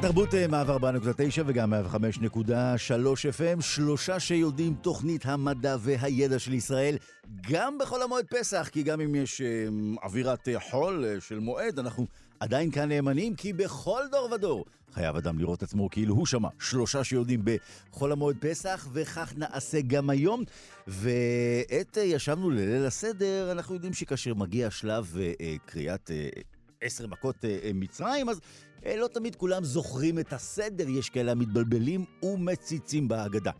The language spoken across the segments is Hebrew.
כאן תרבות אה, מעבר 4.9 וגם 105.3 FM, שלושה שיודעים תוכנית המדע והידע של ישראל, גם בחול המועד פסח, כי גם אם יש אה, אווירת אה, חול של מועד, אנחנו עדיין כאן נאמנים, כי בכל דור ודור חייב אדם לראות עצמו כאילו הוא שמע שלושה שיודעים בחול המועד פסח, וכך נעשה גם היום. ועת ישבנו לליל הסדר, אנחנו יודעים שכאשר מגיע שלב קריאת... עשר מכות מצרים, אז לא תמיד כולם זוכרים את הסדר, יש כאלה המתבלבלים ומציצים בהגדה.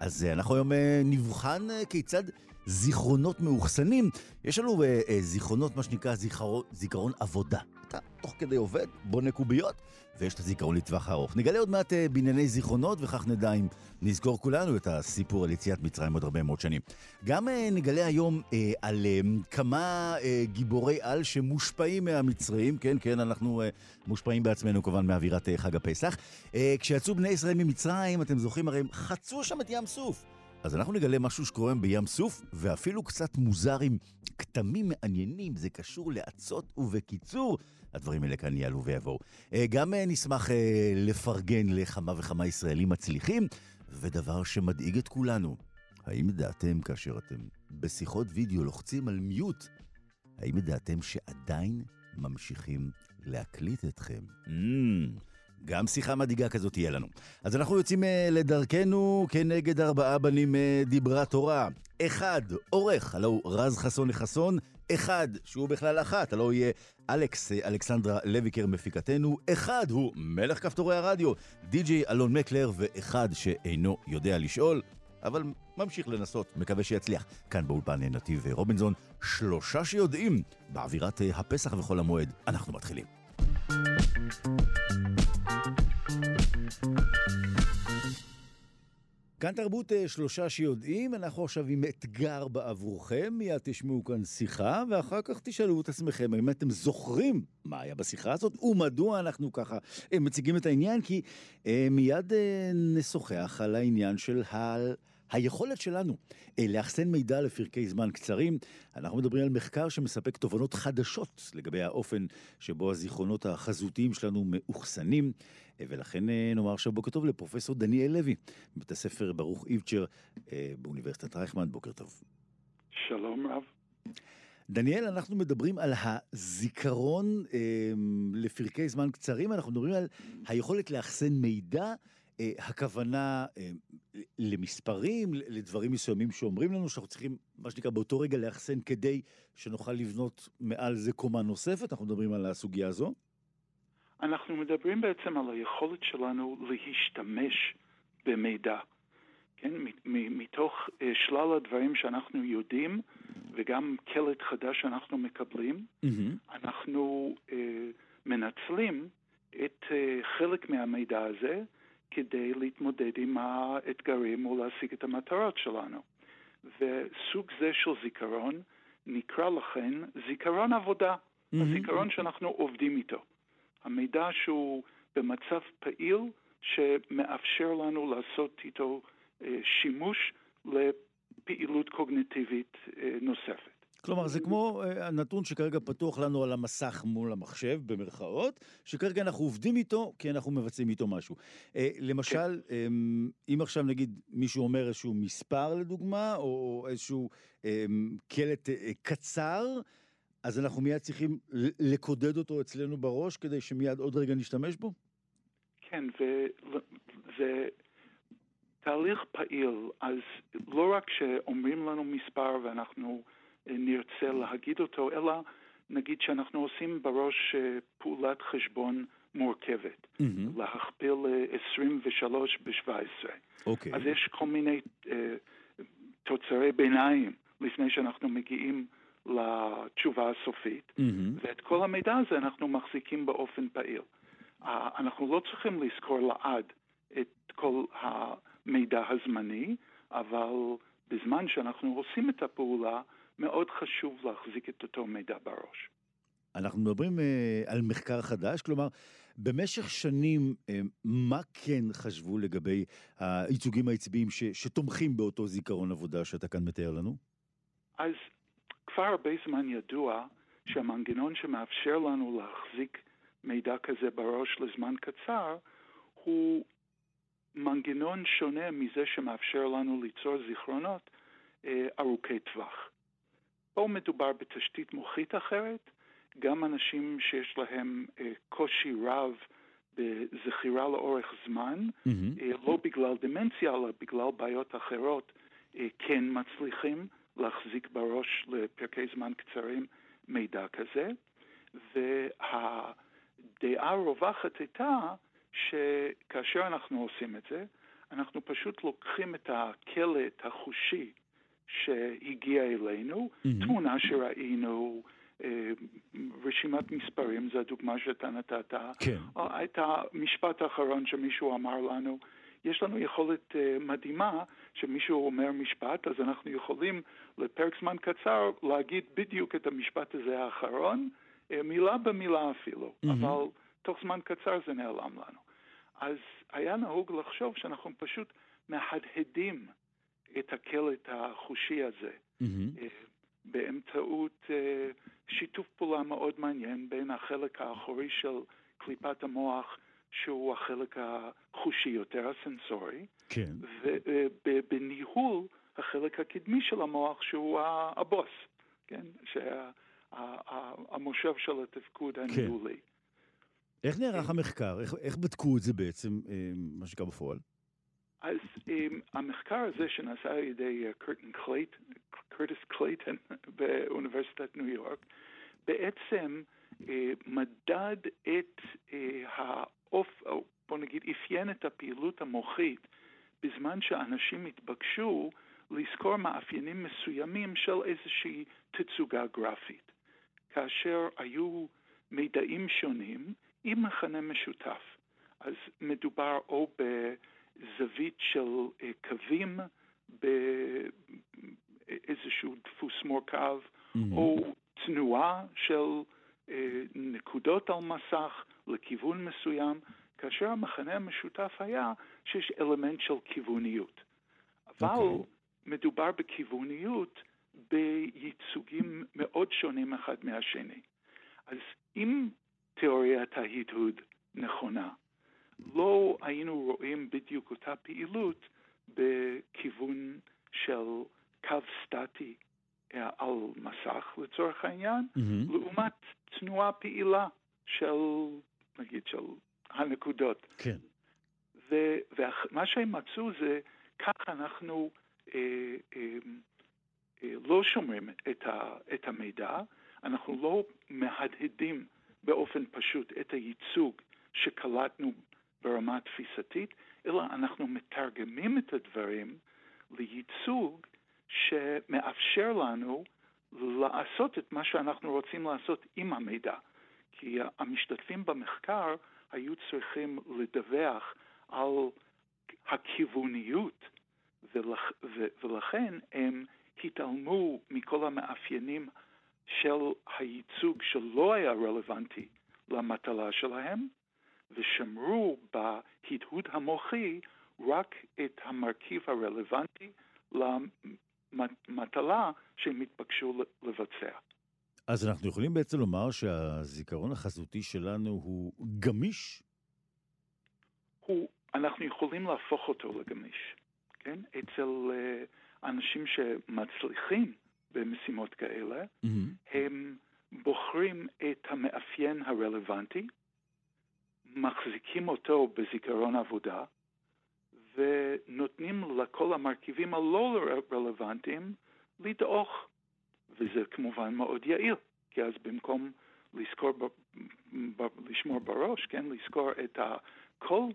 אז אה, אנחנו היום אה, נבחן כיצד זיכרונות מאוחסנים. יש לנו זיכרונות, מה שנקרא זיכרון, זיכרון עבודה. אתה תוך כדי עובד, בונה קוביות, ויש את הזיכרון לטווח הארוך. נגלה עוד מעט אה, בענייני זיכרונות, וכך נדע אם נזכור כולנו את הסיפור על יציאת מצרים עוד הרבה מאוד שנים. גם אה, נגלה היום אה, על כמה גיבורי על שמושפעים מהמצרים, כן, כן, אנחנו מושפעים בעצמנו כמובן מאווירת חג הפסח. כשיצאו בני ישראל ממצרים, אתם זוכרים, הרי הם חצו שם את ים סוף. אז אנחנו נגלה משהו שקורה בים סוף, ואפילו קצת מוזר עם כתמים מעניינים, זה קשור לאצות ובקיצור. הדברים האלה כאן יעלו ויבואו. אה, גם אה, נשמח אה, לפרגן לכמה וכמה ישראלים מצליחים, ודבר שמדאיג את כולנו, האם ידעתם כאשר אתם בשיחות וידאו לוחצים על מיוט, האם ידעתם שעדיין ממשיכים להקליט אתכם? Mm. גם שיחה מדאיגה כזאת תהיה לנו. אז אנחנו יוצאים לדרכנו כנגד ארבעה בנים דיברה תורה. אחד, עורך, הלו רז חסון לחסון, אחד, שהוא בכלל אחת, הלוא יהיה אלכס, אלכסנדרה לויקר מפיקתנו, אחד הוא מלך כפתורי הרדיו, די.ג'יי אלון מקלר, ואחד שאינו יודע לשאול, אבל ממשיך לנסות, מקווה שיצליח. כאן באולפן נתיב רובינזון, שלושה שיודעים באווירת הפסח וחול המועד. אנחנו מתחילים. כאן תרבות אה, שלושה שיודעים, אנחנו עכשיו עם אתגר בעבורכם, מיד תשמעו כאן שיחה, ואחר כך תשאלו את עצמכם אם אתם זוכרים מה היה בשיחה הזאת, ומדוע אנחנו ככה אה, מציגים את העניין, כי אה, מיד נשוחח על העניין של ה... היכולת שלנו אה, לאחסן מידע לפרקי זמן קצרים, אנחנו מדברים על מחקר שמספק תובנות חדשות לגבי האופן שבו הזיכרונות החזותיים שלנו מאוחסנים. ולכן אה, נאמר עכשיו בוקר טוב לפרופסור דניאל לוי, מבית הספר ברוך איבצ'ר אה, באוניברסיטת רייכמן, בוקר טוב. שלום רב. דניאל, אנחנו מדברים על הזיכרון אה, לפרקי זמן קצרים, אנחנו מדברים על היכולת לאחסן מידע, אה, הכוונה אה, למספרים, לדברים מסוימים שאומרים לנו שאנחנו צריכים, מה שנקרא, באותו רגע לאחסן כדי שנוכל לבנות מעל זה קומה נוספת, אנחנו מדברים על הסוגיה הזו. אנחנו מדברים בעצם על היכולת שלנו להשתמש במידע. כן, מתוך uh, שלל הדברים שאנחנו יודעים, וגם קלט חדש שאנחנו מקבלים, mm-hmm. אנחנו uh, מנצלים את uh, חלק מהמידע הזה כדי להתמודד עם האתגרים או להשיג את המטרות שלנו. וסוג זה של זיכרון נקרא לכן זיכרון עבודה, mm-hmm. הזיכרון שאנחנו עובדים איתו. המידע שהוא במצב פעיל שמאפשר לנו לעשות איתו אה, שימוש לפעילות קוגניטיבית אה, נוספת. כלומר, זה כמו אה, הנתון שכרגע פתוח לנו על המסך מול המחשב, במרכאות, שכרגע אנחנו עובדים איתו כי אנחנו מבצעים איתו משהו. למשל, כן. אם עכשיו נגיד מישהו אומר איזשהו מספר לדוגמה, או איזשהו קלט קצר, אז אנחנו מיד צריכים לקודד אותו אצלנו בראש כדי שמיד עוד רגע נשתמש בו? כן, וזה תהליך פעיל, אז לא רק שאומרים לנו מספר ואנחנו אה, נרצה להגיד אותו, אלא נגיד שאנחנו עושים בראש אה, פעולת חשבון מורכבת, mm-hmm. להכפיל 23 אה, ב-17. אוקיי. אז יש כל מיני uh, תוצרי ביניים לפני שאנחנו מגיעים לתשובה הסופית, mm-hmm. ואת כל המידע הזה אנחנו מחזיקים באופן פעיל. אנחנו לא צריכים לזכור לעד את כל המידע הזמני, אבל בזמן שאנחנו עושים את הפעולה, מאוד חשוב להחזיק את אותו מידע בראש. אנחנו מדברים אה, על מחקר חדש, כלומר, במשך שנים, אה, מה כן חשבו לגבי הייצוגים העצביים ש, שתומכים באותו זיכרון עבודה שאתה כאן מתאר לנו? אז כבר הרבה זמן ידוע שהמנגנון שמאפשר לנו להחזיק מידע כזה בראש לזמן קצר הוא מנגנון שונה מזה שמאפשר לנו ליצור זיכרונות אה, ארוכי טווח. פה מדובר בתשתית מוחית אחרת, גם אנשים שיש להם אה, קושי רב בזכירה לאורך זמן, mm-hmm. אה, לא בגלל דמנציה, אלא בגלל בעיות אחרות, אה, כן מצליחים להחזיק בראש לפרקי זמן קצרים מידע כזה. והדעה הרווחת הייתה שכאשר אנחנו עושים את זה, אנחנו פשוט לוקחים את הקלט החושי שהגיע אלינו, mm-hmm. תמונה שראינו, אה, רשימת מספרים, זו הדוגמה שאתה נתת. כן. את המשפט האחרון שמישהו אמר לנו. יש לנו יכולת uh, מדהימה שמישהו אומר משפט, אז אנחנו יכולים לפרק זמן קצר להגיד בדיוק את המשפט הזה האחרון, מילה במילה אפילו, mm-hmm. אבל תוך זמן קצר זה נעלם לנו. אז היה נהוג לחשוב שאנחנו פשוט מהדהדים את הקלט החושי הזה mm-hmm. באמצעות uh, שיתוף פעולה מאוד מעניין בין החלק האחורי של קליפת המוח, שהוא החלק החושי יותר, הסנסורי, כן. ובניהול החלק הקדמי של המוח, שהוא הבוס, כן? שהמושב שה, של התפקוד כן. הניהולי. כן. איך נערך המחקר? איך, איך בדקו את זה בעצם, אה, מה שקרה בפועל? אז um, המחקר הזה שנעשה על ידי קלייט, קרטיס קלייטון באוניברסיטת ניו יורק, בעצם uh, מדד את uh, האוף, או בוא נגיד, אפיין את הפעילות המוחית בזמן שאנשים התבקשו לזכור מאפיינים מסוימים של איזושהי תצוגה גרפית. כאשר היו מידעים שונים עם מכנה משותף. אז מדובר או בזווית של אה, קווים באיזשהו דפוס מורכב, mm-hmm. או תנועה של אה, נקודות על מסך לכיוון מסוים, כאשר המכנה המשותף היה שיש אלמנט של כיווניות. אבל okay. אוקיי. מדובר בכיווניות בייצוגים מאוד שונים אחד מהשני. אז אם תיאוריית ההדהוד נכונה. לא היינו רואים בדיוק אותה פעילות בכיוון של קו סטטי אה, על מסך לצורך העניין, mm-hmm. לעומת תנועה פעילה של, נגיד, של הנקודות. כן. ומה שהם מצאו זה, כך אנחנו אה, אה, אה, לא שומרים את, ה, את המידע, אנחנו לא מהדהדים באופן פשוט את הייצוג שקלטנו ברמה התפיסתית, אלא אנחנו מתרגמים את הדברים לייצוג שמאפשר לנו לעשות את מה שאנחנו רוצים לעשות עם המידע. כי המשתתפים במחקר היו צריכים לדווח על הכיווניות, ולכ, ולכן הם התעלמו מכל המאפיינים של הייצוג שלא היה רלוונטי למטלה שלהם, ושמרו בהדהוד המוחי רק את המרכיב הרלוונטי למטלה שהם התבקשו לבצע. אז אנחנו יכולים בעצם לומר שהזיכרון החזותי שלנו הוא גמיש? הוא, אנחנו יכולים להפוך אותו לגמיש, כן? אצל uh, אנשים שמצליחים במשימות כאלה, mm-hmm. הם בוחרים את המאפיין הרלוונטי, מחזיקים אותו בזיכרון עבודה, ונותנים לכל המרכיבים הלא רלוונטיים לדעוך, וזה כמובן מאוד יעיל, כי אז במקום לזכור, ב, ב, לשמור בראש, כן, לזכור את כל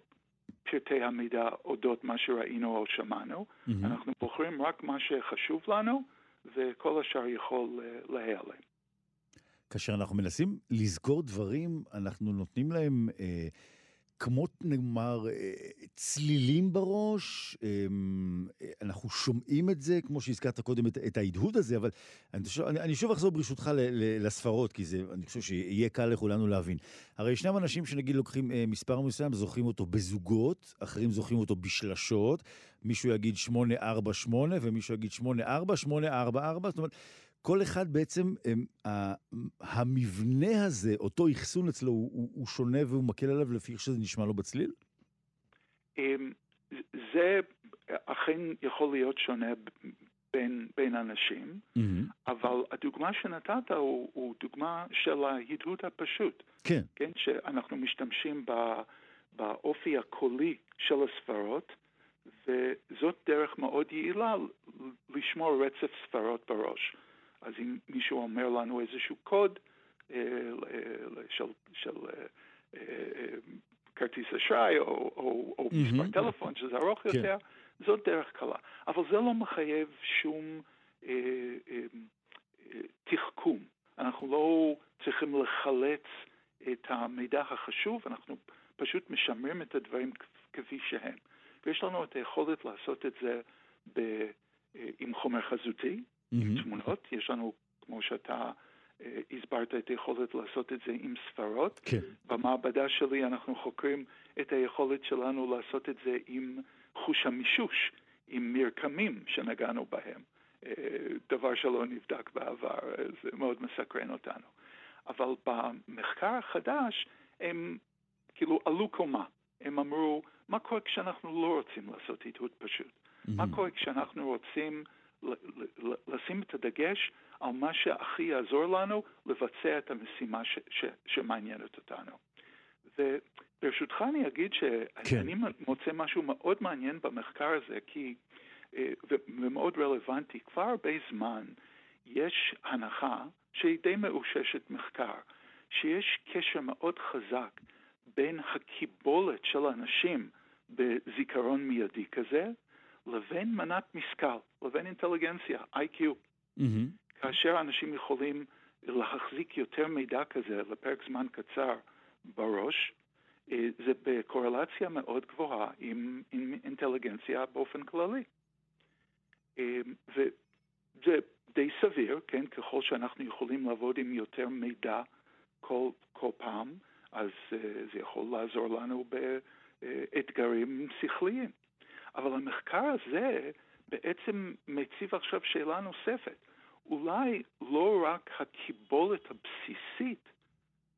פרטי המידע אודות מה שראינו או שמענו, mm-hmm. אנחנו בוחרים רק מה שחשוב לנו, וכל השאר יכול אה, להיעלם. כאשר אנחנו מנסים לזכור דברים, אנחנו נותנים להם אה, כמו נאמר צלילים בראש, אמ, אנחנו שומעים את זה, כמו שהזכרת קודם, את, את ההדהוד הזה, אבל אני, אני, אני שוב אחזור ברשותך ל, ל, לספרות, כי זה, אני חושב שיהיה קל לכולנו להבין. הרי ישנם אנשים שנגיד לוקחים אה, מספר מסוים, זוכרים אותו בזוגות, אחרים זוכרים אותו בשלשות, מישהו יגיד 848 ומישהו יגיד 84, 844, זאת אומרת... כל אחד בעצם, הם, המבנה הזה, אותו אחסון אצלו, הוא, הוא, הוא שונה והוא מקל עליו לפי איך שזה נשמע לו בצליל? אמ, זה אכן יכול להיות שונה בין, בין אנשים, mm-hmm. אבל הדוגמה שנתת הוא, הוא דוגמה של ההדהוד הפשוט. כן. כן, שאנחנו משתמשים באופי הקולי של הספרות, וזאת דרך מאוד יעילה לשמור רצף ספרות בראש. אז אם מישהו אומר לנו איזשהו קוד אה, של, של אה, אה, כרטיס אשראי או, או, או mm-hmm. מספר טלפון, שזה ארוך כן. יותר, זאת דרך קלה. אבל זה לא מחייב שום אה, אה, אה, תחכום. אנחנו לא צריכים לחלץ את המידע החשוב, אנחנו פשוט משמרים את הדברים כפי שהם. ויש לנו את היכולת לעשות את זה ב, אה, עם חומר חזותי, mm-hmm. תמונות. יש לנו, כמו שאתה אה, הסברת, את היכולת לעשות את זה עם ספרות. כן. במעבדה שלי אנחנו חוקרים את היכולת שלנו לעשות את זה עם חוש המישוש, עם מרקמים שנגענו בהם. אה, דבר שלא נבדק בעבר, זה מאוד מסקרן אותנו. אבל במחקר החדש הם כאילו עלו קומה. הם אמרו, מה קורה כשאנחנו לא רוצים לעשות התהוד פשוט? Mm-hmm. מה קורה כשאנחנו רוצים לשים את הדגש על מה שהכי יעזור לנו לבצע את המשימה ש- ש- שמעניינת אותנו. וברשותך אני אגיד שאני כן. מוצא משהו מאוד מעניין במחקר הזה, כי, אה, ומאוד רלוונטי, כבר הרבה זמן יש הנחה שהיא די מאוששת מחקר, שיש קשר מאוד חזק בין הקיבולת של אנשים בזיכרון מיידי כזה, לבין מנת משכל, לבין אינטליגנציה, IQ. Mm-hmm. כאשר אנשים יכולים להחזיק יותר מידע כזה לפרק זמן קצר בראש, אה, זה בקורלציה מאוד גבוהה עם, עם אינטליגנציה באופן כללי. אה, וזה די סביר, כן, ככל שאנחנו יכולים לעבוד עם יותר מידע כל, כל פעם, אז uh, זה יכול לעזור לנו באתגרים שכליים. אבל המחקר הזה בעצם מציב עכשיו שאלה נוספת. אולי לא רק הקיבולת הבסיסית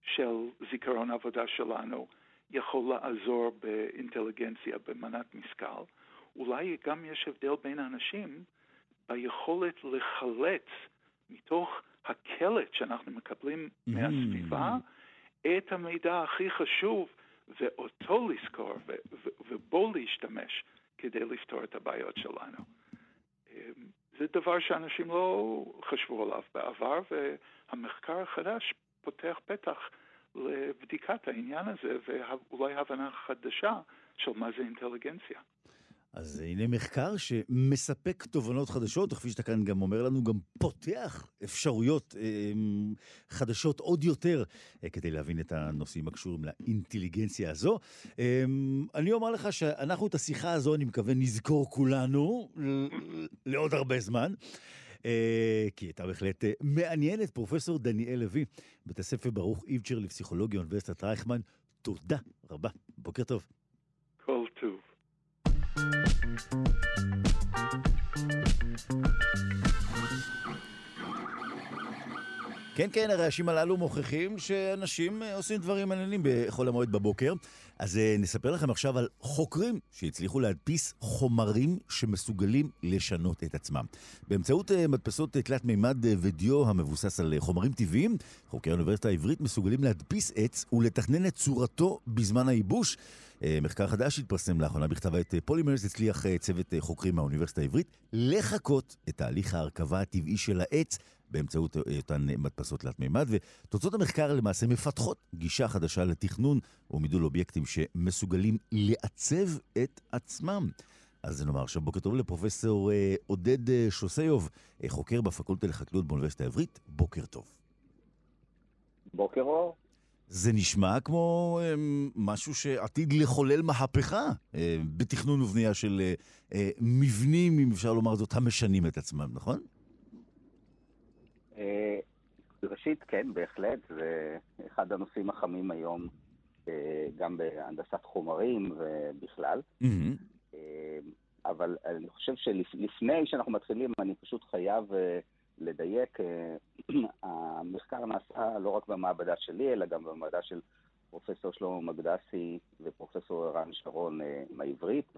של זיכרון העבודה שלנו יכול לעזור באינטליגנציה, במנת משכל, אולי גם יש הבדל בין האנשים ביכולת לחלץ מתוך הקלט שאנחנו מקבלים mm-hmm. מהסביבה את המידע הכי חשוב ואותו לזכור ובו להשתמש כדי לפתור את הבעיות שלנו. אמ, זה דבר שאנשים לא חשבו עליו בעבר, והמחקר החדש פותח פתח לבדיקת העניין הזה ואולי הבנה חדשה של מה זה אינטליגנציה. אז הנה מחקר שמספק תובנות חדשות, וכפי שאתה כאן גם אומר לנו, גם פותח אפשרויות אה, חדשות עוד יותר אה, כדי להבין את הנושאים הקשורים לאינטליגנציה הזו. אה, אני אומר לך שאנחנו את השיחה הזו, אני מקווה, נזכור כולנו לעוד הרבה זמן. אה, כי הייתה בהחלט אה, מעניינת. פרופסור דניאל לוי, בית הספר ברוך איבצ'ר לפסיכולוגיה, אוניברסיטת רייכמן, תודה רבה. בוקר טוב. Música כן, כן, הרעשים הללו מוכיחים שאנשים אה, עושים דברים מעניינים בחול המועד בבוקר. אז אה, נספר לכם עכשיו על חוקרים שהצליחו להדפיס חומרים שמסוגלים לשנות את עצמם. באמצעות אה, מדפסות תלת מימד ודיו המבוסס על חומרים טבעיים, חוקרי האוניברסיטה העברית מסוגלים להדפיס עץ ולתכנן את צורתו בזמן הייבוש. מחקר חדש שהתפרסם לאחרונה בכתב העת פולימרס הצליח צוות חוקרים מהאוניברסיטה העברית לחקות את תהליך ההרכבה הטבעי של העץ באמצעות אותן מדפסות תלת מימד, ותוצאות המחקר למעשה מפתחות גישה חדשה לתכנון ומידול אובייקטים שמסוגלים לעצב את עצמם. אז נאמר עכשיו בוקר טוב לפרופסור אה, עודד אה, שוסיוב, אה, חוקר בפקולטה לחקלאות באוניברסיטה העברית, בוקר טוב. בוקר אור. זה נשמע כמו אה, משהו שעתיד לחולל מהפכה אה, בתכנון ובנייה של אה, אה, מבנים, אם אפשר לומר זאת, המשנים את עצמם, נכון? אה, ראשית, כן, בהחלט, זה אחד הנושאים החמים היום, אה, גם בהנדסת חומרים ובכלל. Mm-hmm. אבל אני חושב שלפני שאנחנו מתחילים, אני פשוט חייב לדייק. המחקר נעשה לא רק במעבדה שלי, אלא גם במעבדה של פרופסור שלמה מקדסי ופרופסור ערן שרון מהעברית,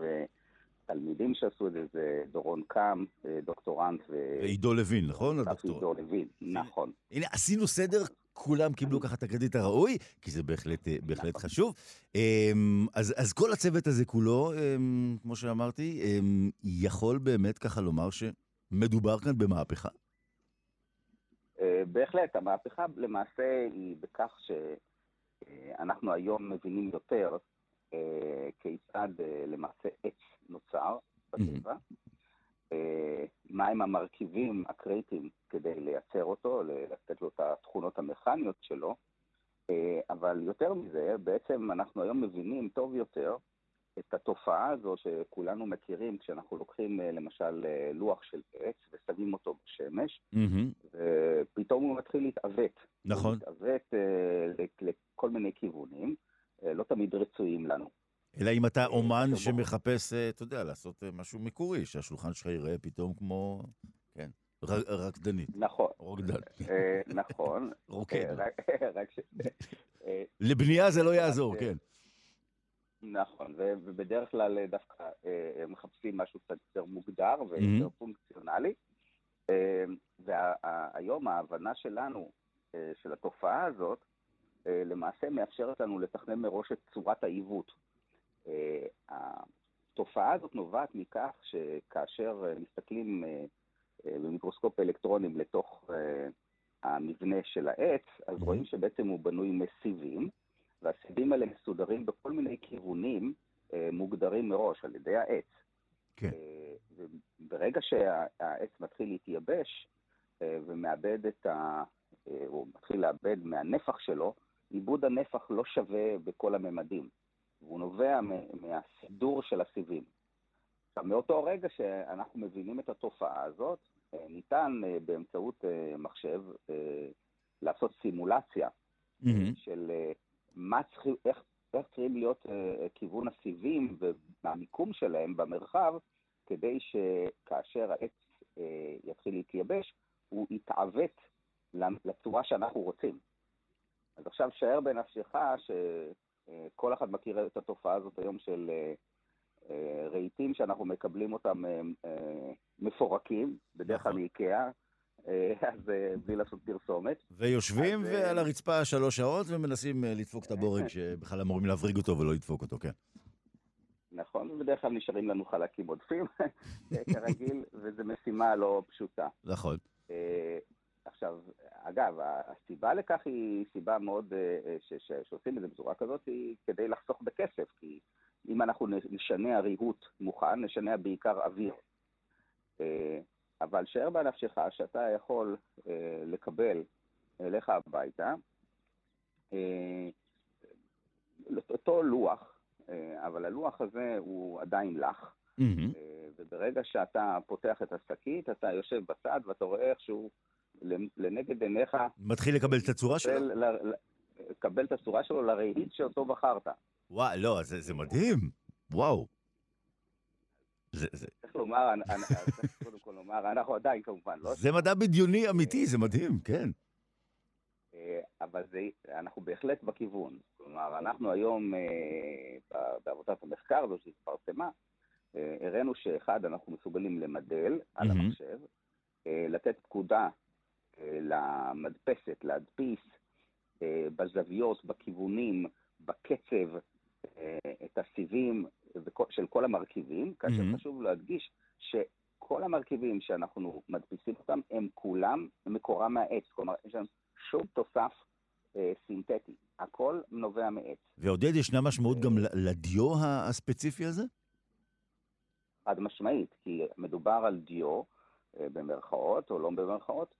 תלמידים שעשו את זה, זה דורון קאם, דוקטורנט ו... ועידו לוין, נכון? עידו לוין, נכון. הנה, עשינו סדר, כולם קיבלו ככה את הקרדיט הראוי, כי זה בהחלט, בהחלט נכון. חשוב. אמ, אז, אז כל הצוות הזה כולו, אמ, כמו שאמרתי, אמ, יכול באמת ככה לומר שמדובר כאן במהפכה? אה, בהחלט, המהפכה למעשה היא בכך שאנחנו היום מבינים יותר אה, כיצד אה, למעשה עץ נוצר בטבע, אה, מהם המרכיבים הקריטיים כדי לייצר אותו, לתת לו את התכונות המכניות שלו, אבל יותר מזה, בעצם אנחנו היום מבינים טוב יותר את התופעה הזו שכולנו מכירים כשאנחנו לוקחים למשל לוח של עץ ושמים אותו בשמש, mm-hmm. ופתאום הוא מתחיל להתעוות. נכון. הוא מתעוות לכל מיני כיוונים. אה, לא תמיד רצויים לנו. אלא אם אתה אה, אומן שמחפש, אה, אתה יודע, לעשות משהו מקורי, שהשולחן שלך ייראה פתאום כמו, כן, רקדנית. נכון. רוקדן. נכון. רוקד. לבנייה זה לא יעזור, כן. נכון, ובדרך כלל דווקא מחפשים משהו קצת יותר מוגדר ויותר פונקציונלי. והיום ההבנה שלנו, של התופעה הזאת, למעשה מאפשרת לנו לתכנן מראש את צורת העיוות. אה, התופעה הזאת נובעת מכך שכאשר מסתכלים אה, במיקרוסקופ אלקטרונים לתוך המבנה של העץ, אז. רואים שבעצם הוא בנוי מסיבים, והסיבים האלה מסודרים בכל מיני כיוונים מוגדרים מראש על ידי העץ. כן. וברגע שהעץ מתחיל להתייבש ומאבד את ה... הוא מתחיל לאבד מהנפח שלו, עיבוד הנפח לא שווה בכל הממדים, והוא נובע מהסידור של הסיבים. עכשיו, מאותו רגע שאנחנו מבינים את התופעה הזאת, אה, ניתן אה, באמצעות אה, מחשב לעשות סימולציה mm-hmm. של מה צריך, איך, איך צריכים להיות כיוון הסיבים והמיקום שלהם במרחב, כדי שכאשר העץ יתחיל להתייבש, הוא יתעוות לצורה שאנחנו רוצים. אז עכשיו שער בנפשך שכל אחד מכיר את התופעה הזאת היום של אה, אה, רהיטים שאנחנו מקבלים אותם אה, מפורקים, בדרך כלל נכון. מאיקאה, אז בלי לעשות פרסומת. ויושבים אז, ועל הרצפה שלוש שעות ומנסים לדפוק את הבורג שבכלל אמורים להבריג אותו ולא לדפוק אותו, כן. נכון, ובדרך כלל נשארים לנו חלקים עודפים, כרגיל, וזו משימה לא פשוטה. נכון. עכשיו, אגב, הסיבה לכך היא סיבה מאוד, אה, אה, ש, ש, שעושים את זה בצורה כזאת, היא כדי לחסוך בכסף, כי אם אנחנו נשנה ריהוט מוכן, נשנה בעיקר אוויר. אה, אבל שער בנפשך שאתה יכול לקבל אליך הביתה אותו לוח, אבל הלוח הזה הוא עדיין לח, mm-hmm. וברגע שאתה פותח את השקית, אתה יושב בצד ואתה רואה איך שהוא לנגד עיניך... מתחיל לקבל את הצורה שלו? לקבל את הצורה שלו לרהיט שאותו בחרת. וואו, לא, זה, זה מדהים. וואו. זה, זה... צריך לומר, צריך קודם כל לומר, אנחנו עדיין כמובן לא... זה מדע בדיוני אמיתי, זה מדהים, כן. אה, אבל זה, אנחנו בהחלט בכיוון. כלומר, אנחנו היום, אה, בעבודת המחקר הזו שהתפרסמה, אה, הראינו שאחד, אנחנו מסוגלים למדל על המחשב, לתת פקודה למדפסת, להדפיס אה, בזוויות, בכיוונים, בקצב, אה, את הסיבים של כל המרכיבים, כאשר mm-hmm. חשוב להדגיש שכל המרכיבים שאנחנו מדפיסים אותם, הם כולם מקורם מהעץ. כלומר, יש לנו שום תוסף אה, סינתטי. הכל נובע מעץ. ועודד, ישנה משמעות גם לדיו הספציפי הזה? חד משמעית, כי מדובר על דיו, במרכאות או לא במרכאות,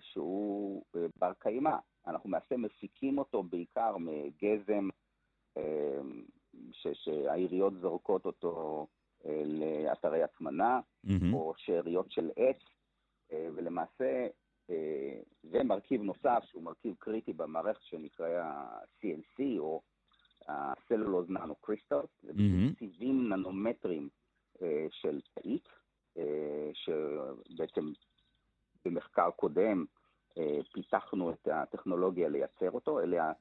שהוא אה, בר קיימא. אנחנו למעשה מפיקים אותו בעיקר מגזם, שהעיריות זורקות אותו לאתרי הטמנה, mm-hmm. או שאריות של עץ, ולמעשה זה מרכיב נוסף שהוא מרכיב קריטי במערכת שנקרא ה-CNC, או ה-Cellulose Nano זה סיבים ננומטרים של תאית, שבעצם במחקר קודם פיתחנו את הטכנולוגיה לייצר אותו, אלה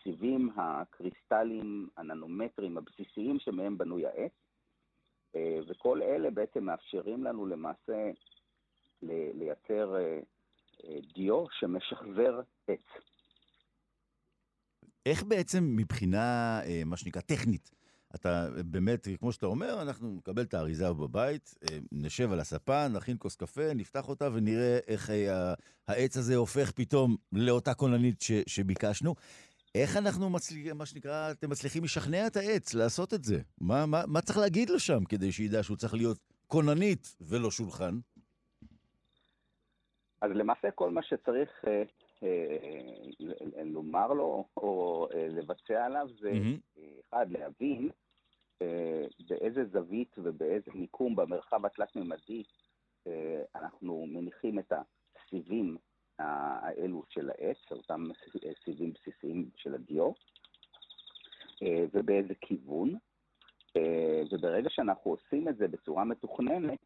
הסיבים הקריסטליים הננומטרים הבסיסיים שמהם בנוי העץ, וכל אלה בעצם מאפשרים לנו למעשה לייצר דיו שמשחזר עץ. איך בעצם מבחינה, אה, מה שנקרא, טכנית, אתה באמת, כמו שאתה אומר, אנחנו נקבל את האריזה בבית, אה, נשב על הספה, נכין כוס קפה, נפתח אותה ונראה איך אה, העץ הזה הופך פתאום לאותה כוננית ש, שביקשנו. איך אנחנו, מצליחים, מה שנקרא, אתם מצליחים לשכנע את העץ לעשות את זה? מה, מה, מה צריך להגיד לו שם כדי שידע שהוא צריך להיות כוננית ולא שולחן? אז למעשה כל מה שצריך אה, אה, לומר לו או אה, לבצע עליו זה, mm-hmm. אחד, להבין אה, באיזה זווית ובאיזה מיקום במרחב התלת-ממדי אה, אנחנו מניחים את הסיבים האלו של העץ, אותם סיבים בסיסיים של הדיו, אה, ובאיזה כיוון. וברגע שאנחנו עושים את זה בצורה מתוכננת,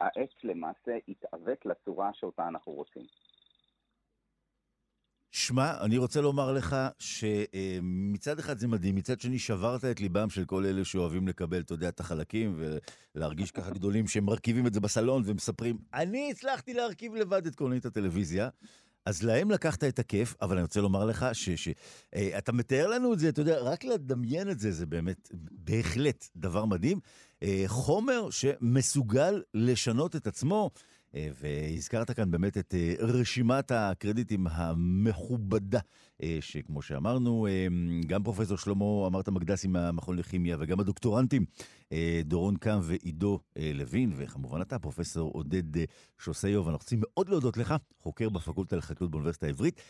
העץ למעשה יתעוות לצורה שאותה אנחנו רוצים. שמע, אני רוצה לומר לך שמצד אחד זה מדהים, מצד שני שברת את ליבם של כל אלה שאוהבים לקבל, אתה יודע, את החלקים ולהרגיש ככה גדולים שהם מרכיבים את זה בסלון ומספרים, אני הצלחתי להרכיב לבד את קולנית הטלוויזיה. אז להם לקחת את הכיף, אבל אני רוצה לומר לך שאתה מתאר לנו את זה, אתה יודע, רק לדמיין את זה, זה באמת בהחלט דבר מדהים. אה, חומר שמסוגל לשנות את עצמו. אה, והזכרת כאן באמת את אה, רשימת הקרדיטים המכובדה, אה, שכמו שאמרנו, גם פרופסור שלמה, אמרת מקדסי מהמכון לכימיה, וגם הדוקטורנטים דורון קם ועידו לוין, וכמובן אתה, פרופסור עודד שוסיוב. אנחנו רוצים מאוד להודות לך, חוקר בפקולטה לחקלאות באוניברסיטה העברית.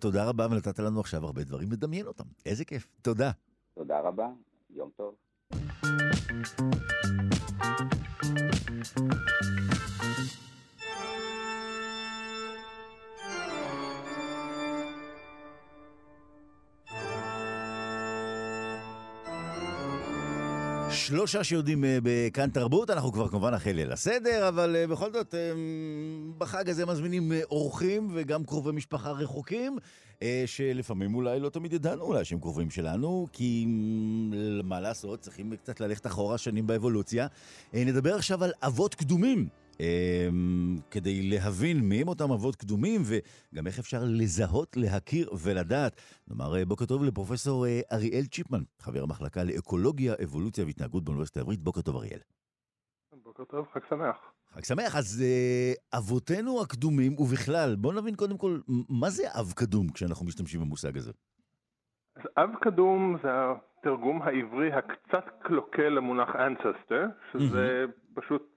תודה רבה, ונתת לנו עכשיו הרבה דברים לדמיין אותם. איזה כיף. תודה. תודה רבה, יום טוב. שלושה שיודעים אה, בכאן תרבות, אנחנו כבר כמובן אחרי ליל הסדר, אבל אה, בכל זאת, אה, בחג הזה מזמינים אורחים וגם קרובי משפחה רחוקים, שלפעמים אולי לא תמיד ידענו אולי שהם קרובים שלנו, כי מה לעשות, צריכים קצת ללכת אחורה שנים באבולוציה. נדבר עכשיו על אבות קדומים. אמ, כדי להבין מי הם אותם אבות קדומים וגם איך אפשר לזהות, להכיר ולדעת. נאמר אה, בוקר טוב לפרופסור אה, אריאל צ'יפמן, חבר המחלקה לאקולוגיה, אבולוציה והתנהגות באוניברסיטה העברית. בוקר טוב אריאל. בוקר טוב, חג שמח. חג שמח. אז אה, אבותינו הקדומים, ובכלל, בואו נבין קודם כל, מה זה אב קדום כשאנחנו משתמשים במושג הזה? אז אב קדום זה התרגום העברי הקצת קלוקל למונח ancestor, שזה mm-hmm. פשוט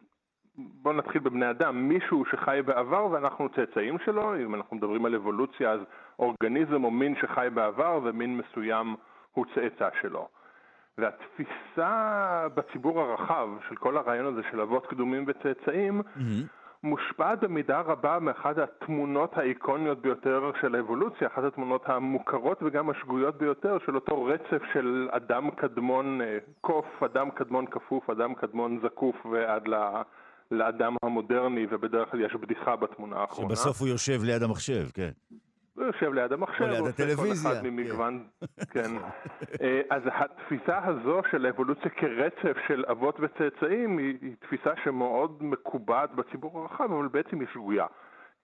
בוא נתחיל בבני אדם, מישהו שחי בעבר ואנחנו צאצאים שלו, אם אנחנו מדברים על אבולוציה אז אורגניזם או מין שחי בעבר ומין מסוים הוא צאצא שלו. והתפיסה בציבור הרחב של כל הרעיון הזה של אבות קדומים וצאצאים mm-hmm. מושפעת במידה רבה מאחת התמונות האיקוניות ביותר של האבולוציה, אחת התמונות המוכרות וגם השגויות ביותר של אותו רצף של אדם קדמון אה, קוף, אדם קדמון כפוף, אדם קדמון זקוף ועד ל... לאדם המודרני, ובדרך כלל יש בדיחה בתמונה האחרונה. שבסוף הוא יושב ליד המחשב, כן. הוא יושב ליד המחשב, או ליד הטלוויזיה. כל אחד ממגוון, כן. כן. אה, אז התפיסה הזו של האבולוציה כרצף של אבות וצאצאים היא, היא תפיסה שמאוד מקובעת בציבור הרחב, אבל בעצם היא שגויה.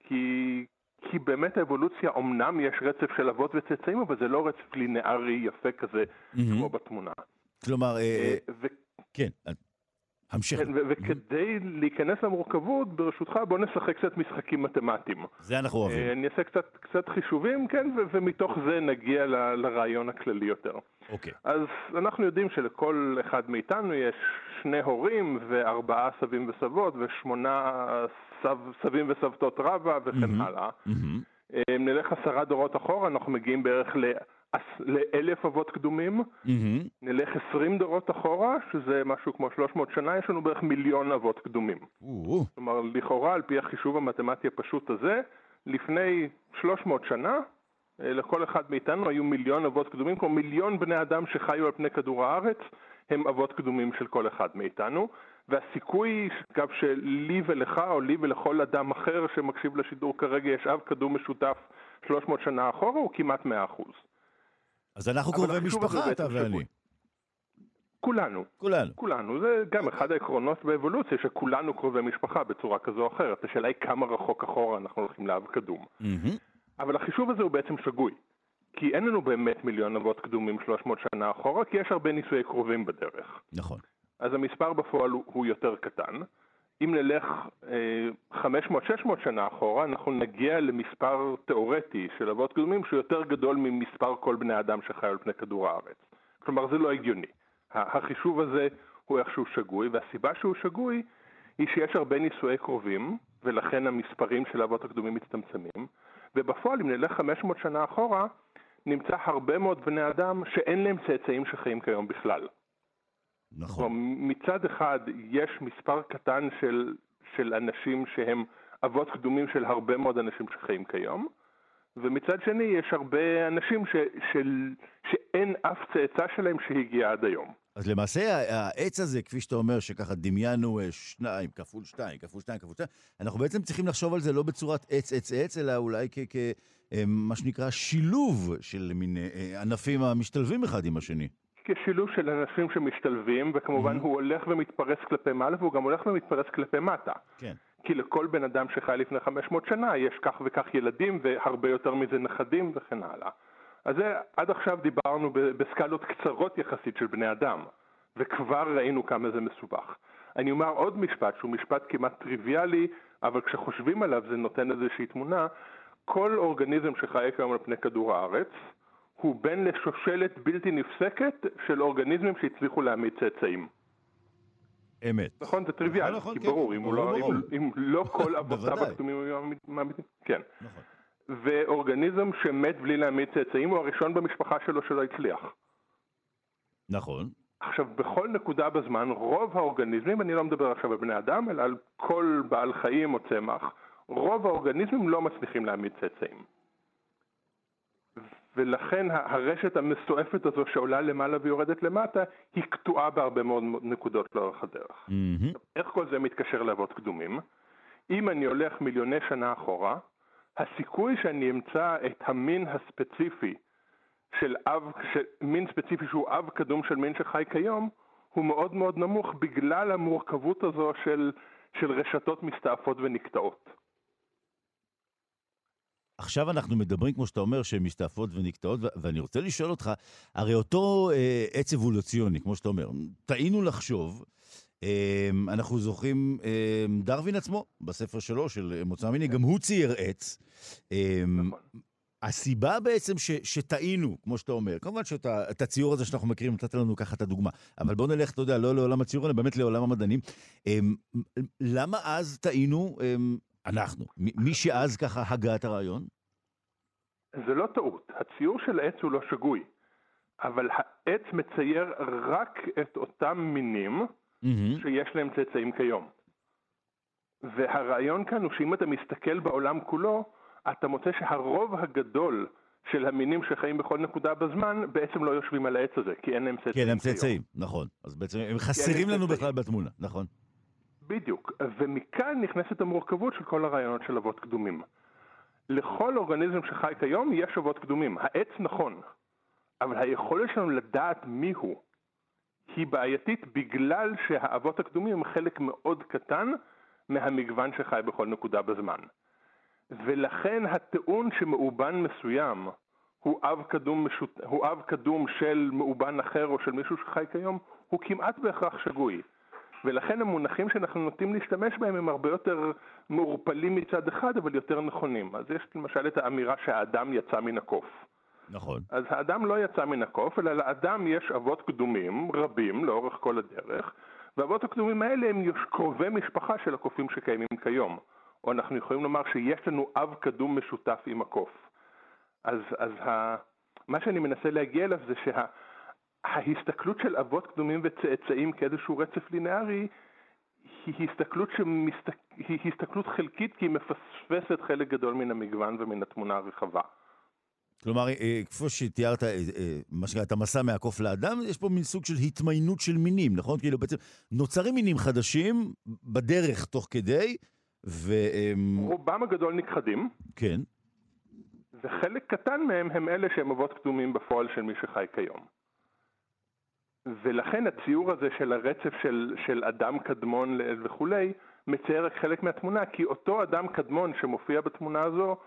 כי, כי באמת האבולוציה, אמנם יש רצף של אבות וצאצאים, אבל זה לא רצף לינארי יפה כזה, mm-hmm. כמו בתמונה. כלומר, אה, אה, ו... כן. המשך. כן, וכדי להיכנס למורכבות, ברשותך, בוא נשחק קצת משחקים מתמטיים. זה אנחנו אוהבים. אה, אני אעשה קצת, קצת חישובים, כן, ומתוך זה נגיע ל, לרעיון הכללי יותר. אוקיי. אז אנחנו יודעים שלכל אחד מאיתנו יש שני הורים וארבעה סבים וסבות ושמונה סב, סבים וסבתות רבא וכן mm-hmm. הלאה. Mm-hmm. אם נלך עשרה דורות אחורה, אנחנו מגיעים בערך לאלף אבות קדומים. Mm-hmm. נלך עשרים דורות אחורה, שזה משהו כמו 300 שנה, יש לנו בערך מיליון אבות קדומים. Mm-hmm. כלומר, לכאורה, על פי החישוב המתמטי הפשוט הזה, לפני 300 שנה, אה, לכל אחד מאיתנו היו מיליון אבות קדומים, כמו מיליון בני אדם שחיו על פני כדור הארץ, הם אבות קדומים של כל אחד מאיתנו. והסיכוי, אגב, שלי ולך, או לי ולכל אדם אחר שמקשיב לשידור כרגע, יש אב קדום משותף 300 שנה אחורה, הוא כמעט 100%. אז אנחנו קרובי משפחה, אתה ואני. כולנו. כולנו. כולנו. זה גם אחד העקרונות באבולוציה, שכולנו קרובי משפחה בצורה כזו או אחרת. השאלה היא כמה רחוק אחורה אנחנו הולכים לאב קדום. Mm-hmm. אבל החישוב הזה הוא בעצם שגוי. כי אין לנו באמת מיליון אבות קדומים 300 שנה אחורה, כי יש הרבה נישואי קרובים בדרך. נכון. אז המספר בפועל הוא, הוא יותר קטן. אם נלך אה, 500-600 שנה אחורה, אנחנו נגיע למספר תיאורטי של אבות קדומים שהוא יותר גדול ממספר כל בני אדם שחי על פני כדור הארץ. כלומר, זה לא הגיוני. החישוב הזה הוא איכשהו שגוי, והסיבה שהוא שגוי היא שיש הרבה נישואי קרובים, ולכן המספרים של האבות הקדומים מצטמצמים, ובפועל, אם נלך 500 שנה אחורה, נמצא הרבה מאוד בני אדם שאין להם צאצאים שחיים כיום בכלל. נכון. מצד אחד יש מספר קטן של, של אנשים שהם אבות קדומים של הרבה מאוד אנשים שחיים כיום, ומצד שני יש הרבה אנשים ש, של, שאין אף צאצא שלהם שהגיע עד היום. אז למעשה העץ הזה, כפי שאתה אומר, שככה דמיינו אה, שניים כפול שתיים, כפול שתיים, כפול שתיים, אנחנו בעצם צריכים לחשוב על זה לא בצורת עץ עץ עץ, אלא אולי כמה אה, שנקרא שילוב של מין אה, ענפים המשתלבים אחד עם השני. כשילוב של אנשים שמשתלבים, וכמובן mm-hmm. הוא הולך ומתפרס כלפי מעלה והוא גם הולך ומתפרס כלפי מטה. כן. כי לכל בן אדם שחי לפני 500 שנה יש כך וכך ילדים והרבה יותר מזה נכדים וכן הלאה. אז זה, עד עכשיו דיברנו בסקלות קצרות יחסית של בני אדם, וכבר ראינו כמה זה מסובך. אני אומר עוד משפט שהוא משפט כמעט טריוויאלי, אבל כשחושבים עליו זה נותן איזושהי תמונה. כל אורגניזם שחי כיום על פני כדור הארץ, הוא בן לשושלת בלתי נפסקת של אורגניזמים שהצליחו להעמיד צאצאים. אמת. נכון, זה טריוויאלי, נכון, כי כן, ברור, אם, לא, אם, אם לא כל אבותיו הקדומים היו מעמידים, כן. נכון. ואורגניזם שמת בלי להעמיד צאצאים הוא הראשון במשפחה שלו שלא הצליח. נכון. עכשיו, בכל נקודה בזמן, רוב האורגניזמים, אני לא מדבר עכשיו על בני אדם, אלא על כל בעל חיים או צמח, רוב האורגניזמים לא מצליחים להעמיד צאצאים. ולכן הרשת המסועפת הזו שעולה למעלה ויורדת למטה, היא קטועה בהרבה מאוד נקודות לאורך הדרך. Mm-hmm. איך כל זה מתקשר לאבות קדומים? אם אני הולך מיליוני שנה אחורה, הסיכוי שאני אמצא את המין הספציפי של אב, מין ספציפי שהוא אב קדום של מין שחי כיום, הוא מאוד מאוד נמוך בגלל המורכבות הזו של, של רשתות מסתעפות ונקטעות. עכשיו אנחנו מדברים, כמו שאתה אומר, שהן מסתעפות ונקטעות, ואני רוצה לשאול אותך, הרי אותו אה, עץ אבולוציוני, כמו שאתה אומר, טעינו לחשוב, אה, אנחנו זוכרים, אה, דרווין עצמו, בספר שלו, של מוצא מיני, גם הוא צייר עץ. אה, נכון. הסיבה בעצם ש, שטעינו, כמו שאתה אומר, כמובן שאת הציור הזה שאנחנו מכירים, נתת לנו ככה את הדוגמה, אבל בוא נלך, אתה יודע, לא לעולם הציור, אלא באמת לעולם המדענים. אמ, למה אז טעינו, אמ, אנחנו, מי שאז ככה הגה את הרעיון? זה לא טעות, הציור של העץ הוא לא שגוי, אבל העץ מצייר רק את אותם מינים mm-hmm. שיש להם צאצאים כיום. והרעיון כאן הוא שאם אתה מסתכל בעולם כולו, אתה מוצא שהרוב הגדול של המינים שחיים בכל נקודה בזמן בעצם לא יושבים על העץ הזה, כי אין להם צאצאים. כי אין להם צאצאים, נכון. אז בעצם הם חסרים לנו. בכלל בתמונה, נכון. בדיוק, ומכאן נכנסת המורכבות של כל הרעיונות של אבות קדומים. לכל אורגניזם שחי כיום יש אבות קדומים. העץ נכון, אבל היכולת שלנו לדעת מיהו היא בעייתית בגלל שהאבות הקדומים הם חלק מאוד קטן מהמגוון שחי בכל נקודה בזמן. ולכן הטיעון שמאובן מסוים הוא אב קדום, משות... הוא אב קדום של מאובן אחר או של מישהו שחי כיום, הוא כמעט בהכרח שגוי. ולכן המונחים שאנחנו נוטים להשתמש בהם הם הרבה יותר מעורפלים מצד אחד, אבל יותר נכונים. אז יש למשל את האמירה שהאדם יצא מן הקוף. נכון. אז האדם לא יצא מן הקוף, אלא לאדם יש אבות קדומים רבים לאורך כל הדרך, והאבות הקדומים האלה הם קרובי משפחה של הקופים שקיימים כיום. או אנחנו יכולים לומר שיש לנו אב קדום משותף עם הקוף. אז, אז ה, מה שאני מנסה להגיע אליו זה שההסתכלות שה, של אבות קדומים וצאצאים כאיזשהו רצף לינארי היא הסתכלות, שמסת... היא הסתכלות חלקית כי היא מפספסת חלק גדול מן המגוון ומן התמונה הרחבה. כלומר, אה, כפי שתיארת, אה, אה, מה שנקרא, את המסע מהקוף לאדם, יש פה מין סוג של התמיינות של מינים, נכון? כאילו בעצם נוצרים מינים חדשים בדרך תוך כדי, ו... רובם הגדול נכחדים. כן. וחלק קטן מהם הם אלה שהם אבות קדומים בפועל של מי שחי כיום. ולכן הציור הזה של הרצף של, של אדם קדמון וכולי, מצייר רק חלק מהתמונה, כי אותו אדם קדמון שמופיע בתמונה הזו,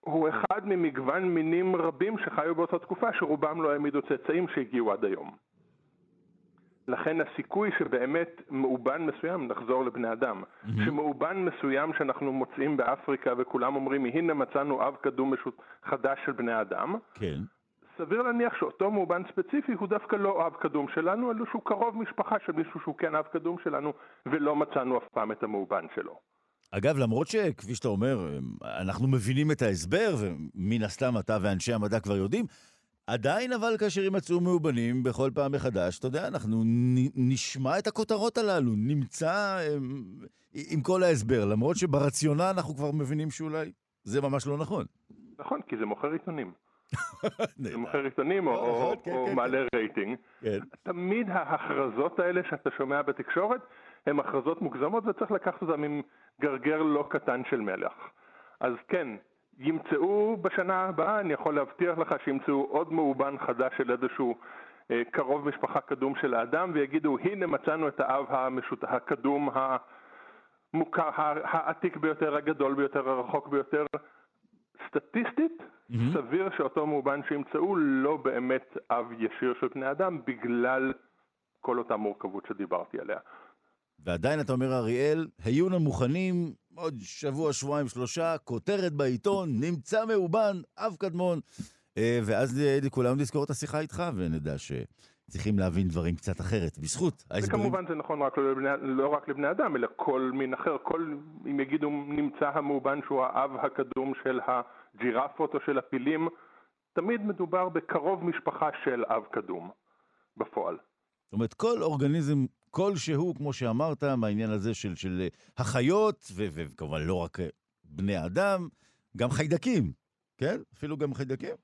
הוא אחד ממגוון מינים רבים שחיו באותה תקופה, שרובם לא העמידו צאצאים שהגיעו עד היום. לכן הסיכוי שבאמת מאובן מסוים, נחזור לבני אדם, mm-hmm. שמאובן מסוים שאנחנו מוצאים באפריקה וכולם אומרים הנה מצאנו אב קדום חדש של בני אדם, כן. סביר להניח שאותו מאובן ספציפי הוא דווקא לא אב קדום שלנו, אלא שהוא קרוב משפחה של מישהו שהוא כן אב קדום שלנו, ולא מצאנו אף פעם את המאובן שלו. אגב, למרות שכפי שאתה אומר, אנחנו מבינים את ההסבר, ומן הסתם אתה ואנשי המדע כבר יודעים, עדיין אבל כאשר יימצאו מאובנים בכל פעם מחדש, אתה יודע, אנחנו נשמע את הכותרות הללו, נמצא עם, עם כל ההסבר, למרות שברציונל אנחנו כבר מבינים שאולי זה ממש לא נכון. נכון, כי זה מוכר עיתונים. מוכר עיתונים או, כן, או כן, מעלה כן. רייטינג. כן. תמיד ההכרזות האלה שאתה שומע בתקשורת, הן הכרזות מוגזמות וצריך לקחת אותן עם גרגר לא קטן של מלח. אז כן, ימצאו בשנה הבאה, אני יכול להבטיח לך שימצאו עוד מאובן חדש של איזשהו אה, קרוב משפחה קדום של האדם ויגידו הנה מצאנו את האב המשות... הקדום המוכר, העתיק ביותר, הגדול ביותר, הרחוק ביותר. סטטיסטית, mm-hmm. סביר שאותו מאובן שימצאו לא באמת אב ישיר של בני אדם בגלל כל אותה מורכבות שדיברתי עליה. ועדיין אתה אומר, אריאל, היו לנו מוכנים עוד שבוע, שבועיים, שלושה, כותרת בעיתון, נמצא מאובן, אב קדמון. אה, ואז כולנו נזכור את השיחה איתך, ונדע שצריכים להבין דברים קצת אחרת, בזכות ההסברים. וכמובן זה נכון רק לבני, לא רק לבני אדם, אלא כל מין אחר. כל, אם יגידו, נמצא המאובן שהוא האב הקדום של הג'ירפות או של הפילים, תמיד מדובר בקרוב משפחה של אב קדום, בפועל. זאת אומרת, כל אורגניזם כלשהו, כמו שאמרת, מהעניין הזה של, של החיות, וכמובן לא רק בני אדם, גם חיידקים, כן? אפילו גם חיידקים.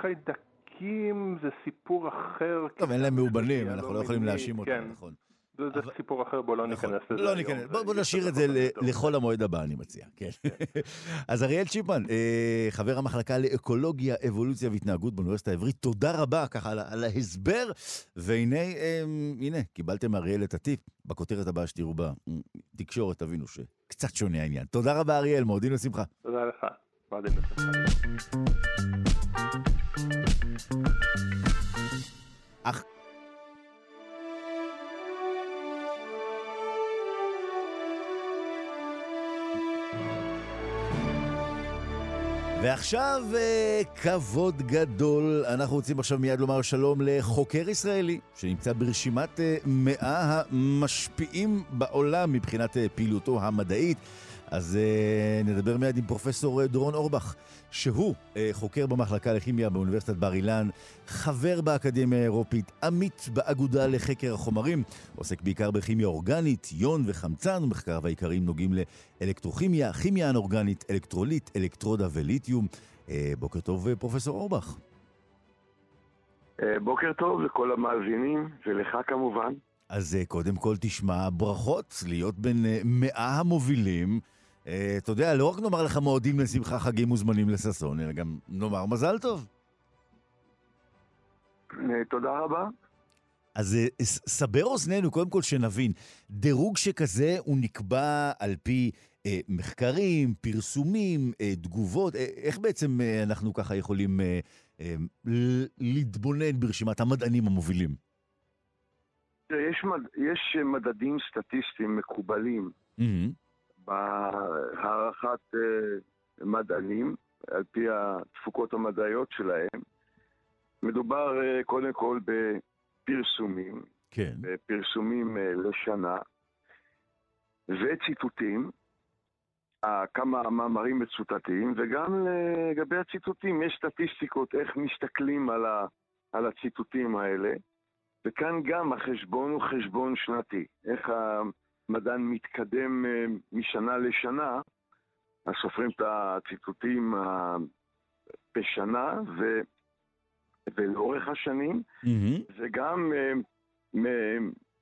חיידקים זה סיפור אחר. טוב, אין להם מאובנים, אנחנו לא יכולים להאשים אותם, כן. נכון. זה. סיפור אחר, בוא לא נכון, ניכנס לזה לא ניכנס, בוא, בוא נשאיר את זה לכל המועד הבא, אני מציע. כן. כן. אז אריאל צ'יפמן, אה, חבר המחלקה לאקולוגיה, אבולוציה והתנהגות באוניברסיטה העברית, תודה רבה ככה על, ההסבר, והנה, אה, הנה, קיבלתם אריאל את הטיפ. בכותרת הבאה שתראו בתקשורת, תבינו שקצת שונה העניין. תודה רבה, אריאל, מועדים לשמחה. תודה לך, מועדים לשמחה. אך... ועכשיו אה, כבוד גדול, אנחנו רוצים עכשיו מיד לומר שלום לחוקר ישראלי שנמצא ברשימת אה, מאה המשפיעים בעולם מבחינת אה, פעילותו המדעית. אז uh, נדבר מיד עם פרופסור דורון אורבך, שהוא uh, חוקר במחלקה לכימיה באוניברסיטת בר אילן, חבר באקדמיה האירופית, עמית באגודה לחקר החומרים, עוסק בעיקר בכימיה אורגנית, יון וחמצן, ומחקריו העיקריים נוגעים לאלקטרוכימיה, כימיה אנאורגנית, אלקטרוליט, אלקטרודה וליתיום. Uh, בוקר טוב, פרופסור אורבך. בוקר טוב לכל המאזינים, ולך כמובן. אז קודם כל תשמע ברכות להיות בין מאה המובילים אה, אתה יודע, לא רק נאמר לך מועדים לשמחה חגים מוזמנים לששון, אלא גם נאמר מזל טוב. אה, תודה רבה. אז אה, סבר אוזנינו, קודם כל שנבין, דירוג שכזה הוא נקבע על פי אה, מחקרים, פרסומים, אה, תגובות, אה, איך בעצם אה, אנחנו ככה יכולים אה, אה, להתבונן ברשימת המדענים המובילים? יש, מד... יש מדדים סטטיסטיים מקובלים. Mm-hmm. בהערכת אה, מדענים, על פי התפוקות המדעיות שלהם. מדובר אה, קודם כל בפרסומים, כן. בפרסומים אה, לשנה, וציטוטים, כמה מאמרים מצוטטים, וגם לגבי הציטוטים, יש סטטיסטיקות איך מסתכלים על, ה, על הציטוטים האלה, וכאן גם החשבון הוא חשבון שנתי, איך המדען מתקדם אה, משנה לשנה, אז סופרים את הציטוטים בשנה ו, ולאורך השנים, mm-hmm. וגם אה,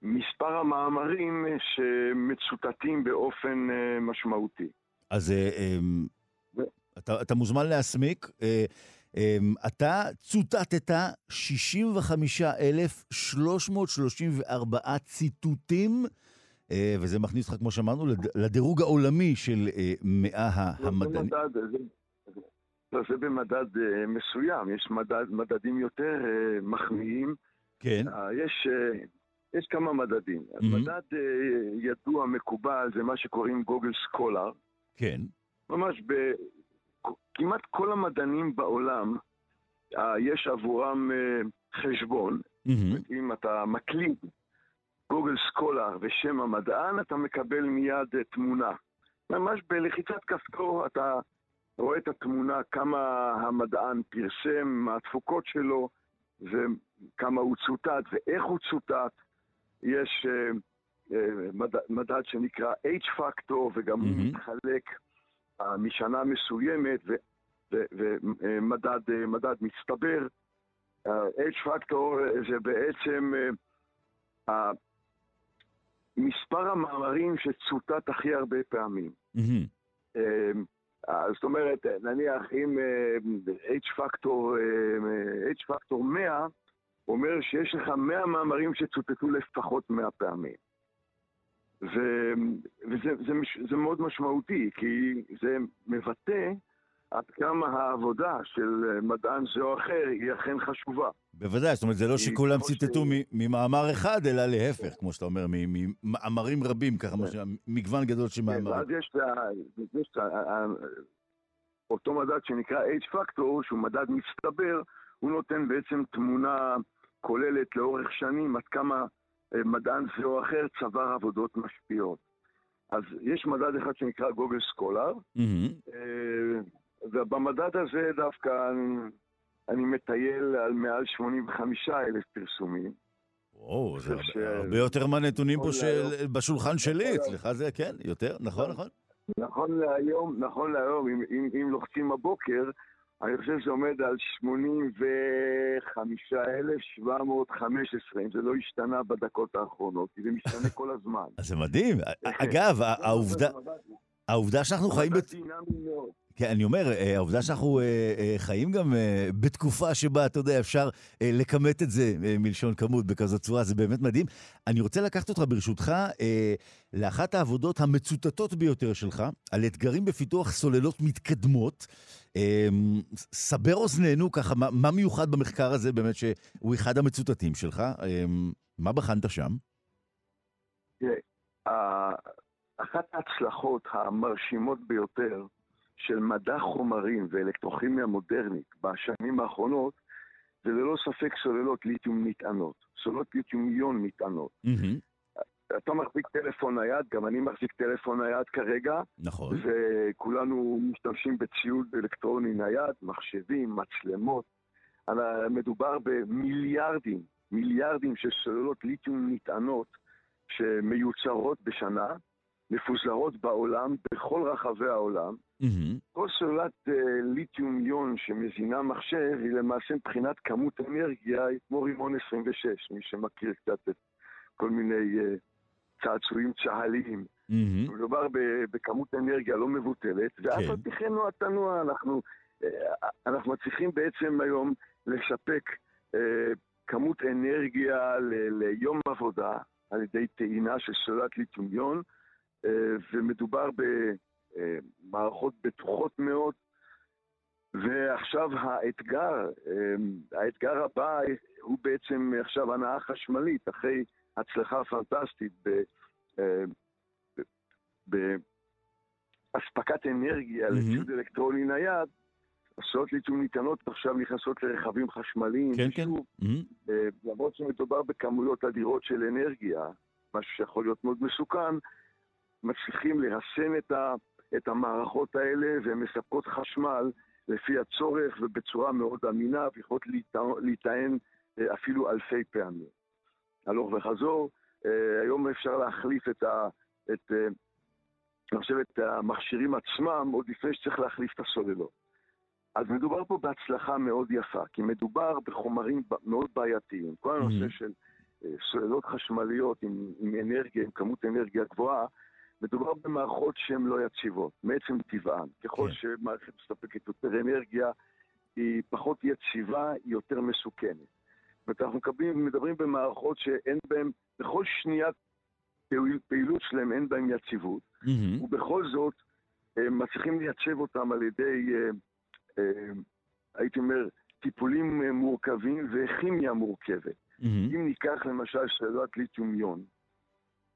מספר המאמרים שמצוטטים באופן אה, משמעותי. אז אמ, אתה, אתה מוזמן להסמיק. אה, אמ, אתה צוטטת 65,334 ציטוטים, אה, וזה מכניס אותך, כמו שאמרנו, לדירוג העולמי של 100 לא, המדענים. לא, זה במדד מסוים, יש מדד, מדדים יותר מחמיאים. כן. יש, יש כמה מדדים. Mm-hmm. מדד ידוע, מקובל, זה מה שקוראים גוגל סקולר. כן. ממש בכמעט כל המדענים בעולם, אה, יש עבורם אה, חשבון. Mm-hmm. אם אתה מקליד גוגל סקולר ושם המדען, אתה מקבל מיד אה, תמונה. ממש בלחיצת כפתור אתה רואה את התמונה, כמה המדען פרסם, מה התפוקות שלו, וכמה הוא צוטט ואיך הוא צוטט. יש מדד, מדד שנקרא H-Factor, וגם mm-hmm. הוא מתחלק uh, משנה מסוימת, ומדד uh, מצטבר. Uh, H-Factor זה בעצם uh, מספר המאמרים שצוטט הכי הרבה פעמים. Mm-hmm. זאת אומרת, נניח אם H-Factor, H-Factor 100, אומר שיש לך 100 מאמרים שצוטטו לפחות 100 פעמים. ו, וזה זה, זה מאוד משמעותי, כי זה מבטא עד כמה העבודה של מדען זה או אחר היא אכן חשובה. בוודאי, זאת אומרת, זה לא שכולם ציטטו ש... ממאמר אחד, אלא להפך, כמו שאתה אומר, ממאמרים רבים, ככה, כן. מגוון גדול של מאמרים. ואז יש את אותו מדד שנקרא H-Factor, שהוא מדד מצטבר, הוא נותן בעצם תמונה כוללת לאורך שנים עד כמה אה, מדען זה או אחר צבר עבודות משפיעות. אז יש מדד אחד שנקרא גוגל סקולר, mm-hmm. ובמדד הזה דווקא אני, אני מטייל על מעל 85 אלף פרסומים. וואו, זה ש... הרבה יותר מהנתונים פה של... בשולחן שלי, אצלך זה כן, יותר, נכון, נכון. נכון להיום, נכון להיום, אם, אם, אם לוחצים הבוקר, אני חושב שזה עומד על 85,715, אם זה לא השתנה בדקות האחרונות, כי זה משתנה כל הזמן. זה מדהים. אגב, העובדה... העובדה שאנחנו חיים... כן, אני אומר, אה, העובדה שאנחנו אה, אה, חיים גם בתקופה שבה, אתה יודע, אפשר לכמת את זה מלשון כמות בכזאת צורה, זה באמת מדהים. אני רוצה לקחת אותך, ברשותך, לאחת העבודות המצוטטות ביותר שלך, על אתגרים בפיתוח סוללות מתקדמות. סבר אוזנינו, ככה, מה מיוחד במחקר הזה, באמת, שהוא אחד המצוטטים שלך? מה בחנת שם? תראה, אחת ההצלחות המרשימות ביותר של מדע חומרים ואלקטרוכימיה מודרנית בשנים האחרונות, זה ללא ספק סוללות ליתיום נטענות, סוללות ליתיום יון נטענות. Mm-hmm. אתה מחזיק טלפון נייד, גם אני מחזיק טלפון נייד כרגע. נכון. וכולנו משתמשים בציוד אלקטרוני נייד, מחשבים, מצלמות. מדובר במיליארדים, מיליארדים של סוללות ליתיום נטענות שמיוצרות בשנה, מפוזרות בעולם, בכל רחבי העולם. Mm-hmm. כל סוללת uh, ליתיום יון שמזינה מחשב היא למעשה מבחינת כמות אנרגיה היא כמו רימון 26, מי שמכיר קצת את כל מיני uh, צעצועים צה"ליים. Mm-hmm. מדובר בכמות אנרגיה לא מבוטלת, ואף כן. על פי כן תנוע, אנחנו, uh, אנחנו מצליחים בעצם היום לספק uh, כמות אנרגיה ל- ליום עבודה על ידי טעינה של סוללת ליתיום יון. אה, ומדובר במערכות בטוחות מאוד. ועכשיו האתגר, אה, האתגר הבא הוא בעצם עכשיו הנאה חשמלית, אחרי הצלחה פנטסטית אה, באספקת אנרגיה mm-hmm. לציוד אלקטרוני נייד, הסעות ליצור ניתנות עכשיו נכנסות לרכבים חשמליים. כן, כן. Mm-hmm. למרות שמדובר בכמויות אדירות של אנרגיה, משהו שיכול להיות מאוד מסוכן, מצליחים לרסן את, ה, את המערכות האלה והן מספקות חשמל לפי הצורך ובצורה מאוד אמינה ויכולות להיטען אה, אפילו אלפי פעמים. הלוך וחזור, אה, היום אפשר להחליף את, ה, את, אה, אני חושב, את המכשירים עצמם עוד לפני שצריך להחליף את הסוללות. אז מדובר פה בהצלחה מאוד יפה, כי מדובר בחומרים מאוד בעייתיים. כל הנושא mm-hmm. של סוללות חשמליות עם, עם אנרגיה, עם כמות אנרגיה גבוהה, מדובר במערכות שהן לא יציבות, מעצם טבען. ככל כן. שמערכת מספקת יותר אנרגיה, היא פחות יציבה, היא יותר מסוכנת. זאת אומרת, אנחנו מקבלים, מדברים במערכות שאין בהן, בכל שנייה פעיל, פעילות שלהם אין בהן יציבות, mm-hmm. ובכל זאת מצליחים לייצב אותם על ידי, אה, אה, הייתי אומר, טיפולים מורכבים וכימיה מורכבת. Mm-hmm. אם ניקח למשל שאלת ליתיומיון,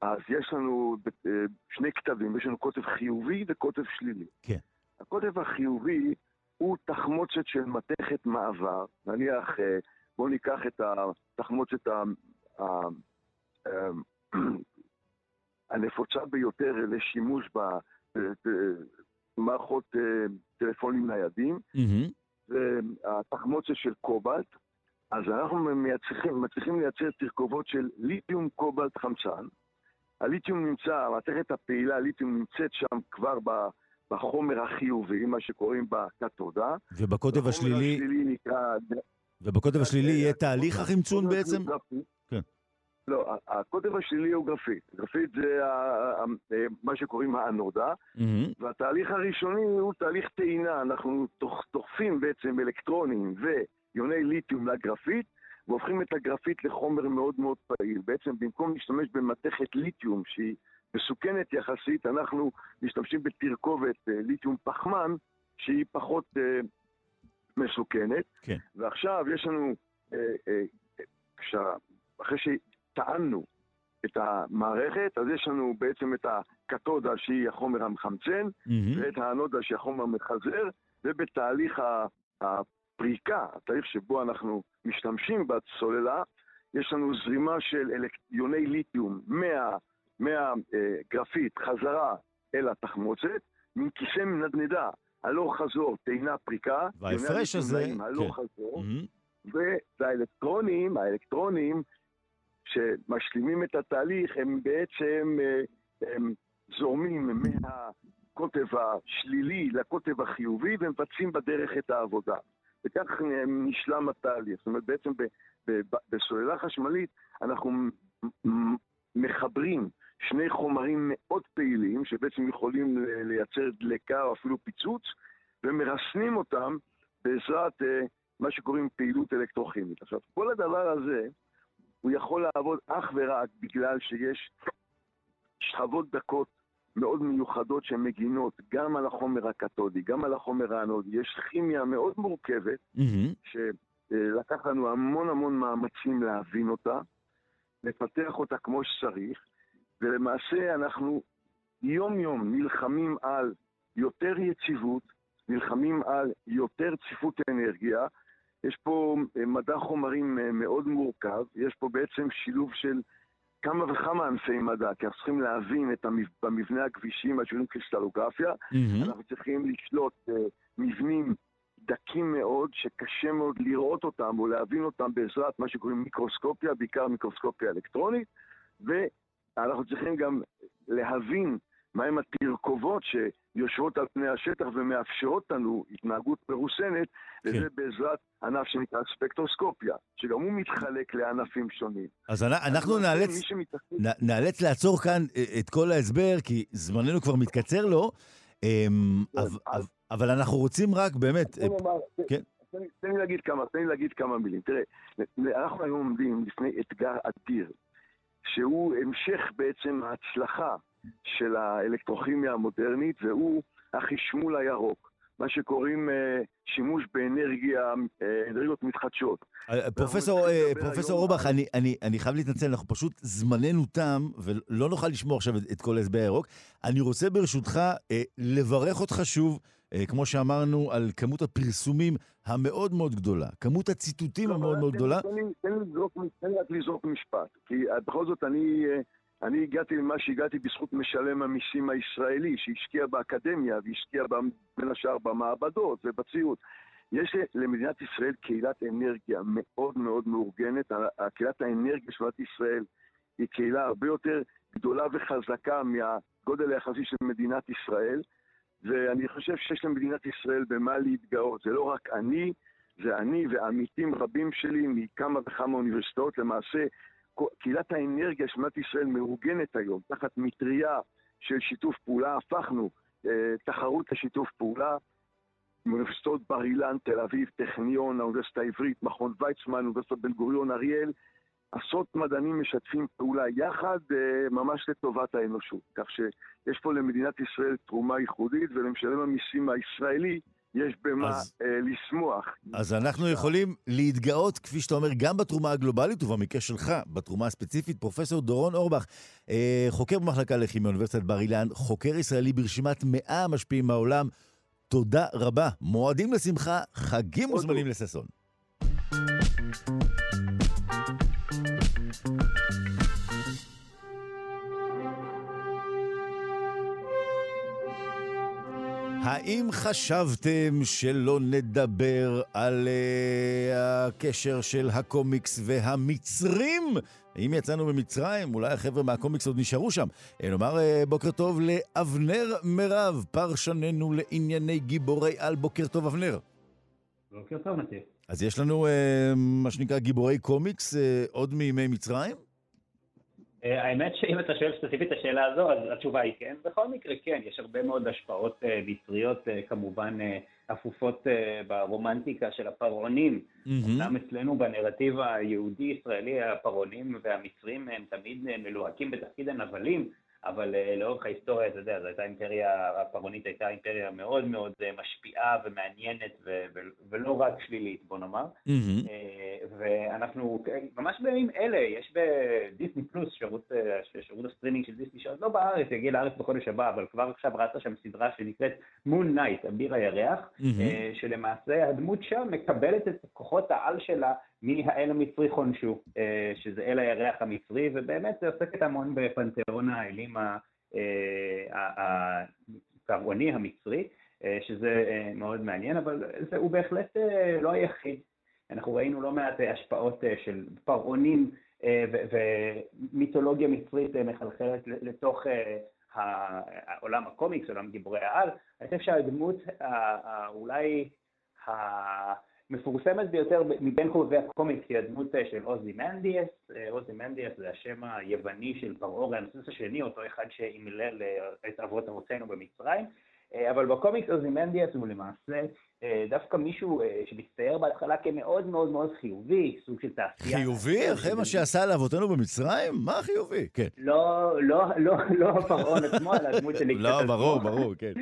אז יש לנו אה, שני כתבים, יש לנו קוטב חיובי וקוטב שלילי. כן. הקוטב החיובי הוא תחמוצת של מתכת מעבר, נניח, אה, בואו ניקח את התחמוצת הנפוצה ביותר לשימוש במערכות אה, טלפונים ניידים, והתחמוצת של קובלט, אז אנחנו מצליחים לייצר תרכובות של ליתיום קובלט חמצן, הליתיום נמצא, המעטרת הפעילה, הליתיום נמצאת שם כבר בחומר החיובי, מה שקוראים בקתודה. ובקוטב השלילי... השלילי נקרא... ובקוטב השלילי יהיה תהליך החמצון בעצם? כן. לא, הקוטב השלילי הוא גרפית. גרפית זה מה שקוראים האנודה, והתהליך הראשוני הוא תהליך טעינה. אנחנו דוחפים בעצם אלקטרונים ויוני ליתיום לגרפית, והופכים את הגרפית לחומר מאוד מאוד פעיל. בעצם במקום להשתמש במתכת ליתיום שהיא מסוכנת יחסית, אנחנו משתמשים בתרכובת אה, ליתיום פחמן שהיא פחות אה, מסוכנת. כן. ועכשיו יש לנו, אה, אה, כשה, אחרי שטענו את המערכת, אז יש לנו בעצם את הקתודה שהיא החומר המחמצן, mm-hmm. ואת האנודה שהיא החומר המחזר, ובתהליך הפריקה, התהליך שבו אנחנו משתמשים בסוללה, יש לנו זרימה של יוני ליתיום מהגרפית מה, אה, חזרה אל התחמוצת, מכיסא מנדנדה, הלוך חזור, טעינה פריקה. וההפרש הזה, הלוך כן. חזור, mm-hmm. והאלקטרונים, האלקטרונים שמשלימים את התהליך, הם בעצם אה, הם זורמים מהקוטב השלילי לקוטב החיובי ומבצעים בדרך את העבודה. וכך נשלם התהליך. זאת אומרת, בעצם בסוללה חשמלית אנחנו מחברים שני חומרים מאוד פעילים, שבעצם יכולים לייצר דלקה או אפילו פיצוץ, ומרסנים אותם בעזרת uh, מה שקוראים פעילות אלקטרוכימית. עכשיו, כל הדבר הזה, הוא יכול לעבוד אך ורק בגלל שיש שכבות דקות מאוד מיוחדות שהן מגינות גם על החומר הקתודי, גם על החומר האנודי. יש כימיה מאוד מורכבת, mm-hmm. שלקח לנו המון המון מאמצים להבין אותה, לפתח אותה כמו שצריך, ולמעשה אנחנו יום-יום נלחמים על יותר יציבות, נלחמים על יותר צפיפות אנרגיה. יש פה מדע חומרים מאוד מורכב, יש פה בעצם שילוב של כמה וכמה ענפי מדע, כי אנחנו צריכים להבין את המב... במבנה הכבישים, מה שקוראים קריסטלוגרפיה, mm-hmm. אנחנו צריכים לשלוט uh, מבנים דקים מאוד, שקשה מאוד לראות אותם או להבין אותם בעזרת מה שקוראים מיקרוסקופיה, בעיקר מיקרוסקופיה אלקטרונית, ואנחנו צריכים גם להבין מהם התרכובות שיושבות על פני השטח ומאפשרות לנו התנהגות מרוסנת, כן. וזה בעזרת ענף שנקרא ספקטרוסקופיה, שגם הוא מתחלק לענפים שונים. אז אנחנו נאלץ, נאלץ לעצור כאן אה, את כל ההסבר, כי זמננו כבר מתקצר לו, אמ, כן, אבל אנחנו רוצים רק באמת... אה, כן. תן לי להגיד כמה, תן לי להגיד כמה מילים. תראה, אנחנו היום עומדים לפני אתגר אדיר, שהוא המשך בעצם ההצלחה של האלקטרוכימיה המודרנית, והוא החשמול הירוק. מה שקוראים uh, שימוש באנרגיה, uh, אנרגיות מתחדשות. אה, פרופסור, פרופסור אורבך, אני, אני, אני חייב להתנצל, אנחנו פשוט, זמננו תם, ולא נוכל לשמוע עכשיו את, את כל ההסבר הירוק. אני רוצה ברשותך לברך אותך שוב, כמו שאמרנו, על כמות הפרסומים המאוד מאוד גדולה, כמות הציטוטים לא, המאוד מאוד גדולה. תן לי רק לזרוק משפט, כי בכל זאת אני... אני הגעתי למה שהגעתי בזכות משלם המיסים הישראלי, שהשקיע באקדמיה והשקיע בין השאר במעבדות ובציוד. יש למדינת ישראל קהילת אנרגיה מאוד מאוד מאורגנת. קהילת האנרגיה של מדינת ישראל היא קהילה הרבה יותר גדולה וחזקה מהגודל היחסי של מדינת ישראל, ואני חושב שיש למדינת ישראל במה להתגאות. זה לא רק אני, זה אני ועמיתים רבים שלי מכמה וכמה אוניברסיטאות. למעשה, קהילת האנרגיה של מדינת ישראל מאורגנת היום תחת מטריה של שיתוף פעולה. הפכנו אה, תחרות לשיתוף פעולה. מאוניברסיטאות בר אילן, תל אביב, טכניון, האוניברסיטה העברית, מכון ויצמן, אוניברסיטת בן גוריון, אריאל, עשרות מדענים משתפים פעולה יחד אה, ממש לטובת האנושות. כך שיש פה למדינת ישראל תרומה ייחודית ולמשלם המיסים הישראלי יש במה אז, אה, לשמוח. אז אנחנו יכולים להתגאות, כפי שאתה אומר, גם בתרומה הגלובלית ובמקרה שלך, בתרומה הספציפית. פרופסור דורון אורבך, אה, חוקר במחלקה לכימיה באוניברסיטת בר אילן, חוקר ישראלי ברשימת 100 המשפיעים מהעולם. תודה רבה. מועדים לשמחה, חגים מוזמנים לששון. האם חשבתם שלא נדבר על uh, הקשר של הקומיקס והמצרים? אם יצאנו ממצרים, אולי החבר'ה מהקומיקס עוד נשארו שם. נאמר uh, בוקר טוב לאבנר מירב, פרשננו לענייני גיבורי על. בוקר טוב, אבנר. בוקר טוב, נתיב. אז יש לנו uh, מה שנקרא גיבורי קומיקס uh, עוד מימי מצרים? אה, האמת שאם אתה שואל ספציפית את השאלה הזו, אז התשובה היא כן. בכל מקרה כן, יש הרבה מאוד השפעות אה, מצריות אה, כמובן אפופות ברומנטיקה של הפרעונים. אומנם אצלנו בנרטיב היהודי-ישראלי הפרעונים והמצרים הם תמיד מלוהקים בתפקיד הנבלים, אבל uh, לאורך ההיסטוריה, אתה יודע, זו הייתה אימפריה, הפרעונית הייתה אימפריה מאוד מאוד uh, משפיעה ומעניינת ו- ו- ולא רק שלילית, בוא נאמר. Mm-hmm. ואנחנו, ממש בימים אלה, יש בדיסני פלוס, שירות, שירות הסטרימינג של דיסני, שעוד לא בארץ, יגיע לארץ בחודש הבא, אבל כבר עכשיו רצה שם סדרה שנקראת Moon Knight, אביר הירח, mm-hmm. שלמעשה הדמות שם מקבלת את כוחות העל שלה מהאל המצרי חונשו, אה, שזה אל הירח המצרי, ובאמת זה עוסקת המון בפנתיאון האלים הפרעוני אה, המצרי, אה, שזה מאוד מעניין, אבל זה, הוא בהחלט לא היחיד. אנחנו ראינו לא מעט השפעות של פרעונים ומיתולוגיה מצרית מחלחלת לתוך עולם הקומיקס, עולם גיבורי העל. אני חושב שהדמות אולי המפורסמת ביותר מבין חובבי הקומיקס היא הדמות אה, של עוזי מנדיאס. אה, עוזי מנדיאס זה השם היווני של פרעה רעמסוס השני, אותו אחד שאימלל אה, את אבות אבותינו במצרים. אבל בקומיקס עוזי מנדיאס הוא למעשה דווקא מישהו שמצטייר בהתחלה כמאוד מאוד מאוד חיובי, סוג של תעשייה. חיובי? אחרי מה שעשה לאבותינו במצרים? מה חיובי? כן. לא, לא, לא, לא הפרעון עצמו, אלא הדמות שלי. לא, ברור, ברור, כן.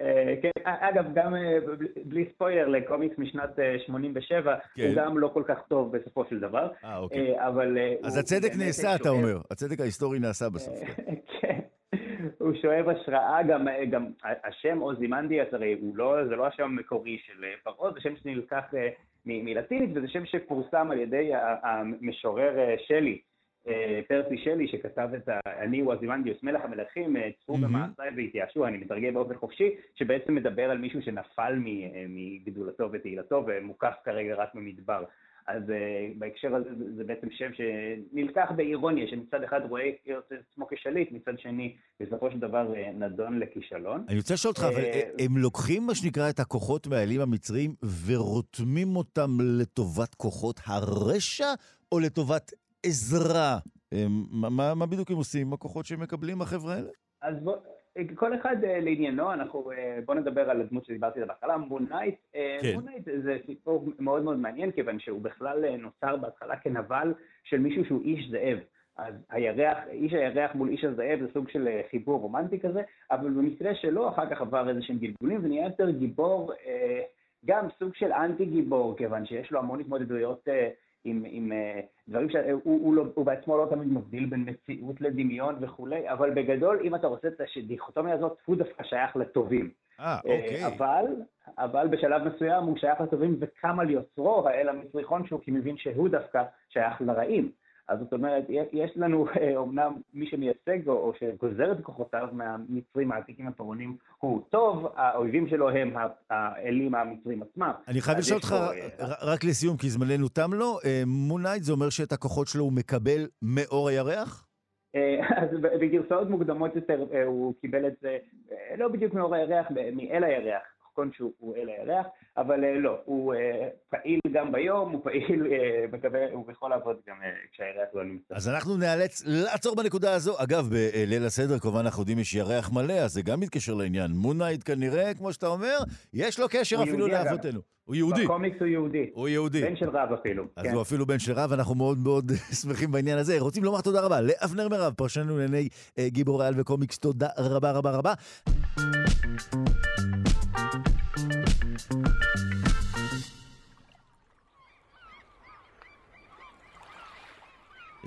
אה, כן, אגב, גם אה, בלי ספוילר לקומיקס משנת 87, אה, כן. הוא גם לא כל כך טוב בסופו של דבר. אה, אוקיי. אבל... אז הצדק נעשה, אתה אומר. הצדק ההיסטורי נעשה בסוף. כן. כן. הוא שואב השראה, גם, גם השם עוזי מנדיאס, הרי לא, זה לא השם המקורי של פרעה, זה שם שנלקח מלטינית, וזה שם שפורסם על ידי המשורר שלי. אה, פרסי שלי שכתב את ה... אני הוא אזימנדיוס מלך המלכים, אה, צפו במעשיי והתייאשו, אני מתרגם באופן חופשי, שבעצם מדבר על מישהו שנפל אה, מגדולתו ותהילתו ומוקף כרגע רק במדבר. אז בהקשר הזה זה, זה בעצם שם שנלקח באירוניה, שמצד אחד רואה את עצמו כשליט, מצד שני בסופו של דבר נדון לכישלון. אני רוצה לשאול אותך, אבל הם לוקחים מה שנקרא את הכוחות מהאלים המצריים ורותמים אותם לטובת כוחות הרשע או לטובת עזרה. מה, מה, מה בדיוק הם עושים עם הכוחות שהם מקבלים, החבר'ה האלה? אז בוא, כל אחד uh, לעניינו, אנחנו, uh, בוא נדבר על הדמות שדיברתי עליה בהתחלה, מונייט. Uh, כן. מונייט זה סיפור מאוד מאוד מעניין, כיוון שהוא בכלל נוצר בהתחלה כנבל של מישהו שהוא איש זאב. אז הירח, איש הירח מול איש הזאב זה סוג של חיבור רומנטי כזה, אבל במקרה שלו אחר כך עבר איזה שהם גלגולים ונהיה יותר גיבור, אה, גם סוג של אנטי גיבור, כיוון שיש לו המון התמודדויות אה, עם, עם דברים שהוא הוא לא, הוא בעצמו לא תמיד מבדיל בין מציאות לדמיון וכולי, אבל בגדול, אם אתה רוצה את הדיכוטומיה הזאת, הוא דווקא שייך לטובים. אה, אוקיי. אבל, אבל בשלב מסוים הוא שייך לטובים וקם על יוצרו, האל המצריכון שהוא, כי מבין שהוא דווקא שייך לרעים. אז זאת אומרת, יש לנו אומנם מי שמייצג או שגוזר את כוחותיו מהמצרים העתיקים הפרעונים הוא טוב, האויבים שלו הם האלים המצרים עצמם. אני חייב לשאול אותך, רק לסיום, כי זמננו תם לו, מונייט זה אומר שאת הכוחות שלו הוא מקבל מאור הירח? אז בגרסאות מוקדמות יותר הוא קיבל את זה לא בדיוק מאור הירח, מאל הירח. מתכון שהוא אל הירח, אבל אה, לא, הוא אה, פעיל גם ביום, הוא פעיל, מקווה, הוא יכול לעבוד גם אה, כשהירח לא נמצא. אז אנחנו נאלץ לעצור בנקודה הזו. אגב, בליל הסדר כמובן אנחנו יודעים יש ירח מלא, אז זה גם מתקשר לעניין. מונייט כנראה, כמו שאתה אומר, יש לו קשר אפילו לאבותינו. הוא יהודי. בקומיקס הוא יהודי. הוא יהודי. בן של רב אפילו. אז כן. הוא אפילו בן של רב, אנחנו מאוד מאוד שמחים בעניין הזה. רוצים לומר תודה רבה לאבנר מירב, פרשנו לעיני גיבורי על וקומיקס, תודה רבה רבה רבה.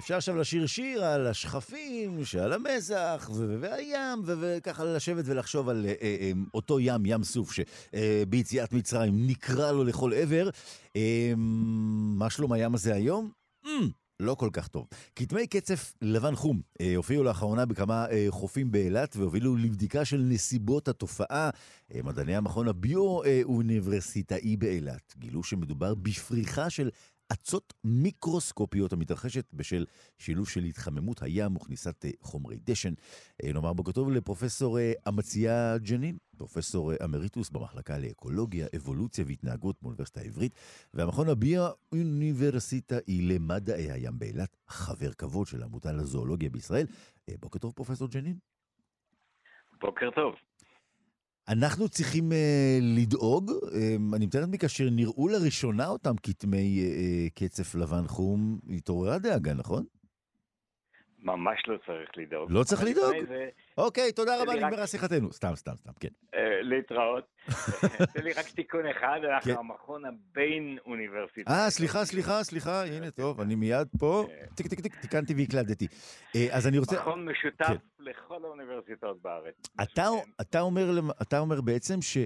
אפשר עכשיו לשיר שיר על השכפים שעל המזח והים, וככה לשבת ולחשוב על אה, אה, אה, אותו ים, ים סוף, שביציאת מצרים נקרא לו לכל עבר. מה שלום הים הזה היום? לא כל כך טוב. כתמי קצף לבן חום אה, הופיעו לאחרונה בכמה אה, חופים באילת והובילו לבדיקה של נסיבות התופעה. אה, מדעני המכון הביו-אוניברסיטאי באילת גילו שמדובר בפריחה של אצות מיקרוסקופיות המתרחשת בשל שילוב של התחממות הים וכניסת אה, חומרי דשן. אה, נאמר בוקר טוב לפרופסור אה, אמציה ג'נין, פרופסור אמריטוס במחלקה לאקולוגיה, אבולוציה והתנהגות באוניברסיטה העברית, והמכון הביו-אוניברסיטאי למדעי הים באילת, חבר כבוד של העמותה לזואולוגיה בישראל. בוקר טוב, פרופסור ג'נין. בוקר טוב. אנחנו צריכים uh, לדאוג, אה, אני מתאר לעצמי כאשר נראו לראשונה אותם כתמי אה, קצף לבן חום, התעוררה דאגה, נכון? ממש לא צריך לדאוג. לא צריך לדאוג? זה... אוקיי, תודה רבה, נגמרה רק... שיחתנו. סתם, סתם, סתם, כן. אה, להתראות. תן לי רק תיקון אחד, אנחנו כן. המכון הבין-אוניברסיטאי. אה, סליחה, סליחה, סליחה, הנה, טוב, אני מיד פה, טיק, טיק, טיק, תיקנתי והקלדתי. אז אני רוצה... מכון משותף כן. לכל האוניברסיטאות בארץ. אתה, אתה, אומר, אתה אומר בעצם ש...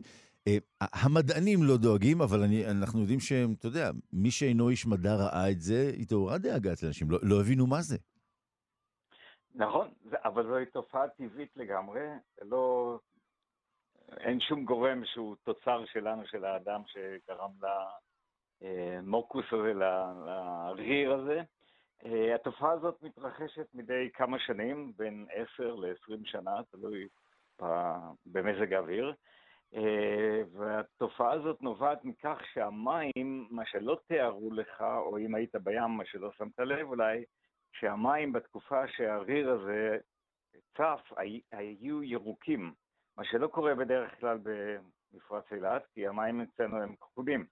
המדענים לא דואגים, אבל אני, אנחנו יודעים שהם, אתה יודע, מי שאינו איש מדע ראה את זה, התעוררה דאגה אצל אנשים, לא, לא הבינו מה זה. נכון, אבל זוהי תופעה טבעית לגמרי, לא... אין שום גורם שהוא תוצר שלנו, של האדם, שגרם למורקוס הזה, לריר הזה. אה, התופעה הזאת מתרחשת מדי כמה שנים, בין 10 ל-20 שנה, תלוי במזג האוויר. אה, והתופעה הזאת נובעת מכך שהמים, מה שלא תיארו לך, או אם היית בים, מה שלא שמת לב אולי, שהמים בתקופה שהריר הזה צף היו ירוקים, מה שלא קורה בדרך כלל במפרץ אילת, כי המים אצלנו הם כחולים.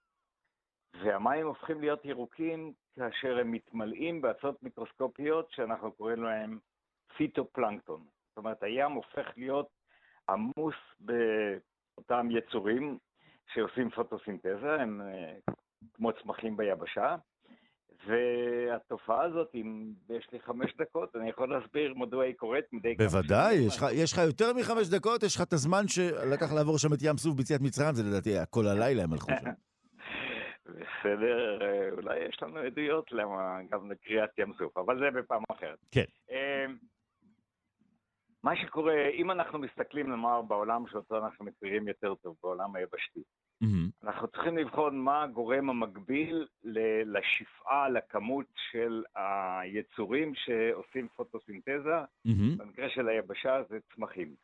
והמים הופכים להיות ירוקים כאשר הם מתמלאים באצות מיקרוסקופיות שאנחנו קוראים להם פיטופלנקטון. זאת אומרת, הים הופך להיות עמוס באותם יצורים שעושים פוטוסינתזה, הם אה, כמו צמחים ביבשה, והתופעה הזאת, אם יש לי חמש דקות, אני יכול להסביר מדוע היא קורית מדי כמה שנים. בוודאי, יש לך יותר מחמש דקות, יש לך את הזמן שלקח לעבור שם את ים סוף ביציאת מצרים, זה לדעתי כל הלילה הם הלכו שם. בסדר, אולי יש לנו עדויות למה גם לקריאת ים סוף, אבל זה בפעם אחרת. כן. אמ, מה שקורה, אם אנחנו מסתכלים, נאמר, בעולם שאותו אנחנו מכירים יותר טוב, בעולם היבשתי. אנחנו צריכים לבחון מה הגורם המקביל לשפעה, לכמות של היצורים שעושים פוטוסינתזה, mm-hmm. במקרה של היבשה זה צמחים.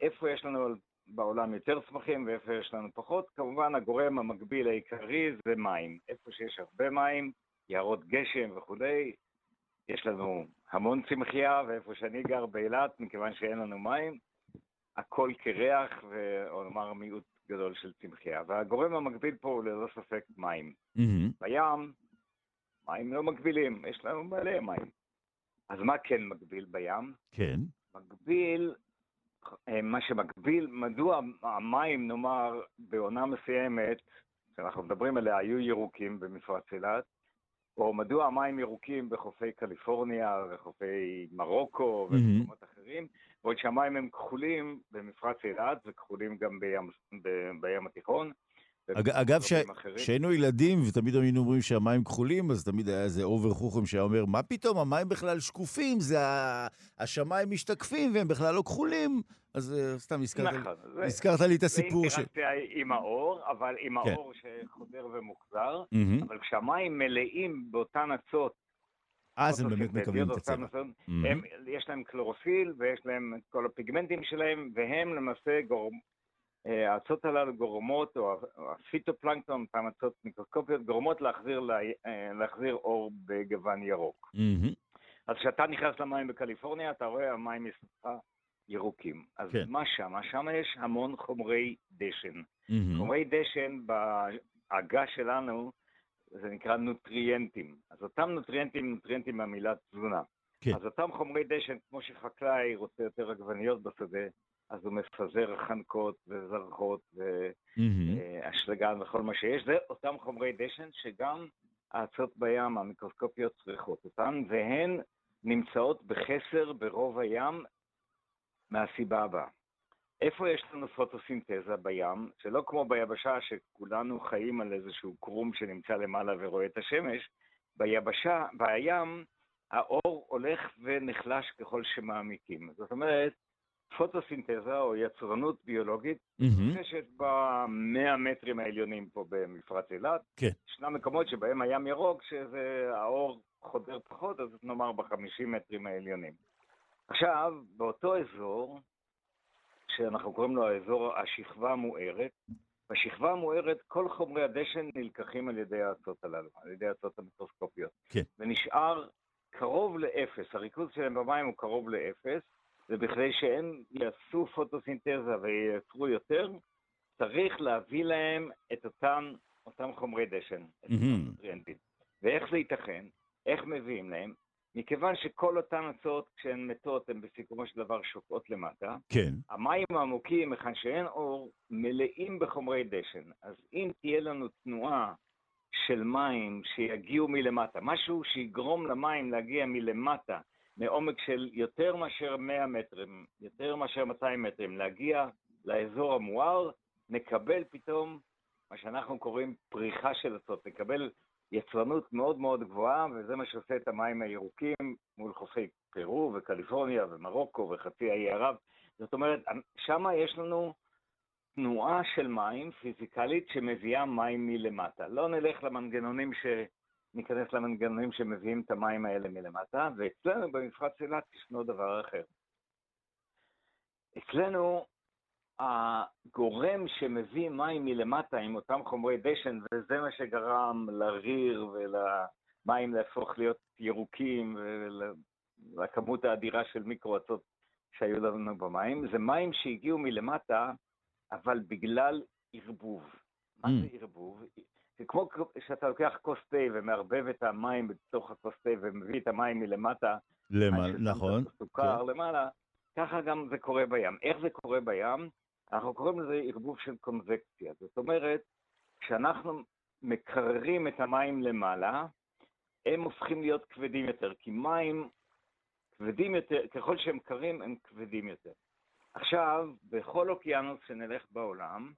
איפה יש לנו בעולם יותר צמחים ואיפה יש לנו פחות? כמובן הגורם המקביל העיקרי זה מים. איפה שיש הרבה מים, יערות גשם וכולי, יש לנו המון צמחייה, ואיפה שאני גר באילת, מכיוון שאין לנו מים, הכל קרח, או נאמר מיעוט גדול של צמחייה. והגורם המקביל פה הוא ללא ספק מים. Mm-hmm. בים, מים לא מגבילים, יש לנו מלא מים. אז מה כן מגביל בים? כן. מגביל, אה, מה שמגביל, מדוע המים, נאמר, בעונה מסוימת, שאנחנו מדברים עליה, היו ירוקים במפרץ אילת, או מדוע המים ירוקים בחופי קליפורניה וחופי מרוקו ובמקומות אהמ. אחרים, בעוד שהמים הם כחולים במפרץ אילת וכחולים גם בים, ב, בים התיכון, אג, אגב, כשהיינו ילדים ותמיד היינו אומרים שהמים כחולים, אז תמיד היה איזה אובר חוכם שהיה אומר, מה פתאום, המים בכלל שקופים, זה ה... השמיים משתקפים והם בכלל לא כחולים. אז uh, סתם הזכרת, נכון, לי, הזכרת לי את הסיפור ש... זה אינטראקציה עם האור, אבל עם כן. האור שחוזר ומוחזר, mm-hmm. אבל כשהמים מלאים באותן אצות, אז הם באמת מקבלים את הצבע. Mm-hmm. הם, יש להם קלורופיל ויש להם את כל הפיגמנטים שלהם, והם למעשה גורם... אה, האצות הללו גורמות, או הפיטופלנקטון, אותן אצות מיקרוסקופיות, גורמות להחזיר, לה, אה, להחזיר אור בגוון ירוק. Mm-hmm. אז כשאתה נכנס למים בקליפורניה, אתה רואה המים מסביבך ירוקים. אז כן. מה שם? שם יש המון חומרי דשן. Mm-hmm. חומרי דשן בעגה שלנו, זה נקרא נוטריאנטים. אז אותם נוטריאנטים, נוטריאנטים מהמילה תזונה. כן. אז אותם חומרי דשן, כמו שחקלאי רוצה יותר עגבניות בשדה, אז הוא מפזר חנקות וזרחות ואשלגן mm-hmm. וכל מה שיש. זה אותם חומרי דשן שגם האצות בים המיקרוסקופיות צריכות אותן, והן נמצאות בחסר ברוב הים מהסיבה הבאה. איפה יש לנו פוטוסינתזה בים? שלא כמו ביבשה שכולנו חיים על איזשהו קרום שנמצא למעלה ורואה את השמש, ביבשה, בים, האור הולך ונחלש ככל שמעמיקים. זאת אומרת, פוטוסינתזה או יצרנות ביולוגית, מתרחשת mm-hmm. במאה מטרים העליונים פה במפרץ אילת. כן. ישנם מקומות שבהם הים ירוק, שזה האור חודר פחות, אז נאמר בחמישים מטרים העליונים. עכשיו, באותו אזור, שאנחנו קוראים לו האזור השכבה המוארת, בשכבה המוארת כל חומרי הדשן נלקחים על ידי האצות הללו, על ידי האצות המיקרוסקופיות. כן. ונשאר קרוב לאפס, הריכוז שלהם במים הוא קרוב לאפס, ובכדי שהם יעשו פוטוסינתזה וייצרו יותר, צריך להביא להם את אותם, אותם חומרי דשן, את mm-hmm. ואיך זה ייתכן? איך מביאים להם? מכיוון שכל אותן הצעות, כשהן מתות, הן בסיכומו של דבר שוקעות למטה. כן. המים העמוקים, היכן שאין אור, מלאים בחומרי דשן. אז אם תהיה לנו תנועה של מים שיגיעו מלמטה, משהו שיגרום למים להגיע מלמטה, מעומק של יותר מאשר 100 מטרים, יותר מאשר 200 מטרים, להגיע לאזור המואר, נקבל פתאום מה שאנחנו קוראים פריחה של הצות, נקבל יצרנות מאוד מאוד גבוהה, וזה מה שעושה את המים הירוקים מול חופי פרו וקליפורניה ומרוקו וחצי האי ערב. זאת אומרת, שם יש לנו תנועה של מים פיזיקלית שמביאה מים מלמטה. לא נלך למנגנונים ש... ניכנס למנגנונים שמביאים את המים האלה מלמטה, ואצלנו במפרץ אילת ישנו דבר אחר. אצלנו הגורם שמביא מים מלמטה עם אותם חומרי דשן, וזה מה שגרם לריר ולמים להפוך להיות ירוקים ולכמות האדירה של מיקרואצות שהיו לנו במים, זה מים שהגיעו מלמטה, אבל בגלל ערבוב. מה זה mm. ערבוב? זה כמו שאתה לוקח כוס תה ומערבב את המים בתוך הכוס תה ומביא את המים מלמטה. למעלה, נכון. סוכר כן. למעלה, ככה גם זה קורה בים. איך זה קורה בים? אנחנו קוראים לזה ערבוב של קונבקציה. זאת אומרת, כשאנחנו מקררים את המים למעלה, הם הופכים להיות כבדים יותר, כי מים כבדים יותר, ככל שהם קרים הם כבדים יותר. עכשיו, בכל אוקיינוס שנלך בעולם,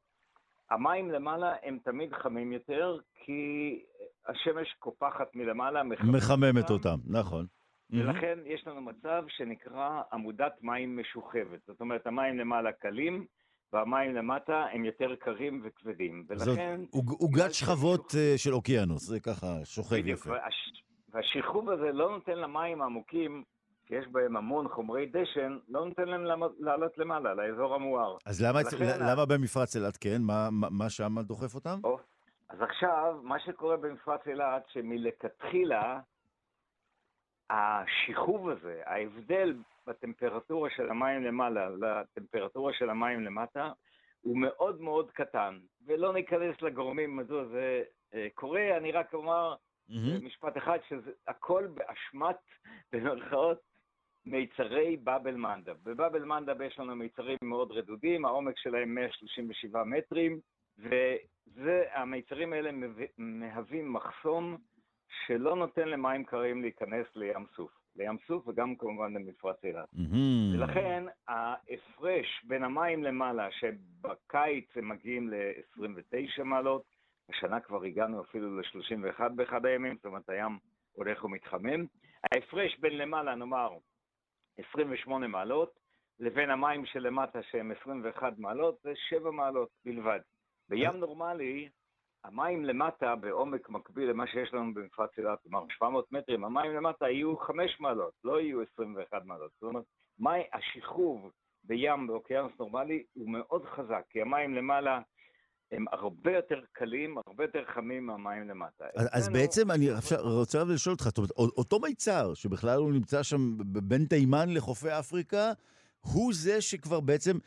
המים למעלה הם תמיד חמים יותר, כי השמש קופחת מלמעלה, מחממת אותם, נכון. ולכן יש לנו מצב שנקרא עמודת מים משוכבת. זאת אומרת, המים למעלה קלים, והמים למטה הם יותר קרים וכבדים. ולכן... זאת עוגת שכבות. אה, של אוקיינוס, זה ככה שוכב יפה. והש... והשכוב הזה לא נותן למים העמוקים שיש בהם המון חומרי דשן, לא נותן להם לעלות למעלה, לאזור המואר. אז למה, ולכן... למה במפרץ אילת כן? מה, מה שם דוחף אותם? או, אז עכשיו, מה שקורה במפרץ אילת, שמלכתחילה, השכוב הזה, ההבדל בטמפרטורה של המים למעלה לטמפרטורה של המים למטה, הוא מאוד מאוד קטן, ולא ניכנס לגורמים מדוע זה אה, קורה, אני רק אומר mm-hmm. משפט אחד, שזה הכל באשמת, במרכאות, מיצרי באבל מנדב. בבאבל מנדב יש לנו מיצרים מאוד רדודים, העומק שלהם 137 מטרים, והמיצרים האלה מהווים מחסום שלא נותן למים קרים להיכנס לים סוף. לים סוף וגם כמובן למפרץ אילת. ולכן ההפרש בין המים למעלה, שבקיץ הם מגיעים ל-29 מעלות, השנה כבר הגענו אפילו ל-31 באחד הימים, זאת אומרת הים הולך ומתחמם. ההפרש בין למעלה, נאמר, 28 מעלות, לבין המים שלמטה שהם 21 מעלות, זה 7 מעלות בלבד. בים נורמלי, המים למטה בעומק מקביל למה שיש לנו במפרץ אילת, כלומר 700 מטרים, המים למטה יהיו 5 מעלות, לא יהיו 21 מעלות. זאת אומרת, מי השחרוב בים באוקיינוס נורמלי הוא מאוד חזק, כי המים למעלה הם הרבה יותר קלים, הרבה יותר חמים מהמים למטה. אז, אז בעצם אני עכשיו רוצה לשאול אותך, זאת אומרת, אותו מיצר, שבכלל הוא נמצא שם בין תימן לחופי אפריקה, הוא זה שכבר בעצם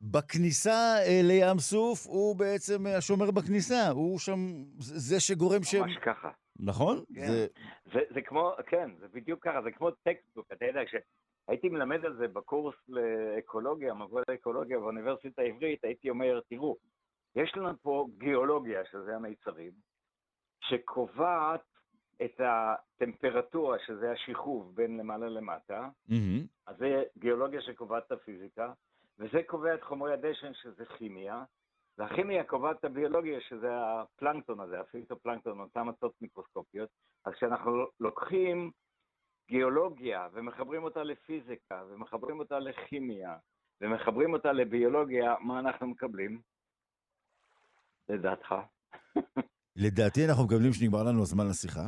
בכניסה אה, לים סוף, הוא בעצם השומר בכניסה, הוא שם, זה שגורם ש... ממש ככה. נכון? כן. זה... זה, זה כמו, כן, זה בדיוק ככה, זה כמו textbook, אתה יודע, כשהייתי מלמד על זה בקורס לאקולוגיה, מבוא לאקולוגיה באוניברסיטה העברית, הייתי אומר, תראו, יש לנו פה גיאולוגיה, שזה המיצרים, שקובעת את הטמפרטורה, שזה הערבוב בין למעלה למטה, אהמ. אז זה גיאולוגיה שקובעת את הפיזיקה, וזה קובע את חומרי הדשן, שזה כימיה, והכימיה קובעת את הביולוגיה, שזה הפלנקטון הזה, הפיטופלנקטון, אותן אצות מיקרוסקופיות. אז כשאנחנו לוקחים גיאולוגיה ומחברים אותה לפיזיקה, ומחברים אותה לכימיה, ומחברים אותה לביולוגיה, מה אנחנו מקבלים? לדעתך? לדעתי אנחנו מקבלים שנגמר לנו הזמן לשיחה.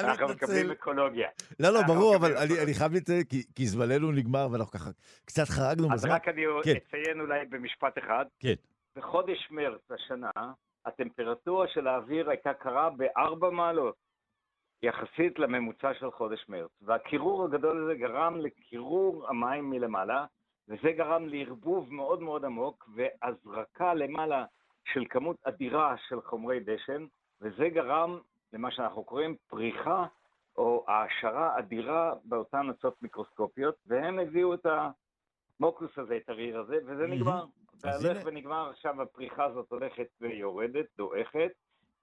אנחנו מקבלים אקולוגיה. לא, לא, ברור, אבל אני חייב לציין, כי זמננו נגמר ואנחנו ככה קצת חרגנו בזמן. אז רק אני כן. אציין אולי במשפט אחד. כן. בחודש מרץ השנה, הטמפרטורה של האוויר הייתה קרה בארבע מעלות, יחסית לממוצע של חודש מרץ. והקירור הגדול הזה גרם לקירור המים מלמעלה, וזה גרם לערבוב מאוד מאוד עמוק והזרקה למעלה של כמות אדירה של חומרי דשן, וזה גרם למה שאנחנו קוראים פריחה או העשרה אדירה באותן נוצות מיקרוסקופיות, והם הביאו את המוקוס הזה, את הריר הזה, וזה נגמר. זה הולך ונגמר, עכשיו הפריחה הזאת הולכת ויורדת, דועכת,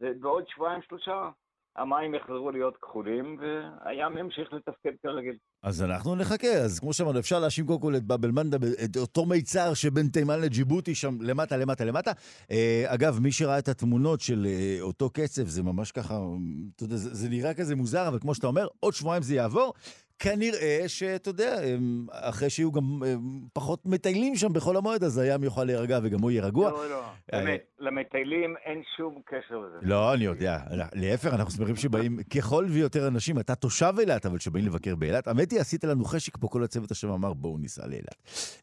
ובעוד שבועיים שלושה המים יחזרו להיות כחולים, והים ימשיך לתפקד כרגיל. אז אנחנו נחכה, אז כמו שאמרנו, אפשר להאשים קודם כל את באבל מנדה, את אותו מיצר שבין תימן לג'יבוטי, שם למטה, למטה, למטה. אה, אגב, מי שראה את התמונות של אה, אותו קצב, זה ממש ככה, אתה יודע, זה, נראה כזה מוזר, אבל כמו שאתה אומר, עוד שבועיים זה יעבור. כנראה שאתה יודע, אחרי שיהיו גם פחות מטיילים שם בחול המועד, אז הים יוכל להירגע וגם הוא יהיה רגוע. לא, לא, באמת, למטיילים אין שום קשר לזה. לא, אני יודע. להפך, אנחנו שמחים שבאים ככל ויותר אנשים. אתה תושב אילת, אבל שבאים לבקר באילת. האמת היא, עשית לנו חשק פה, כל הצוות עכשיו אמר, בואו ניסע לאילת.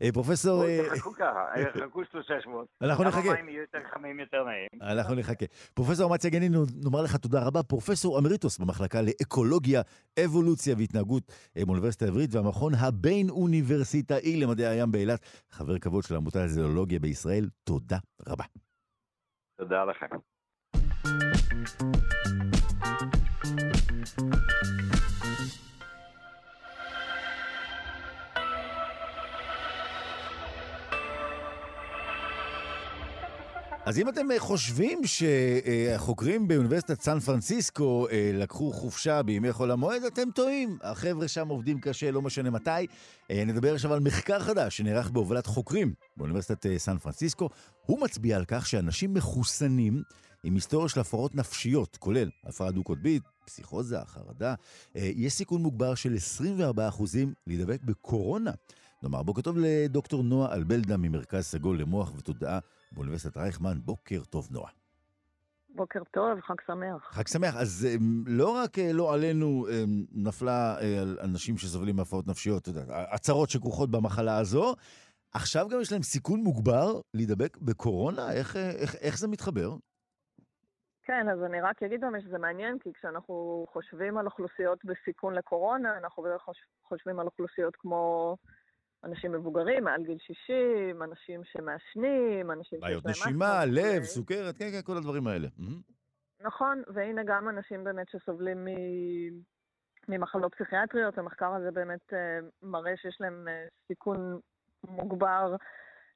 אה, פרופסור... תחכו ככה, חכו שלושה שבועות. אנחנו נחכה. כמה מים יהיו יותר חמים, יותר נעים. אנחנו נחכה. פרופסור אמציה גני, נאמר לך תודה רבה. פרופסור אמריטוס במחלקה לאקולוגיה, אבולוציה והתנהגות באוניברסיטה העברית והמכון הבין-אוניברסיטאי למדעי הים באילת, חבר כבוד של העמותה לזואולוגיה בישראל. תודה רבה. תודה לכם. אז אם אתם אה, חושבים שהחוקרים באוניברסיטת סן פרנסיסקו אה, לקחו חופשה בימי חול המועד, אתם טועים. החבר'ה שם עובדים קשה, לא משנה מתי. אה, נדבר עכשיו על מחקר חדש שנערך בהובלת חוקרים באוניברסיטת סן פרנסיסקו. הוא מצביע על כך שאנשים מחוסנים עם היסטוריה של הפרעות נפשיות, כולל הפרעה דו-קוטבית, פסיכוזה, חרדה, יש סיכון מוגבר של 24% להידבק בקורונה. נאמר בוקר טוב לדוקטור נועה אלבלדה ממרכז סגול למוח ותודעה באוניברסיטת רייכמן. בוקר טוב, נועה. בוקר טוב, חג שמח. חג שמח. אז אמ, לא רק אה, לא עלינו אמ, נפלה אה, על אנשים שסובלים מהפרעות נפשיות, אתה יודע, הצהרות שכרוכות במחלה הזו, עכשיו גם יש להם סיכון מוגבר להידבק בקורונה? איך, אה, איך, איך זה מתחבר? כן, אז אני רק אגיד באמת שזה מעניין, כי כשאנחנו חושבים על אוכלוסיות בסיכון לקורונה, אנחנו חושבים על אוכלוסיות כמו אנשים מבוגרים, מעל גיל 60, אנשים שמעשנים, אנשים שיש להם... בעיות נשימה, לב, סוכרת, כן, כן, כל הדברים האלה. נכון, והנה גם אנשים באמת שסובלים מ... ממחלות פסיכיאטריות, המחקר הזה באמת uh, מראה שיש להם uh, סיכון מוגבר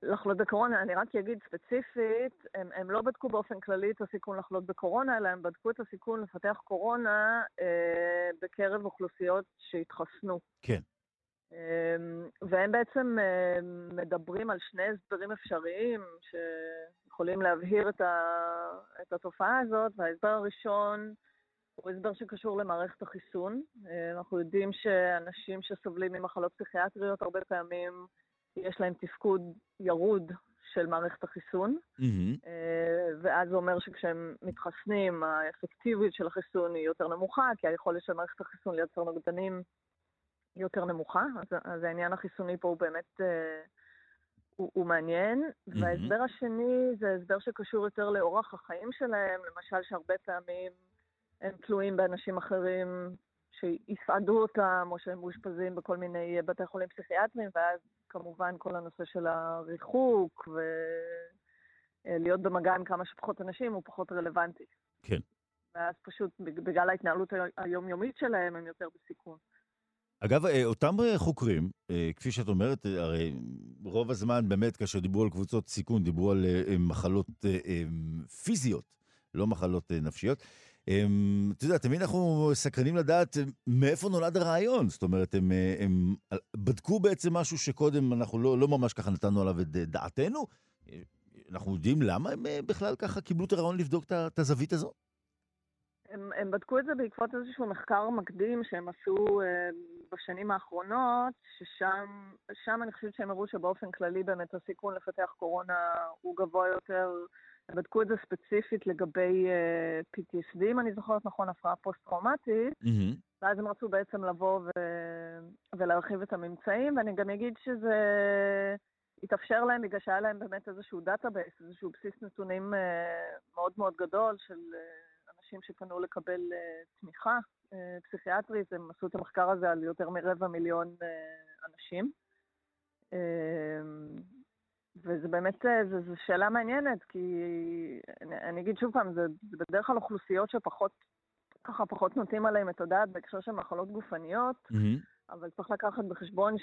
לחלות בקורונה, אני רק אגיד ספציפית, הם, הם לא בדקו באופן כללי את הסיכון לחלות בקורונה, אלא הם בדקו את הסיכון לפתח קורונה אה, בקרב אוכלוסיות שהתחסנו. כן. אה, והם בעצם אה, מדברים על שני הסברים אפשריים שיכולים להבהיר את, ה, את התופעה הזאת, וההסבר הראשון הוא הסבר שקשור למערכת החיסון. אה, אנחנו יודעים שאנשים שסובלים ממחלות פסיכיאטריות הרבה פעמים יש להם תפקוד ירוד של מערכת החיסון, Mm-hmm. ואז זה אומר שכשהם מתחסנים, האפקטיביות של החיסון היא יותר נמוכה, כי היכולת של מערכת החיסון לייצר נוגדנים יותר נמוכה, אז, אז העניין החיסוני פה הוא באמת, אה, הוא, הוא מעניין. Mhm. וההסבר השני זה הסבר שקשור יותר לאורח החיים שלהם, למשל שהרבה פעמים הם תלויים באנשים אחרים שיסעדו אותם, או שהם מאושפזים בכל מיני אה, בתי חולים פסיכיאטריים, ואז כמובן כל הנושא של הריחוק ולהיות במגע עם כמה שפחות אנשים הוא פחות רלוונטי. כן. ואז פשוט בג- בגלל ההתנהלות היומיומית שלהם הם יותר בסיכון. אגב, אה, אותם אה, חוקרים, אה, כפי שאת אומרת, הרי רוב הזמן באמת כאשר דיברו על קבוצות סיכון, דיברו על מחלות פיזיות, לא מחלות נפשיות. אתה יודע, תמיד אנחנו סקרנים לדעת מאיפה נולד הרעיון. זאת אומרת, הם, הם בדקו בעצם משהו שקודם אנחנו לא, לא ממש ככה נתנו עליו את דעתנו. אנחנו יודעים למה הם בכלל ככה קיבלו את הרעיון לבדוק את הזווית הזו? הם, הם בדקו את זה בעקבות איזשהו מחקר מקדים שהם עשו אה, בשנים האחרונות, ששם שם אני חושבת שהם הראו שבאופן כללי באמת הסיכון לפתח קורונה הוא גבוה יותר. הם בדקו את זה ספציפית לגבי אה, PTSD, אם אני זוכרת נכון, הפרעה פוסט-טראומטית, אהמ. ואז הם רצו בעצם לבוא ו... ולהרחיב את הממצאים, ואני גם אגיד שזה התאפשר להם בגלל שהיה להם באמת איזשהו database, איזשהו בסיס נתונים אה, מאוד מאוד גדול של אה, אנשים שפנו לקבל אה, תמיכה אה, פסיכיאטרית, הם עשו את המחקר הזה על יותר מרבע מיליון אה, אנשים. אה, וזה באמת, אה, זו, שאלה מעניינת, כי אני, אני אגיד שוב פעם, זה, זה בדרך כלל אוכלוסיות שפחות, ככה פחות נוטים עליהם את הדעת בהקשר של מחלות גופניות, מהמם. אבל צריך לקחת בחשבון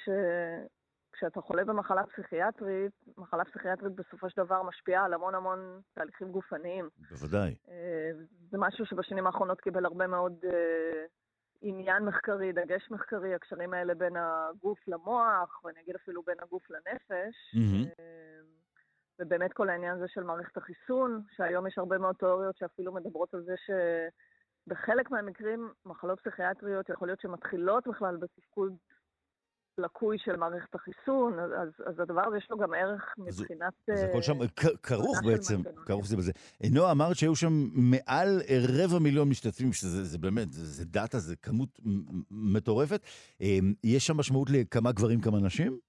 שכשאתה חולה במחלה פסיכיאטרית, מחלה פסיכיאטרית בסופו של דבר משפיעה על המון המון תהליכים גופניים. בוודאי. אה, זה משהו שבשנים האחרונות קיבל הרבה מאוד אה, עניין מחקרי, דגש מחקרי, הקשרים האלה בין הגוף למוח, ואני אגיד אפילו בין הגוף לנפש. אה, ובאמת כל העניין הזה של מערכת החיסון, שהיום יש הרבה מאוד תיאוריות שאפילו מדברות על זה שבחלק מהמקרים מחלות פסיכיאטריות יכול להיות שמתחילות בכלל בתפקוד לקוי של מערכת החיסון, אז, אז, הדבר הזה יש לו גם ערך מבחינת... אז הכל אה, שם כרוך בעצם. כרוך זה בזה. נועה, אמרת שהיו שם מעל אה, רבע מיליון משתתפים, שזה זה באמת, זה, זה דאטה, זה כמות מטורפת. אה, יש שם משמעות לכמה גברים, כמה נשים?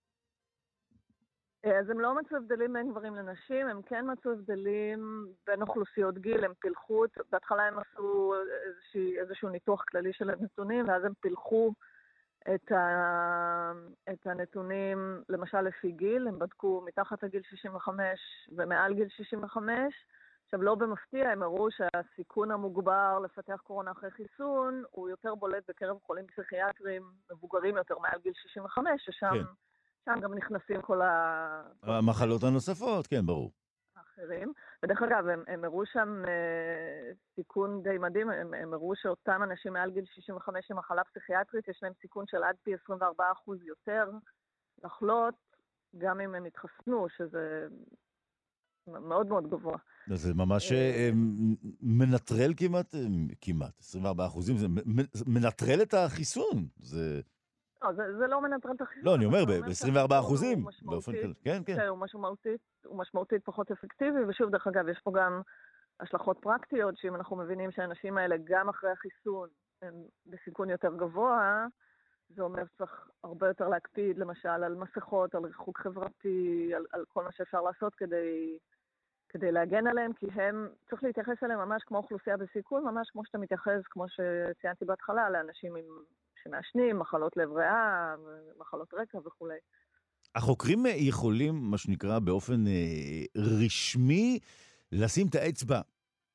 אז הם לא מצאו הבדלים בין גברים לנשים, הם כן מצאו הבדלים בין אוכלוסיות גיל, הם פילחו, בהתחלה הם עשו איזושהי, איזשהו ניתוח כללי של הנתונים, ואז הם פילחו את, ה, את הנתונים, למשל לפי גיל, הם בדקו מתחת לגיל 65 ומעל גיל 65. עכשיו, לא במפתיע, הם הראו שהסיכון המוגבר לפתח קורונה אחרי חיסון הוא יותר בולט בקרב חולים פסיכיאטרים מבוגרים יותר מעל גיל 65, ששם כן. גם נכנסים כל ה... המחלות הנוספות, כן, ברור. האחרים. ודרך אגב, הם, הם הראו שם אה, סיכון די מדהים, הם, הם הראו שאותם אנשים מעל גיל 65 עם מחלה פסיכיאטרית, יש להם סיכון של עד פי 24% יותר לחלות, גם אם הם התחסנו, שזה מאוד מאוד גבוה. זה ממש אה, מ- מנטרל כמעט, אה, כמעט, 24 אחוזים, זה זה מנטרל את החיסון. זה... לא, זה, זה לא מנטרל את החיסון. לא, אני אומר, אבל זה ב-24 שהחיסון אחוזים, באופן כללי. כן, כן. כן, הוא משמעותית, הוא משמעותית פחות אפקטיבי, ושוב, דרך אגב, יש פה גם השלכות פרקטיות, שאם אנחנו מבינים שהאנשים האלה, גם אחרי החיסון, הם בסיכון יותר גבוה, זה אומר שצריך הרבה יותר להקפיד, למשל, על מסכות, על ריחוק חברתי, על, על כל מה שאפשר לעשות כדי, כדי להגן עליהם, כי הם, צריך להתייחס אליהם ממש כמו אוכלוסייה בסיכון, ממש כמו שאתה מתייחס, כמו שציינתי בהתחלה, לאנשים עם, שמעשנים, מחלות לב ריאה, מחלות רקע וכולי. החוקרים אה, יכולים, מה שנקרא, באופן אה, רשמי, לשים את האצבע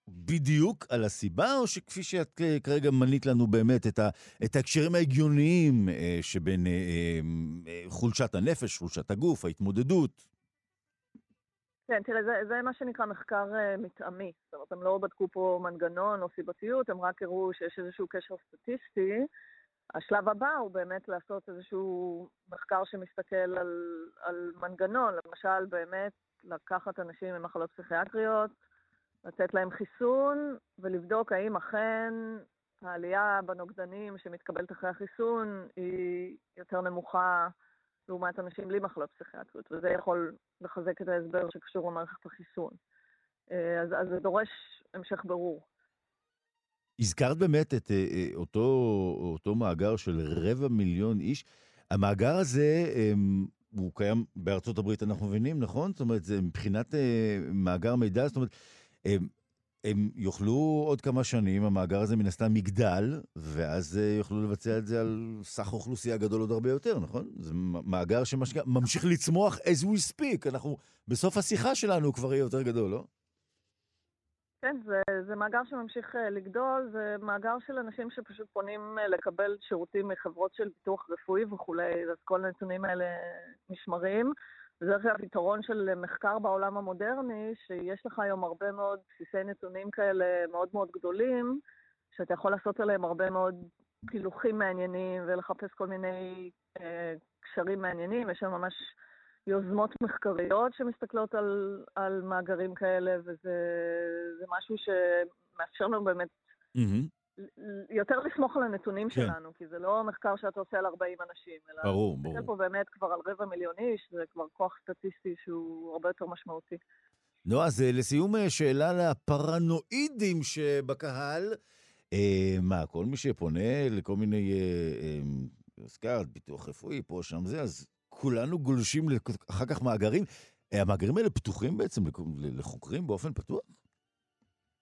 בדיוק על הסיבה, או שכפי שאת אה, כרגע מנית לנו באמת את, ה, את ההקשרים ההגיוניים אה, שבין אה, אה, אה, חולשת הנפש, חולשת הגוף, ההתמודדות? כן, תראה, זה, זה מה שנקרא מחקר uh, מתאמי. זאת אומרת, הם לא בדקו פה מנגנון או סיבתיות, הם רק הראו שיש איזשהו קשר סטטיסטי. השלב הבא הוא באמת לעשות איזשהו מחקר שמסתכל על, על מנגנון, למשל באמת לקחת אנשים עם מחלות פסיכיאטריות, לתת להם חיסון ולבדוק האם אכן העלייה בנוגדנים שמתקבלת אחרי החיסון היא יותר נמוכה לעומת אנשים בלי מחלות פסיכיאטריות, וזה יכול לחזק את ההסבר שקשור למערכת החיסון. אה, אז, אז זה דורש המשך ברור. הזכרת באמת את אה, אה, אותו, אותו מאגר של רבע מיליון איש. המאגר הזה, הוא קיים בארצות הברית, אנחנו מבינים, נכון? זאת אומרת, זה מבחינת מאגר מידע, זאת אומרת, הם, הם יוכלו עוד כמה שנים, המאגר הזה מן הסתם יגדל, ואז יוכלו לבצע את זה על סך אוכלוסייה גדול עוד הרבה יותר, נכון? זה מאגר שממשיך לצמוח as we speak. אנחנו, בסוף השיחה שלנו הוא כבר יהיה יותר גדול, לא? כן, זה, זה מאגר שממשיך אה, לגדול, זה מאגר של אנשים שפשוט פונים אה, לקבל שירותים מחברות של ביטוח רפואי וכולי, אז כל הנתונים האלה נשמרים. וזה עכשיו יתרון של מחקר בעולם המודרני, שיש לך היום הרבה מאוד בסיסי נתונים כאלה מאוד מאוד גדולים, שאתה יכול לעשות עליהם הרבה מאוד פילוחים מעניינים ולחפש כל מיני אה, קשרים מעניינים. יש שם ממש יוזמות מחקריות שמסתכלות על, על מאגרים כאלה, וזה משהו שמאפשר לנו באמת mm-hmm. יותר לסמוך על הנתונים כן. שלנו, כי זה לא מחקר שאתה עושה על 40 אנשים, אלא... ברור, ברור. פה באמת כבר על רבע מיליון איש, זה כבר כוח סטטיסטי שהוא הרבה יותר משמעותי. נו, אז אה, לסיום אה, שאלה לפרנואידים שבקהל. אה, מה, כל מי שפונה לכל מיני, אה, הזכרת, אה, ביטוח רפואי, פה, שם, זה, אז כולנו גולשים אחר כך מאגרים. אה, המאגרים האלה פתוחים בעצם לחוקרים באופן פתוח?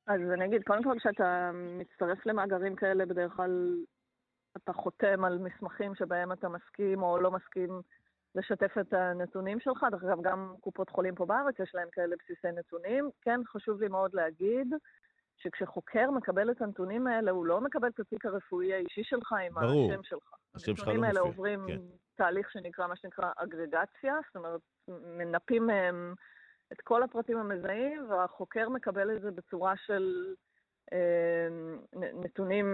אז אני אגיד, קודם כל כשאתה מצטרף למאגרים כאלה, בדרך כלל אתה חותם על מסמכים שבהם אתה מסכים או לא מסכים לשתף את הנתונים שלך. דרך אגב, גם קופות חולים פה בארץ יש להם כאלה בסיסי נתונים. כן, חשוב לי מאוד להגיד שכשחוקר מקבל את הנתונים האלה, הוא לא מקבל את התיק הרפואי האישי שלך עם ברור. השם שלך. השם שלך לא מופיע. הנתונים האלה עוברים כן. תהליך שנקרא, מה שנקרא אגרגציה, זאת אומרת, מנפים מהם את כל הפרטים המזהים, והחוקר מקבל את זה בצורה של אה, נתונים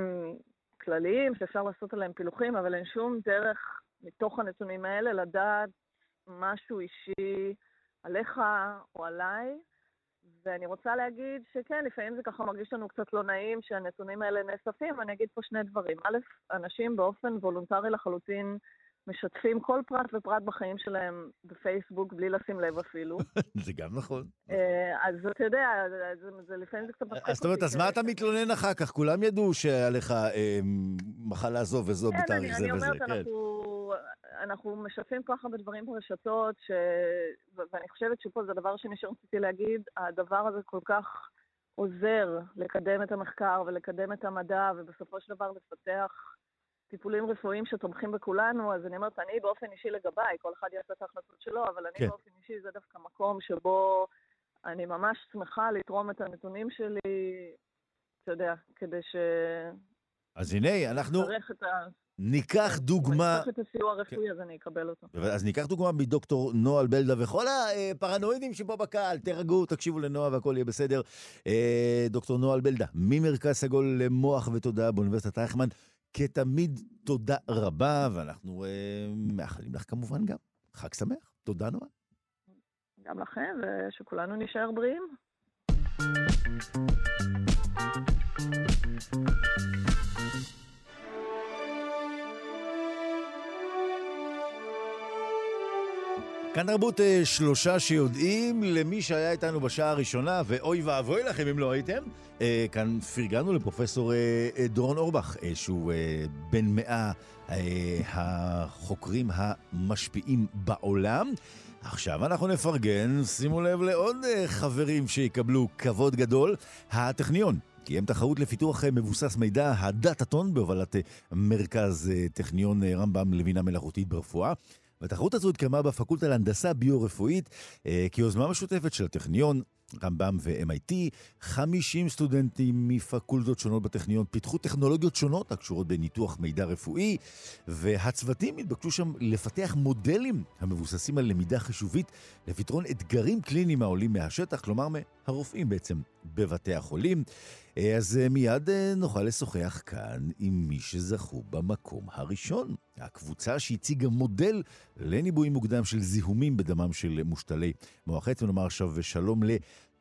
כלליים, שאפשר לעשות עליהם פילוחים, אבל אין שום דרך מתוך הנתונים האלה לדעת משהו אישי עליך או עליי. ואני רוצה להגיד שכן, לפעמים זה ככה מרגיש לנו קצת לא נעים שהנתונים האלה נאספים. אני אגיד פה שני דברים. א', אנשים באופן וולונטרי לחלוטין משתפים כל פרט ופרט בחיים שלהם בפייסבוק בלי לשים לב אפילו. זה גם נכון. אה, אז אתה יודע, זה לפעמים זה קצת מצחיק אותי. אז זאת אומרת, אז מה אתה מתלונן אחר כך? כולם ידעו שעליך אה, מחלה זו וזו כן, בתאריך זה וזה. כן, אני אומרת, אנחנו משתפים כל כך הרבה דברים ברשתות, ואני חושבת שפה זה הדבר השני שרציתי להגיד, הדבר הזה כל כך עוזר לקדם את המחקר ולקדם את המדע, ובסופו של דבר לפתח טיפולים רפואיים שתומכים בכולנו, אז אני אומרת, אני באופן אישי לגביי, כל אחד יעשה את ההחלטות שלו, אבל אני כן. באופן אישי זה דווקא מקום שבו אני ממש שמחה לתרום את הנתונים שלי, אתה יודע, כדי ש... אז הנה, אנחנו... ניקח דוגמה... אני צריך את הסיוע הרפואי, כן. אז אני אקבל אותו. אז ניקח דוגמה מדוקטור נועה אלבלדה וכל הפרנואידים שפה בקהל, תרגעו, תקשיבו לנועה והכל יהיה בסדר. אה, דוקטור נועה אלבלדה, ממרכז סגול למוח ותודעה באוניברסיטת אייכמן, כתמיד, תודה רבה, ואנחנו אה, מאחלים לך כמובן גם חג שמח. תודה, נועה. גם לכם, ושכולנו נשאר בריאים. כאן תרבות אה, שלושה שיודעים למי שהיה איתנו בשעה הראשונה, ואוי ואבוי לכם אם לא הייתם. אה, כאן פרגנו לפרופסור אה, דורון אורבך, שהוא בן מאה החוקרים המשפיעים בעולם. עכשיו אנחנו נפרגן, שימו לב לעוד חברים שיקבלו כבוד גדול, הטכניון. קיים תחרות לפיתוח מבוסס מידע, הדאטאטון, בהובלת מרכז טכניון רמב"ם לבינה מלאכותית ברפואה. והתחרות הזו התקיימה בפקולטה להנדסה ביו-רפואית אה, כיוזמה משותפת של הטכניון, רמב"ם ו-MIT, 50 סטודנטים מפקולטות שונות בטכניון פיתחו טכנולוגיות שונות הקשורות בניתוח מידע רפואי, והצוותים התבקשו שם לפתח מודלים המבוססים על למידה חישובית לפתרון אתגרים קליניים העולים מהשטח, כלומר מהרופאים בעצם בבתי החולים. אז אה, מיד אה, נוכל לשוחח כאן עם מי שזכו במקום הראשון. הקבוצה שהציגה מודל לניבוי מוקדם של זיהומים בדמם של מושתלי מוח עצם. נאמר עכשיו שלום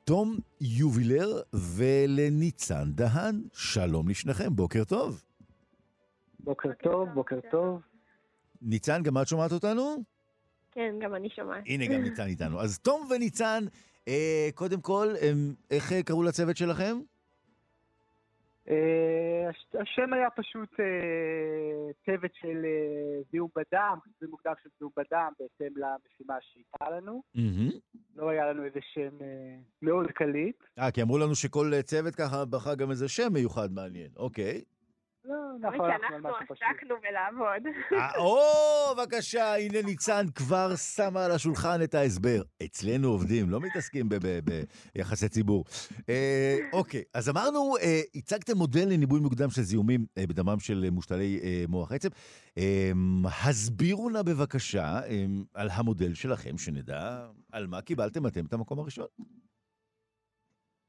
לתום יובילר ולניצן דהן. שלום לשניכם, בוקר טוב. בוקר טוב, בוקר טוב. ניצן, גם את שומעת אותנו? כן, גם אני שומעת. הנה, גם ניצן איתנו. אז תום וניצן, אה, קודם כל, אה, איך קראו לצוות שלכם? אה, השם היה פשוט אה, צוות של אה, זיהום בדם, זה מוקדם של זיהום בדם בהתאם למשימה שהייתה לנו. לא היה לנו איזה שם מאוד קליט. אה, כי אמרו לנו שכל צוות ככה בחר גם איזה שם מיוחד מעניין, אוקיי. לא, נכון, אנחנו עסקנו בלעבוד. אה, או, בבקשה, הנה ניצן כבר שמה על השולחן את ההסבר. אצלנו עובדים, לא מתעסקים ביחסי ציבור. אה, אוקיי, אז אמרנו, אה, הצגתם מודל לניבוי מוקדם של זיהומים בדמם של מושתלי מוח עצם. הסבירו נא בבקשה על המודל שלכם, שנדע על מה קיבלתם אתם את המקום הראשון.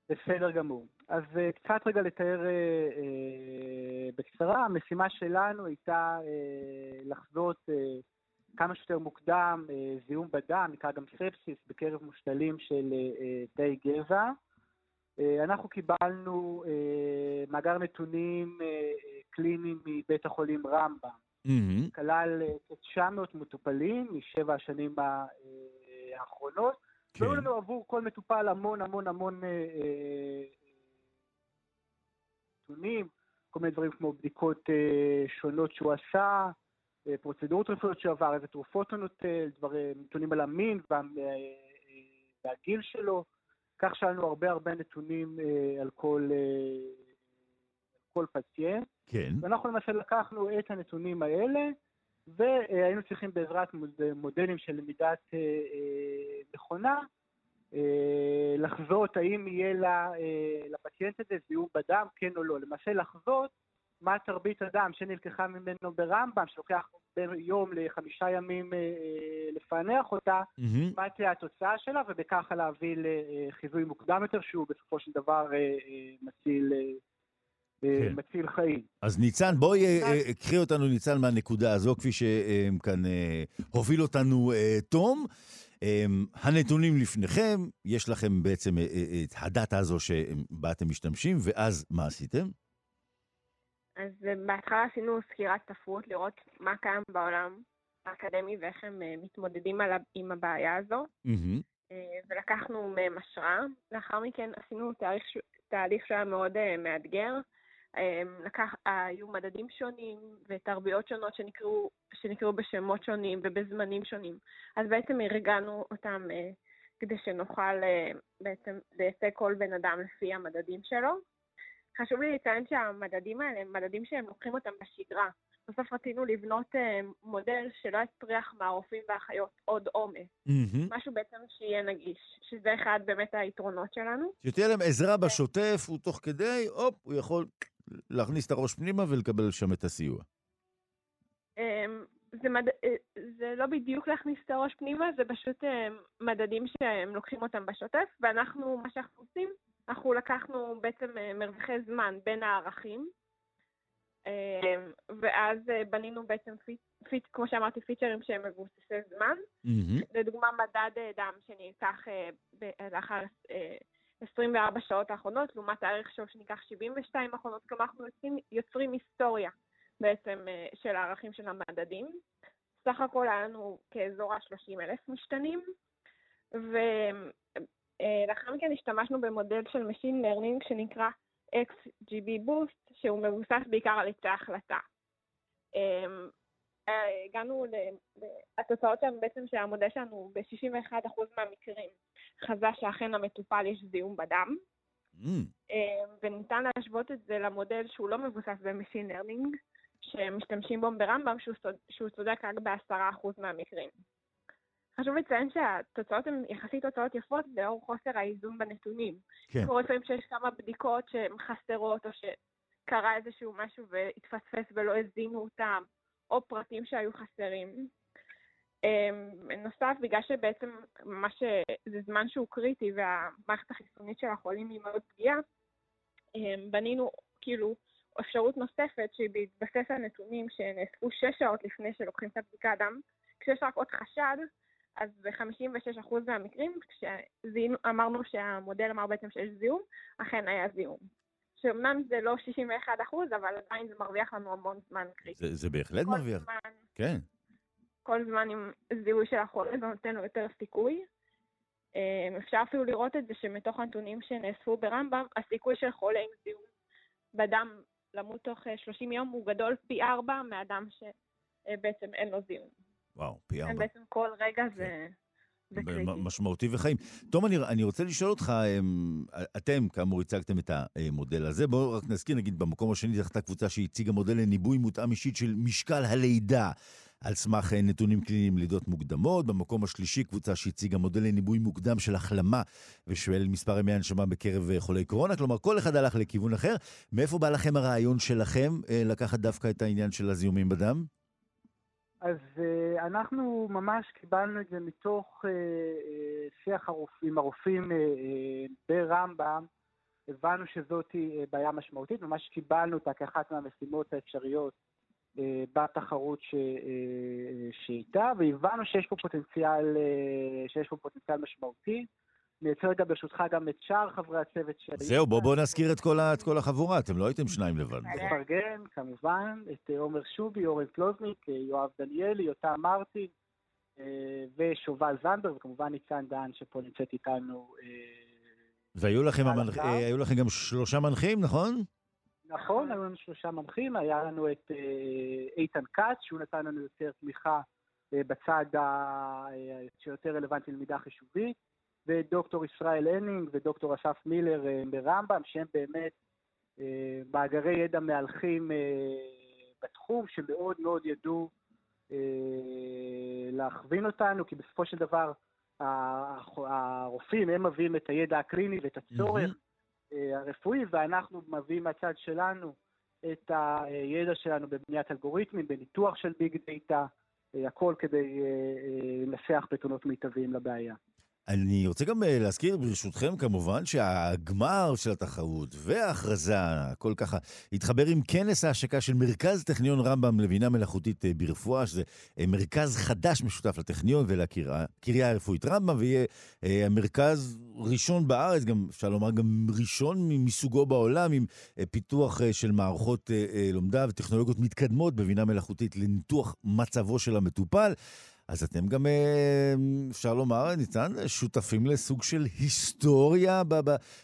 בסדר גמור. אז uh, קצת רגע לתאר uh, uh, בקצרה, המשימה שלנו הייתה לחזות כמה שיותר מוקדם זיהום בדם, נקרא גם ספסיס, בקרב מושתלים של תאי גזע. אנחנו קיבלנו מאגר נתונים קליניים מבית החולים רמב"ם. Mm-hmm. כלל כ-900 מטופלים משבע השנים האחרונות. כן. והיו לנו עבור כל מטופל המון המון המון אה, אה, נתונים, אה, כל מיני דברים כמו בדיקות אה, שונות שהוא עשה, אה, פרוצדורות רפואיות שהוא עבר, איזה תרופות הוא נוטל, דברים, נתונים על המין וה, אה, אה, והגיל שלו. כך שהיה לנו הרבה הרבה נתונים אה, על כל, אה, כל פציינט. כן. ואנחנו למעשה לקחנו את הנתונים האלה, והיינו צריכים בעזרת מודלים של למידת אה, אה, מכונה אה, לחזות האם יהיה לפציינט הזה זיהום בדם, כן או לא. למעשה לחזות מה תרבית הדם שנלקחה ממנו ברמב"ם, שלוקח בין יום לחמישה ימים לפענח אותה, mm-hmm. מה תהיה התוצאה שלה, ובככה להביא לחיזוי מוקדם יותר, שהוא בסופו של דבר מציל כן. מציל חיים. אז ניצן, בואי אה, אה, קחי אותנו, ניצן, מהנקודה הזו, כפי שכאן אה, הוביל אותנו תום. הנתונים לפניכם, יש לכם בעצם את הדאטה הזו שבה אתם משתמשים, ואז מה עשיתם? אז בהתחלה עשינו סקירת ספרות, לראות מה קיים בעולם האקדמי ואיך הם מתמודדים עם הבעיה הזו. ולקחנו מהם השראה. לאחר מכן עשינו תהליך, תהליך שהיה מאוד מאתגר, אמ, לקח, היו מדדים שונים ותרביות שונות שנקראו, שנקראו בשמות שונים ובזמנים שונים. אז בעצם ארגנו אותם אה, כדי שנוכל אה, בעצם לייצג כל בן אדם לפי המדדים שלו. חשוב לי לציין שהמדדים האלה הם מדדים שהם לוקחים אותם בשגרה. בסוף רצינו לבנות אה, מודל שלא יצריח מהרופאים והאחיות עוד עומס. Mm-hmm. משהו בעצם שיהיה נגיש, שזה אחד באמת היתרונות שלנו. שתהיה להם עזרה בשוטף, הוא תוך כדי, הופ, הוא יכול להכניס את הראש פנימה ולקבל שם את הסיוע. אמ, זה, מד... אה, זה לא בדיוק להכניס את הראש פנימה, זה פשוט אמ, מדדים שהם לוקחים אותם בשוטף, ואנחנו, מה שאנחנו עושים, אנחנו לקחנו בעצם אה, מרווחי זמן בין הערכים, אמ, ואז אה, בנינו בעצם, פיט, פיט, כמו שאמרתי, פיצ'רים שהם מבוססי זמן. Mm-hmm. לדוגמה, מדד דם שנלקח לאחר 24 שעות האחרונות, לעומת הערך שלו שניקח 72 האחרונות, כלומר אנחנו יוצרים, יוצרים היסטוריה בעצם אה, של הערכים של המדדים. סך הכל היה לנו כאזור ה-30 אלף משתנים, ולאחר אה, מכן השתמשנו במודל של Machine Learning שנקרא XGB Boost, שהוא מבוסס בעיקר על היצע החלטה. אה, הגענו, התוצאות שלנו בעצם שהמודל שלנו ב-61% מהמקרים חזה שאכן למטופל יש זיהום בדם, mm. אה, וניתן להשוות את זה למודל שהוא לא מבוסס ב-Machine Learning, שמשתמשים בו ברמב"ם, שהוא, שהוא צודק רק ב-10% מהמקרים. חשוב לציין שהתוצאות הן יחסית תוצאות יפות לאור חוסר האיזון בנתונים. כן. קורה לפעמים שיש כמה בדיקות שהן חסרות, או שקרה איזשהו משהו והתפספס ולא הזינו אותם, או פרטים שהיו חסרים. נוסף, בגלל שבעצם מה ש... זה זמן שהוא קריטי והמערכת החיסונית של החולים היא מאוד פגיעה, בנינו כאילו אפשרות נוספת שהיא בהתבסס על נתונים שנאספו שש שעות לפני שלוקחים את הבדיקה דם, כשיש רק עוד חשד, אז ב-56% מהמקרים, כשאמרנו שהמודל אמר בעצם שיש זיהום, אכן היה זיהום. שאומנם זה לא 61 אבל עדיין זה מרוויח לנו המון זמן קריטי. זה, זה בהחלט מרוויח. זמן, כן. כל זמן עם זיהוי של החולה זה נותן לו יותר סיכוי. אמ, אפשר אפילו לראות את זה שמתוך הנתונים שנאספו ברמב"ם, הסיכוי של חולה עם זיהום בדם למות תוך 30 אה, יום הוא גדול פי ארבע מאדם שבעצם אין לו זיהום. וואו, פי ארבע. בעצם כל רגע זה... כן. זה. משמעותי וחיים. תום, אני, אני רוצה לשאול אותך, אמ, אתם כאמור הצגתם את המודל הזה, בואו רק נזכיר, נגיד במקום השני הייתה קבוצה שהציגה מודל לניבוי מותאם אישית של משקל הלידה. על סמך אה, נתונים קליניים לידות מוקדמות. במקום השלישי, קבוצה שהציגה מודל לניבוי מוקדם של החלמה ושואל מספר ימי הנשמה בקרב אה, חולי קורונה. כלומר, כל אחד הלך לכיוון אחר. מאיפה בא לכם הרעיון שלכם אה, לקחת דווקא את העניין של הזיהומים בדם? אז אנחנו ממש קיבלנו את זה מתוך שיח הרופאים uh, ברמב"ם. הבנו שזאת בעיה משמעותית, ממש קיבלנו אותה כאחת מהמשימות האפשריות בתחרות ש... uh, שאיתה, והבנו שיש פה פוטנציאל, שיש פה פוטנציאל משמעותי. אני אצא רגע ברשותך גם את שאר חברי הצוות שהיו. זהו, בוא, בוא נזכיר את כל, ה, את כל החבורה, אתם לא הייתם שניים לבד. נפרגן, כמובן, את אה, עומר שובי, אורן פלוזניק, אה, יואב דניאלי, יותם מרטין אה, ושובל זנדר, וכמובן ניצן דן שפה נמצאת איתנו. והיו לכם, המנ... לכם גם שלושה מנחים, נכון? נכון, היו לנו שלושה מנחים, היה לנו את איתן כץ, שהוא נתן לנו יותר תמיכה בצד שיותר רלוונטי למידה חישובית. ודוקטור ישראל הנינג ודוקטור אסף מילר אה, ברמב"ם, שהם באמת אה, מאגרי ידע מהלכים אה, בתחום, שמאוד מאוד ידעו להכווין אותנו, כי בסופו של דבר הרופאים הם מביאים את הידע הקליני ואת הצורך mm-hmm. הרפואי, ואנחנו מביאים מהצד שלנו את הידע שלנו בבניית אלגוריתמים, בניתוח של ביג דאטה, הכל כדי לנסח פתרונות מיטביים לבעיה. אני רוצה גם אה, להזכיר ברשותכם כמובן שהגמר של התחרות וההכרזה, הכל ככה, התחבר עם כנס ההשקה של מרכז טכניון רמב"ם לבינה מלאכותית אה, ברפואה, שזה אה, מרכז חדש משותף לטכניון ולקריה הרפואית רמב"ם, ויהיה המרכז ראשון בארץ, גם אפשר לומר גם ראשון מסוגו בעולם, עם פיתוח של מערכות לומדה וטכנולוגיות מתקדמות בבינה מלאכותית לניתוח מצבו של המטופל. אז אתם גם, אה, אפשר לומר, ניצן, שותפים לסוג של היסטוריה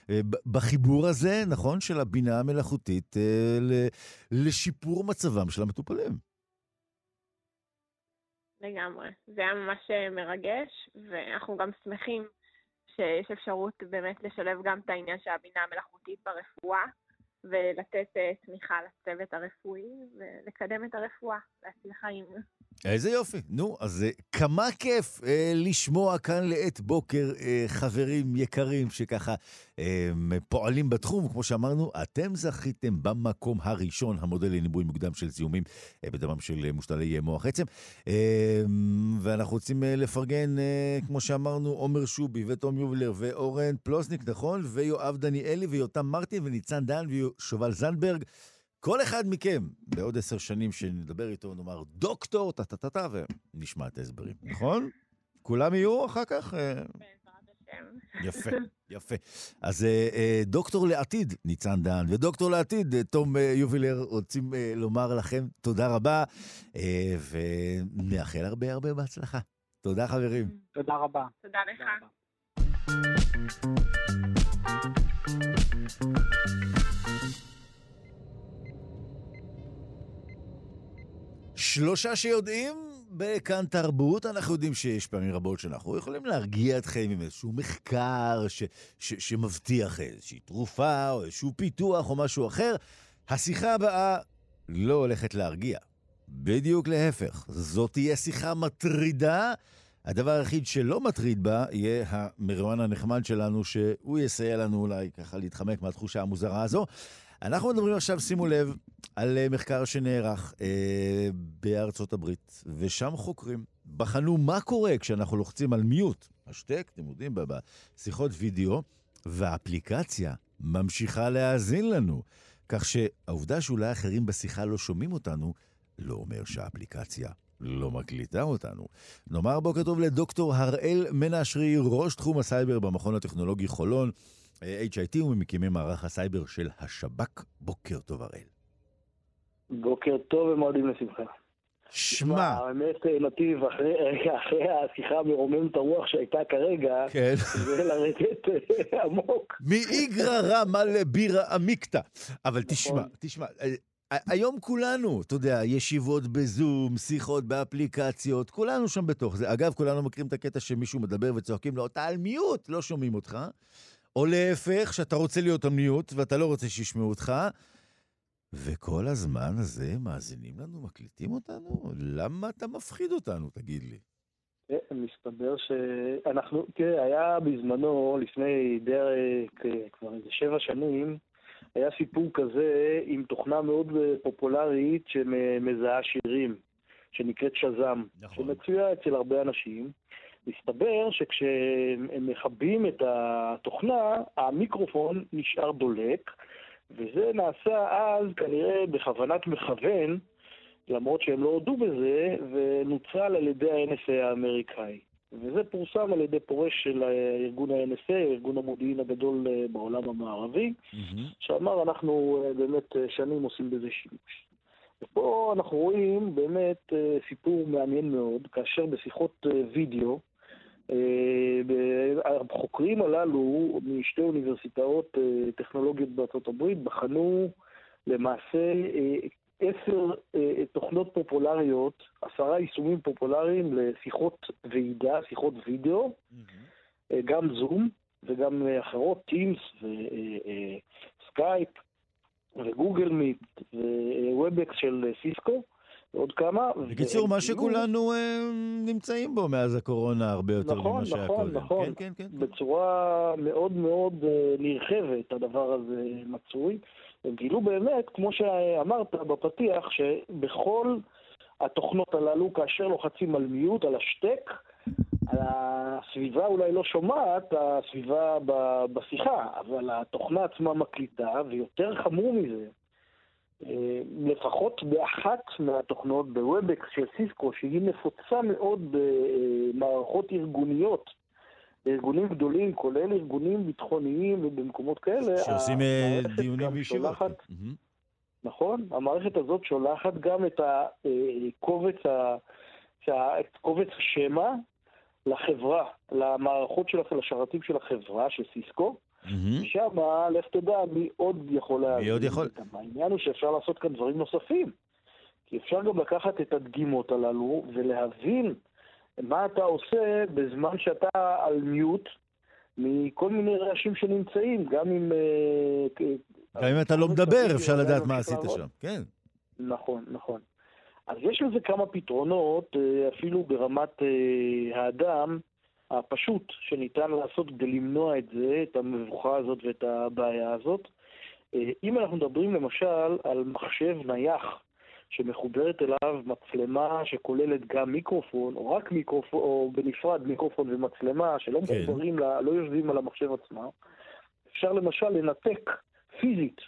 אה, בחיבור הזה, נכון? של הבינה המלאכותית אה, לשיפור מצבם של המטופלים. לגמרי. זה היה ממש מרגש, ואנחנו גם שמחים שיש אפשרות באמת לשלב גם את העניין של הבינה המלאכותית ברפואה, ולתת תמיכה לצוות הרפואי, ולקדם את הרפואה, להציל חיים. איזה יופי. נו, אז אה, כמה כיף אה, לשמוע כאן לעת בוקר אה, חברים יקרים שככה אה, פועלים בתחום. כמו שאמרנו, אתם זכיתם במקום הראשון, המודל לניבוי מוקדם של זיהומים אה, בדמם של אה, מושתלי מוח עצם. אה, ואנחנו רוצים אה, לפרגן, אה, כמו שאמרנו, עומר שובי ותום יובלר ואורן פלוסניק, נכון? ויואב דניאלי ויותם מרטין וניצן דן ושובל זנדברג. כל אחד מכם, בעוד עשר שנים שנדבר איתו, נאמר דוקטור, טה-טה-טה-טה, ונשמע את ההסברים, נכון? כולם יהיו אחר כך? אה? יפה, יפה. אז אה, אה, דוקטור לעתיד, ניצן דן, ודוקטור לעתיד, תום יובילר, רוצים לומר לכם תודה רבה, ונאחל הרבה הרבה בהצלחה. תודה, חברים. תודה רבה. תודה לך. שלושה שיודעים בכאן תרבות, אנחנו יודעים שיש פעמים רבות שאנחנו יכולים להרגיע אתכם עם איזשהו מחקר ש, ש, שמבטיח איזושהי תרופה או איזשהו פיתוח או משהו אחר. השיחה הבאה לא הולכת להרגיע. בדיוק להפך, זאת תהיה שיחה מטרידה, הדבר היחיד שלא מטריד בה יהיה המרואן הנחמד שלנו, שהוא יסייע לנו אולי ככה להתחמק מהתחושה המוזרה הזו. אנחנו מדברים עכשיו, שימו לב, על אה, מחקר שנערך אה, בארצות הברית, ושם חוקרים בחנו מה קורה כשאנחנו לוחצים על mute, השתק, אתם יודעים, בשיחות וידאו, והאפליקציה ממשיכה להאזין לנו. כך שהעובדה שאולי אחרים בשיחה לא שומעים אותנו, לא אומר שהאפליקציה לא מקליטה אותנו. נאמר בוקר טוב לדוקטור הראל מנשרי, ראש תחום הסייבר במכון הטכנולוגי חולון, HIT וממקימי מערך הסייבר של השב"כ. בוקר טוב הראל. בוקר טוב ומועדים לשמחה. שמע. האמת, אה, נתיב, אחרי, אחרי השיחה מרוממת הרוח שהייתה כרגע, כן. זה לרדת אה, עמוק. מאיגרא רמא לבירא עמיקתא. אבל נכון. תשמע, תשמע, אה, היום כולנו, אתה יודע, ישיבות בזום, שיחות באפליקציות, כולנו שם בתוך זה. אגב, כולנו מכירים את הקטע שמישהו מדבר וצועקים לו, אתה על מיוט, לא שומעים אותך. או להפך, שאתה רוצה להיות על מיוט ואתה לא רוצה שישמעו אותך. וכל הזמן הזה מאזינים לנו, מקליטים אותנו? למה אתה מפחיד אותנו, תגיד לי? כן, מסתבר שאנחנו, תראה, היה בזמנו, לפני דרך כבר איזה שבע שנים, היה סיפור כזה עם תוכנה מאוד פופולרית שמזהה שירים, שנקראת שז"ם, נכון. שמצויה אצל הרבה אנשים. מסתבר שכשהם מכבים את התוכנה, המיקרופון נשאר דולק, וזה נעשה אז כנראה בכוונת מכוון, למרות שהם לא הודו בזה, ונוצל על ידי ה-NSA האמריקאי. וזה פורסם על ידי פורש של ארגון ה-NSA, ארגון המודיעין הגדול אה, בעולם המערבי, שאמר אנחנו אה, באמת אה, שנים עושים בזה שימוש. ופה אנחנו רואים באמת סיפור מעניין מאוד, כאשר בשיחות וידאו, החוקרים הללו משתי אוניברסיטאות טכנולוגיות בארצות הברית בחנו למעשה עשר תוכנות פופולריות, עשרה יישומים פופולריים לשיחות ועידה, שיחות וידאו, גם זום וגם אחרות, Teams וסקייפ ו Google Meet ו Webex של סיסקו. עוד כמה. בקיצור, מה שכולנו אה, נמצאים בו מאז הקורונה הרבה יותר נכון, ממה שהיה נכון, קודם. נכון, כן, כן, כן. כן. בצורה מאוד מאוד אה, נרחבת הדבר הזה מצוי. הם גילו באמת, כמו שאמרת בפתיח, שבכל התוכנות הללו, כאשר לוחצים על mute, על השתק, הסביבה אולי לא שומעת, הסביבה בשיחה, אבל התוכנה עצמה מקליטה, ויותר חמור מזה, לפחות באחת מהתוכנות ב Webex של סיסקו, שהיא נפוצה מאוד במערכות ארגוניות, בארגונים גדולים, כולל ארגונים ביטחוניים ובמקומות כאלה. שעושים אה, דיונים בישיבות. אהמ. נכון, המערכת הזאת שולחת גם את הקובץ, ה... שה- את קובץ השמע לחברה, למערכות של, לשרתים של החברה, של סיסקו, מהמם. שם, לך תדע מי עוד יכול להבין. עוד יכול? העניין הוא שאפשר לעשות כאן דברים נוספים. כי אפשר גם לקחת את הדגימות הללו ולהבין מה אתה עושה בזמן שאתה על מיוט מכל מיני רעשים שנמצאים, גם אם... אה, גם אם אתה לא מדבר, אפשר לדעת מה עשית. שם. כן. נכון, נכון. אז יש לזה כמה פתרונות, אה, אפילו ברמת אה, האדם הפשוט, שניתן לעשות כדי למנוע את זה, את המבוכה הזאת ואת הבעיה הזאת. אה, אם אנחנו מדברים למשל על מחשב נייח, שמחוברת אליו מצלמה שכוללת גם מיקרופון, או רק מיקרופון, או בנפרד מיקרופון ומצלמה, שלא כן. מחוברים, לא יושבים על המחשב עצמה, אפשר למשל לנתק פיזית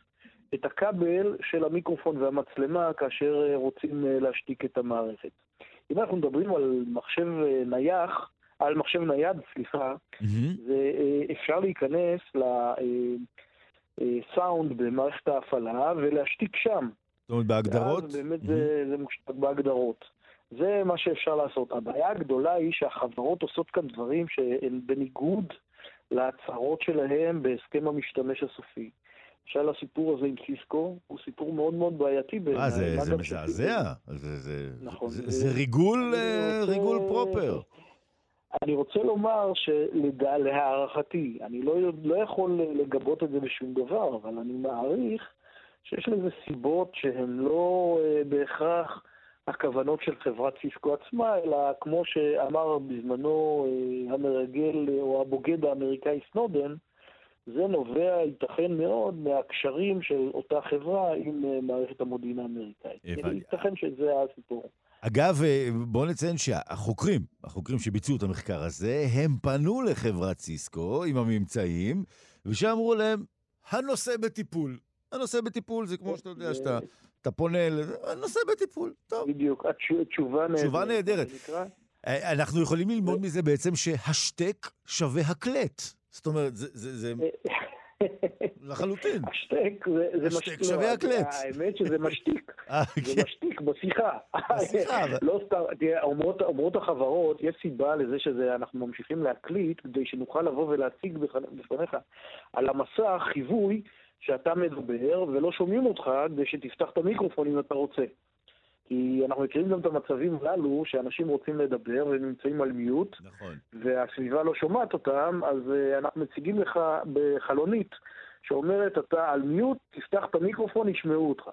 את הכבל של המיקרופון והמצלמה כאשר אה, רוצים אה, להשתיק את המערכת. אם אנחנו מדברים על מחשב נייח, על מחשב נייד, סליחה, מהמם. זה, אה, אפשר להיכנס לסאונד במערכת ההפעלה ולהשתיק שם. זאת אומרת, בהגדרות? ואז באמת זה, זה מושתק בהגדרות. זה מה שאפשר לעשות. הבעיה הגדולה היא שהחברות עושות כאן דברים שהם בניגוד להצהרות שלהם בהסכם המשתמש הסופי. למשל הסיפור הזה עם סיסקו הוא סיפור מאוד מאוד בעייתי. אה, זה זה מזעזע. זה- זה- נכון. זה- זה- זה ריגול אה, רוצה- ריגול פרופר. אני רוצה לומר שלהערכתי, אני לא, לא יכול לגבות את זה בשום דבר, אבל אני מעריך שיש לזה סיבות שהן לא אה, בהכרח הכוונות של חברת סיסקו עצמה, אלא כמו שאמר בזמנו אה, המרגל או הבוגד האמריקאי סנודן, זה נובע, ייתכן מאוד, מהקשרים של אותה חברה עם אה, מערכת המודיעין האמריקאית. ייתכן שזה הסיפור. אגב, אה, בואו נציין שהחוקרים, החוקרים שביצעו את המחקר הזה, הם פנו לחברת סיסקו עם הממצאים, ושאמרו להם, הנושא בטיפול. הנושא בטיפול זה כמו שאתה יודע, שאתה אתה פונה, הנושא בטיפול, טוב. בדיוק, התשובה נהדרת. תשובה נהדרת. אה, אנחנו יכולים ללמוד מזה בעצם שהשטק שווה הקלט. זאת אומרת, זה... לחלוטין. השטק זה משתיק. שווה הקלט. האמת שזה משתיק. אה, זה כן. משתיק בשיחה. בשיחה. לא סתם, תראה, אומרות החברות, יש סיבה לזה שאנחנו ממשיכים להקליט, כדי שנוכל לבוא ולהציג בפניך על המסך חיווי שאתה מדבר ולא שומעים אותך כדי שתפתח את המיקרופון אם אתה רוצה. כי אנחנו מכירים גם את המצבים הללו שאנשים רוצים לדבר והם נמצאים על מיוט, נכון. והסביבה לא שומעת אותם, אז uh, אנחנו מציגים לך בחלונית שאומרת, אתה על מיוט, תפתח את המיקרופון, ישמעו אותך.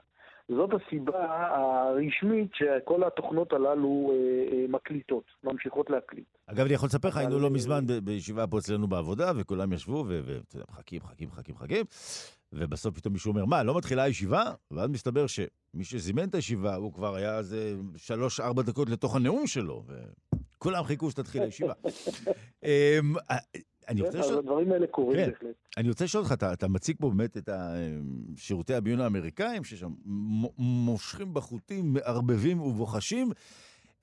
זאת הסיבה הרשמית שכל התוכנות הללו אה, אה, מקליטות, ממשיכות להקליט. אגב, אני יכול לספר לך, היינו לא מזמן בישיבה פה אצלנו בעבודה, וכולם ישבו, ומחכים, מחכים, מחכים, מחכים, ובסוף פתאום מישהו אומר, מה, לא מתחילה הישיבה? ואז מסתבר שמי שזימן את הישיבה, הוא כבר היה איזה שלוש-ארבע דקות לתוך הנאום שלו, וכולם חיכו שתתחיל הישיבה. אני רוצה לשאול... הדברים האלה קורים כן. בהחלט. אני רוצה לשאול אותך, אתה, אתה מציג פה באמת את שירותי הביון האמריקאים, ששם מושכים בחוטים, מערבבים ובוחשים.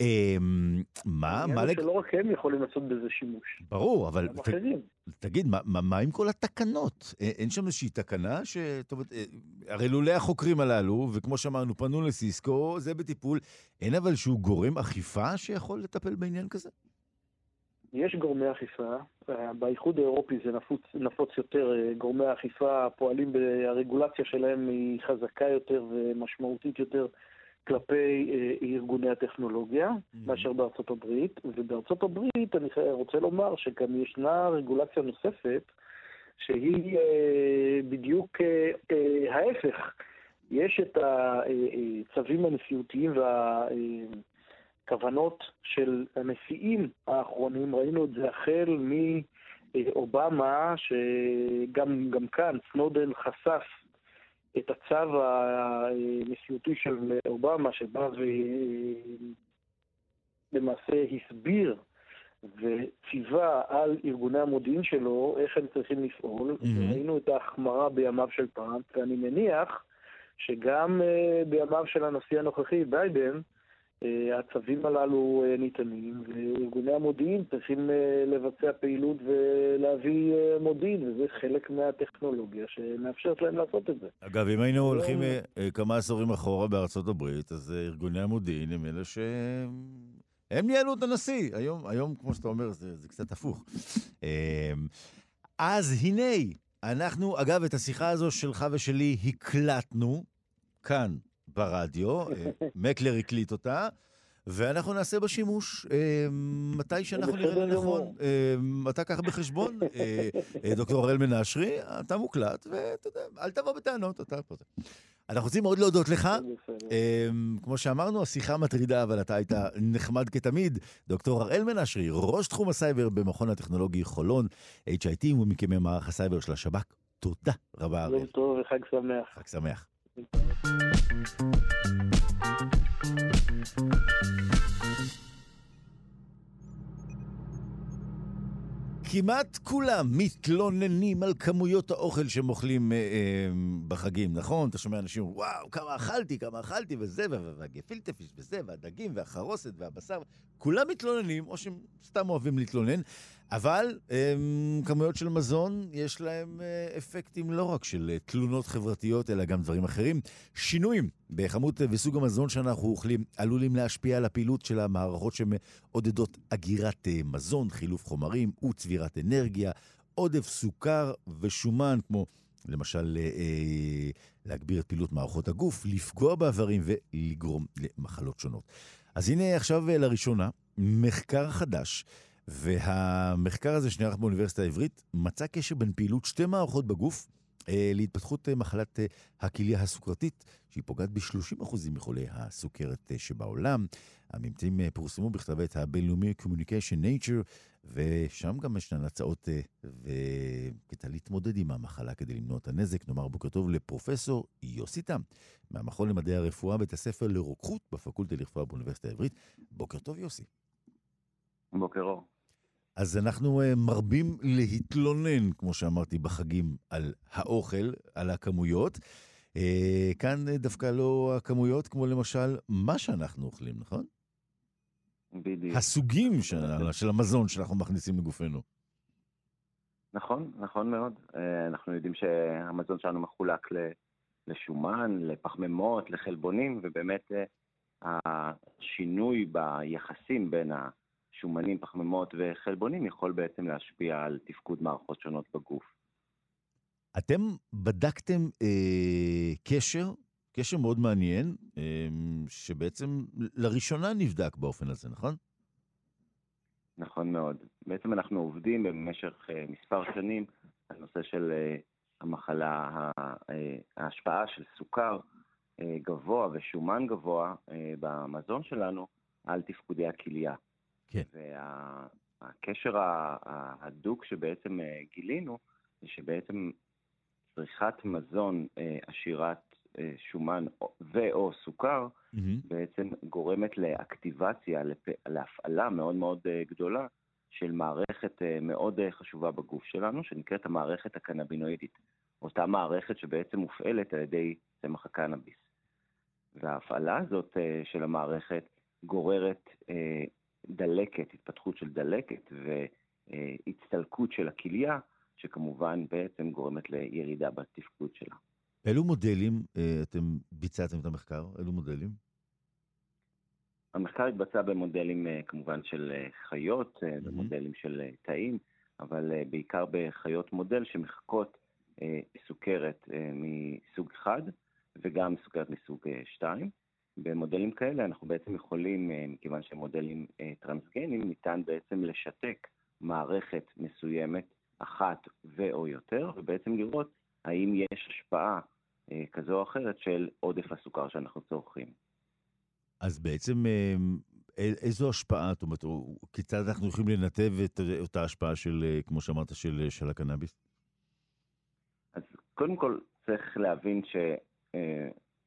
אמ, מה, מה... לג... שלא רק הם יכולים לעשות בזה שימוש. ברור, אבל... ת... תגיד, מה, מה, מה עם כל התקנות? אין שם איזושהי תקנה ש... טוב, אה, הרי לולא החוקרים הללו, וכמו שאמרנו, פנו לסיסקו, זה בטיפול, אין אבל שהוא גורם אכיפה שיכול לטפל בעניין כזה? יש גורמי אכיפה, אה, באיחוד האירופי זה נפוץ, נפוץ יותר, אה, גורמי האכיפה פועלים, הרגולציה שלהם היא חזקה יותר ומשמעותית יותר כלפי אה, ארגוני הטכנולוגיה mm-hmm. מאשר בארצות הברית, ובארצות הברית אני רוצה לומר שגם ישנה רגולציה נוספת שהיא בדיוק ההפך. יש את הצווים הנשיאותיים וה... הכוונות של הנשיאים האחרונים, ראינו את זה החל מאובמה, שגם כאן סנודן חשף את הצו הנשיאותי של אובמה, שבא ולמעשה הסביר וציווה על ארגוני המודיעין שלו איך הם צריכים לפעול. Mm-hmm. ראינו את ההחמרה בימיו של טראמפ, ואני מניח שגם uh, בימיו של הנשיא הנוכחי, ביידן, אה, הצווים הללו אה, ניתנים, וארגוני המודיעין צריכים אה, לבצע פעילות ולהביא מודיעין, וזה חלק מהטכנולוגיה שמאפשרת להם לעשות את זה. אגב, אם היינו הולכים כמה עשורים אחורה בארצות הברית, אז ארגוני המודיעין הם אלה ש... הם ניהלו את הנשיא. היום, היום כמו שאתה אומר, זה, זה קצת הפוך. אז הנה, אנחנו, אגב, את השיחה הזו שלך ושלי הקלטנו כאן, ברדיו, אה, מקלר הקליט אותה, ואנחנו נעשה בה שימוש אה, מתי שאנחנו נראה לנכון. אה, אתה קח בחשבון, דוקטור הראל מנשרי, אתה מוקלט, ואתה יודע, אל תבוא בטענות, אתה פה. אנחנו רוצים מאוד להודות לך. כמו שאמרנו, השיחה מטרידה, אבל אתה היית נחמד כתמיד. דוקטור הראל מנשרי, ראש תחום הסייבר במכון הטכנולוגי חולון, HIT ומקימי מערך הסייבר של השב"כ. תודה רבה, הראל. יום טוב וחג שמח. חג שמח. כמעט כולם מתלוננים על כמויות האוכל שאוכלים אה, אה, בחגים, נכון? אתה שומע אנשים, וואו, כמה אכלתי, כמה אכלתי, וזה, והגפילטפיש, וזה, והדגים, והחרוסת, והבשר. כולם מתלוננים, או שהם סתם אוהבים להתלונן, אבל הם, כמויות של מזון, יש להם אה, אפקטים לא רק של אה, תלונות חברתיות, אלא גם דברים אחרים. שינויים בכמות וסוג המזון שאנחנו אוכלים עלולים להשפיע על הפעילות של המערכות שמעודדות אגירת אה, מזון, חילוף חומרים וצבירת אנרגיה, עודף סוכר ושומן, כמו למשל אה, להגביר את פעילות מערכות הגוף, לפגוע באיברים ולגרום למחלות שונות. אז הנה עכשיו לראשונה, מחקר חדש והמחקר הזה שנערך באוניברסיטה העברית מצא קשר בין פעילות שתי מערכות בגוף, להתפתחות מחלת הכליה הסוכרתית, שהיא פוגעת ב-30% מחולי הסוכרת שבעולם. הממצאים פורסמו בכתב עת הבינלאומי Communication Nature, ושם גם ישנן הצעות וכיצד להתמודד עם המחלה כדי למנוע את הנזק. נאמר בוקר טוב לפרופסור יוסי תם, מהמכון למדעי הרפואה, בית הספר לרוקחות בפקולטה לרפואה באוניברסיטה העברית. בוקר טוב, יוסי. בוקר אור. אז אנחנו מרבים להתלונן, כמו שאמרתי, בחגים על האוכל, על הכמויות. כאן דווקא לא הכמויות, כמו למשל מה שאנחנו אוכלים, נכון? בדיוק. הסוגים של, של המזון שאנחנו מכניסים לגופנו. נכון, נכון מאוד. אנחנו יודעים שהמזון שלנו מחולק לשומן, לפחמימות, לחלבונים, ובאמת השינוי ביחסים בין השומנים, פחמימות וחלבונים יכול בעצם להשפיע על תפקוד מערכות שונות בגוף. אתם בדקתם אה, קשר קשר מאוד מעניין, אמ, שבעצם לראשונה נבדק באופן הזה, נכון? נכון מאוד. בעצם אנחנו עובדים במשך אה, מספר שנים על נושא של אה, המחלה, אה, ההשפעה של סוכר גבוה ושומן גבוה במזון שלנו על תפקודי הכליה. כן. והקשר ההדוק שבעצם גילינו, זה שבעצם צריכת מזון עשירת אה, שומן ו/או סוכר, mm-hmm. בעצם גורמת לאקטיבציה. להפעלה מאוד מאוד אה, גדולה של מערכת אה, מאוד חשובה בגוף שלנו, שנקראת המערכת הקנבינואידית. אותה מערכת שבעצם מופעלת על ידי צמח הקנאביס. וההפעלה הזאת של המערכת גוררת דלקת, התפתחות של דלקת והצטלקות של הכליה, שכמובן בעצם גורמת לירידה בתפקוד שלה. אילו מודלים אה, אתם ביצעתם את המחקר? אילו מודלים? המחקר התבצע במודלים אה, כמובן של אה, חיות, mm-hmm. במודלים של תאים, אבל בעיקר בחיות מודל שמחקות סוכרת מסוג אחד וגם סוכרת מסוג 2. במודלים כאלה אנחנו בעצם יכולים, מכיוון שהם מודלים טרנסגנים, ניתן בעצם לשתק מערכת מסוימת, אחת ו/או יותר, ובעצם לראות האם יש השפעה אה, כזו או אחרת של עודף הסוכר שאנחנו צורכים. אז בעצם אה, איזו השפעה, זאת אומרת, כיצד אנחנו יכולים לנתב את אותה השפעה של, אה, כמו שאמרת, של, של הקנאביס? אז קודם כל צריך להבין ש...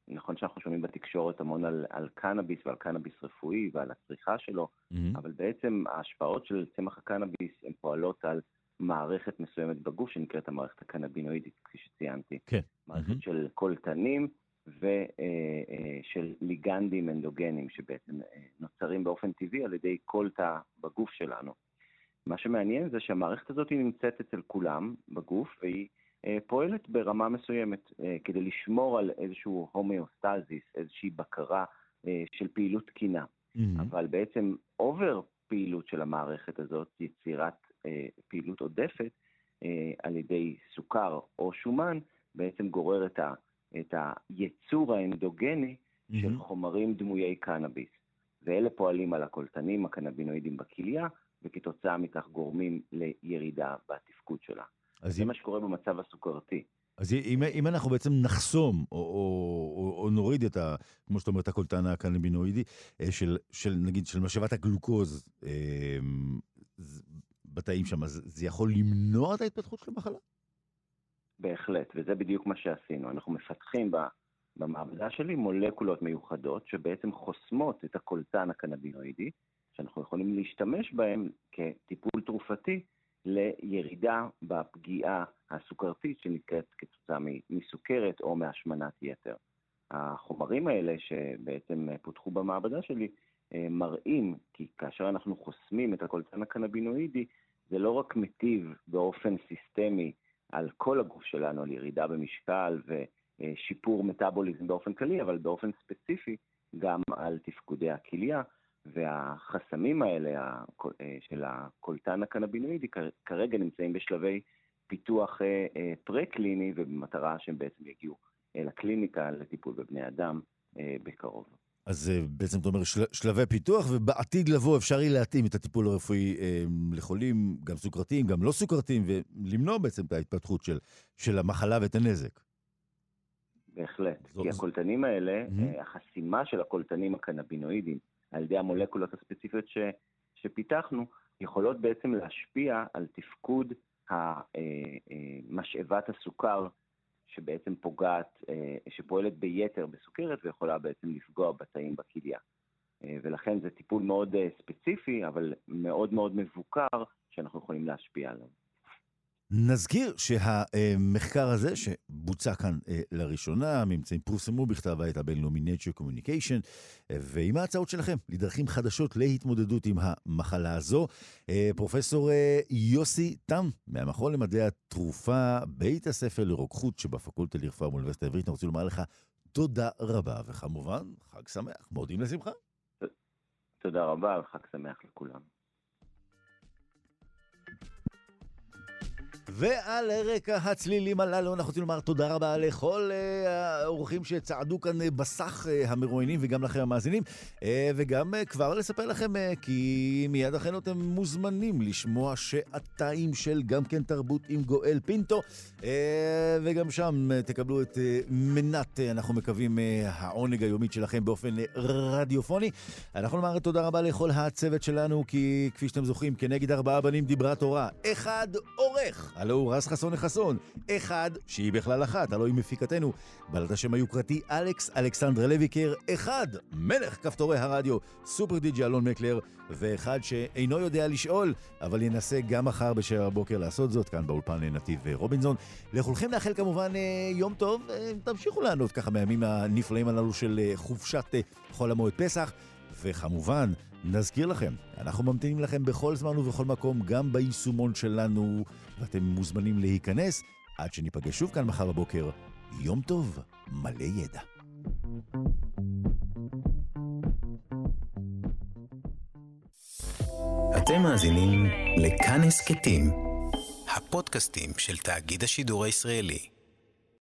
נכון שאנחנו שומעים בתקשורת המון על, על קנאביס ועל קנאביס רפואי ועל הצריכה שלו, mm-hmm. אבל בעצם ההשפעות של צמח הקנאביס הן פועלות על מערכת מסוימת בגוף שנקראת המערכת הקנבינואידית, כפי שציינתי. כן. מערכת mm-hmm. של קולטנים ושל אה, אה, ליגנדים אנדוגנים שבעצם אה, נוצרים באופן טבעי על ידי כל תא בגוף שלנו. מה שמעניין זה שהמערכת הזאת נמצאת אצל כולם בגוף והיא פועלת ברמה מסוימת כדי לשמור על איזשהו הומאוסטזיס, איזושהי בקרה של פעילות תקינה. Mm-hmm. אבל בעצם אובר פעילות של המערכת הזאת, יצירת אה, פעילות עודפת אה, על ידי סוכר או שומן, בעצם גורר את, ה, את היצור האנדוגני mm-hmm. של חומרים דמויי קנאביס. ואלה פועלים על הקולטנים הקנבינואידים בכליה, וכתוצאה מכך גורמים לירידה בתפקוד שלה. זה אם... מה שקורה במצב הסוכרתי. אז אם, אם אנחנו בעצם נחסום, או, או, או, או נוריד את ה... כמו שאתה אומר, את הקולטן הקנבינואידי, אה, של, של נגיד, של משאבת הגלוקוז בתאים שם, אז זה יכול למנוע את ההתפתחות של המחלה? בהחלט, וזה בדיוק מה שעשינו. אנחנו מפתחים במעבדה שלי מולקולות מיוחדות שבעצם חוסמות את הקולטן הקנבינואידי, שאנחנו יכולים להשתמש בהם כטיפול תרופתי לירידה בפגיעה הסוכרתית שנקראת כתוצאה מסוכרת או מהשמנת יתר. החומרים האלה שבעצם פותחו במעבדה שלי אה, מראים כי כאשר אנחנו חוסמים את הקולטן הקנבינואידי, זה לא רק מטיב באופן סיסטמי על כל הגוף שלנו, על ירידה במשקל ושיפור מטאבוליזם באופן כללי, אבל באופן ספציפי גם על תפקודי הכליה, והחסמים האלה של הקולטן הקנבינואידי כרגע נמצאים בשלבי פיתוח אה, אה, פרה-קליני ובמטרה שהם בעצם יגיעו לקליניקה לטיפול בבני אדם אה, בקרוב. אז בעצם אתה אומר של, שלבי פיתוח, ובעתיד לבוא אפשר יהיה להתאים את הטיפול הרפואי אה, לחולים, גם סוכרתיים, גם לא סוכרתיים, ולמנוע בעצם את ההתפתחות של, של המחלה ואת הנזק. בהחלט, זו, כי הקולטנים האלה, mm-hmm. החסימה של הקולטנים הקנבינואידים על ידי המולקולות הספציפיות ש, שפיתחנו, יכולות בעצם להשפיע על תפקוד משאבת הסוכר שבעצם פוגעת, אה, שפועלת ביתר בסוכרת ויכולה בעצם לפגוע בתאים בכליה. אה, ולכן זה טיפול מאוד אה, ספציפי, אבל מאוד מאוד מבוקר, שאנחנו יכולים להשפיע עליו. נזכיר שהמחקר הזה, שבוצע כאן אה, לראשונה, הממצאים פורסמו בכתב העת הבינלאומי Nature Communication, אה, ועם ההצעות שלכם לדרכים חדשות להתמודדות עם המחלה הזו. אה, פרופסור יוסי תם, מהמכון למדעי התרופה, בית הספר לרוקחות שבפקולטה לרפואה באוניברסיטה העברית, אני רוצה לומר לך תודה רבה, וכמובן, חג שמח, מודים לשמחה. תודה רבה, וחג שמח לכולם. ועל רקע הצלילים הללו אנחנו רוצים לומר תודה רבה לכל uh, האורחים שצעדו כאן uh, בסך uh, המרואיינים וגם לכם המאזינים. וגם כבר לספר לכם כי מיד אחרינו אתם מוזמנים לשמוע שעתיים של גם כן תרבות עם גואל פינטו. וגם שם תקבלו את מנת, אנחנו מקווים, העונג היומית שלכם באופן רדיופוני. אנחנו נאמר תודה רבה לכל הצוות שלנו כי כפי שאתם זוכרים כנגד ארבעה בנים דיברה תורה. אחד עורך הלו הוא רז חסון לחסון. אחד, שהיא בכלל אחת, הלו היא מפיקתנו, בעלת השם היוקרתי אלכס אלכסנדרה לויקר. אחד, מלך כפתורי הרדיו, סופר דיג'י אלון מקלר. ואחד שאינו יודע לשאול, אבל ינסה גם מחר בשבע בבוקר לעשות זאת, כאן באולפן נתיב רובינזון. לכולכם נאחל כמובן אה, יום טוב, אה, תמשיכו לענות ככה בימים הנפלאים הללו של אה, חופשת חול המועד פסח. וכמובן, נזכיר לכם, אנחנו ממתינים לכם בכל זמן ובכל מקום, גם ביישומון שלנו, ואתם מוזמנים להיכנס. עד שניפגש שוב כאן מחר בבוקר, יום טוב, מלא ידע. אתם מאזינים לכאן הסכתים, הפודקאסטים של תאגיד השידור הישראלי.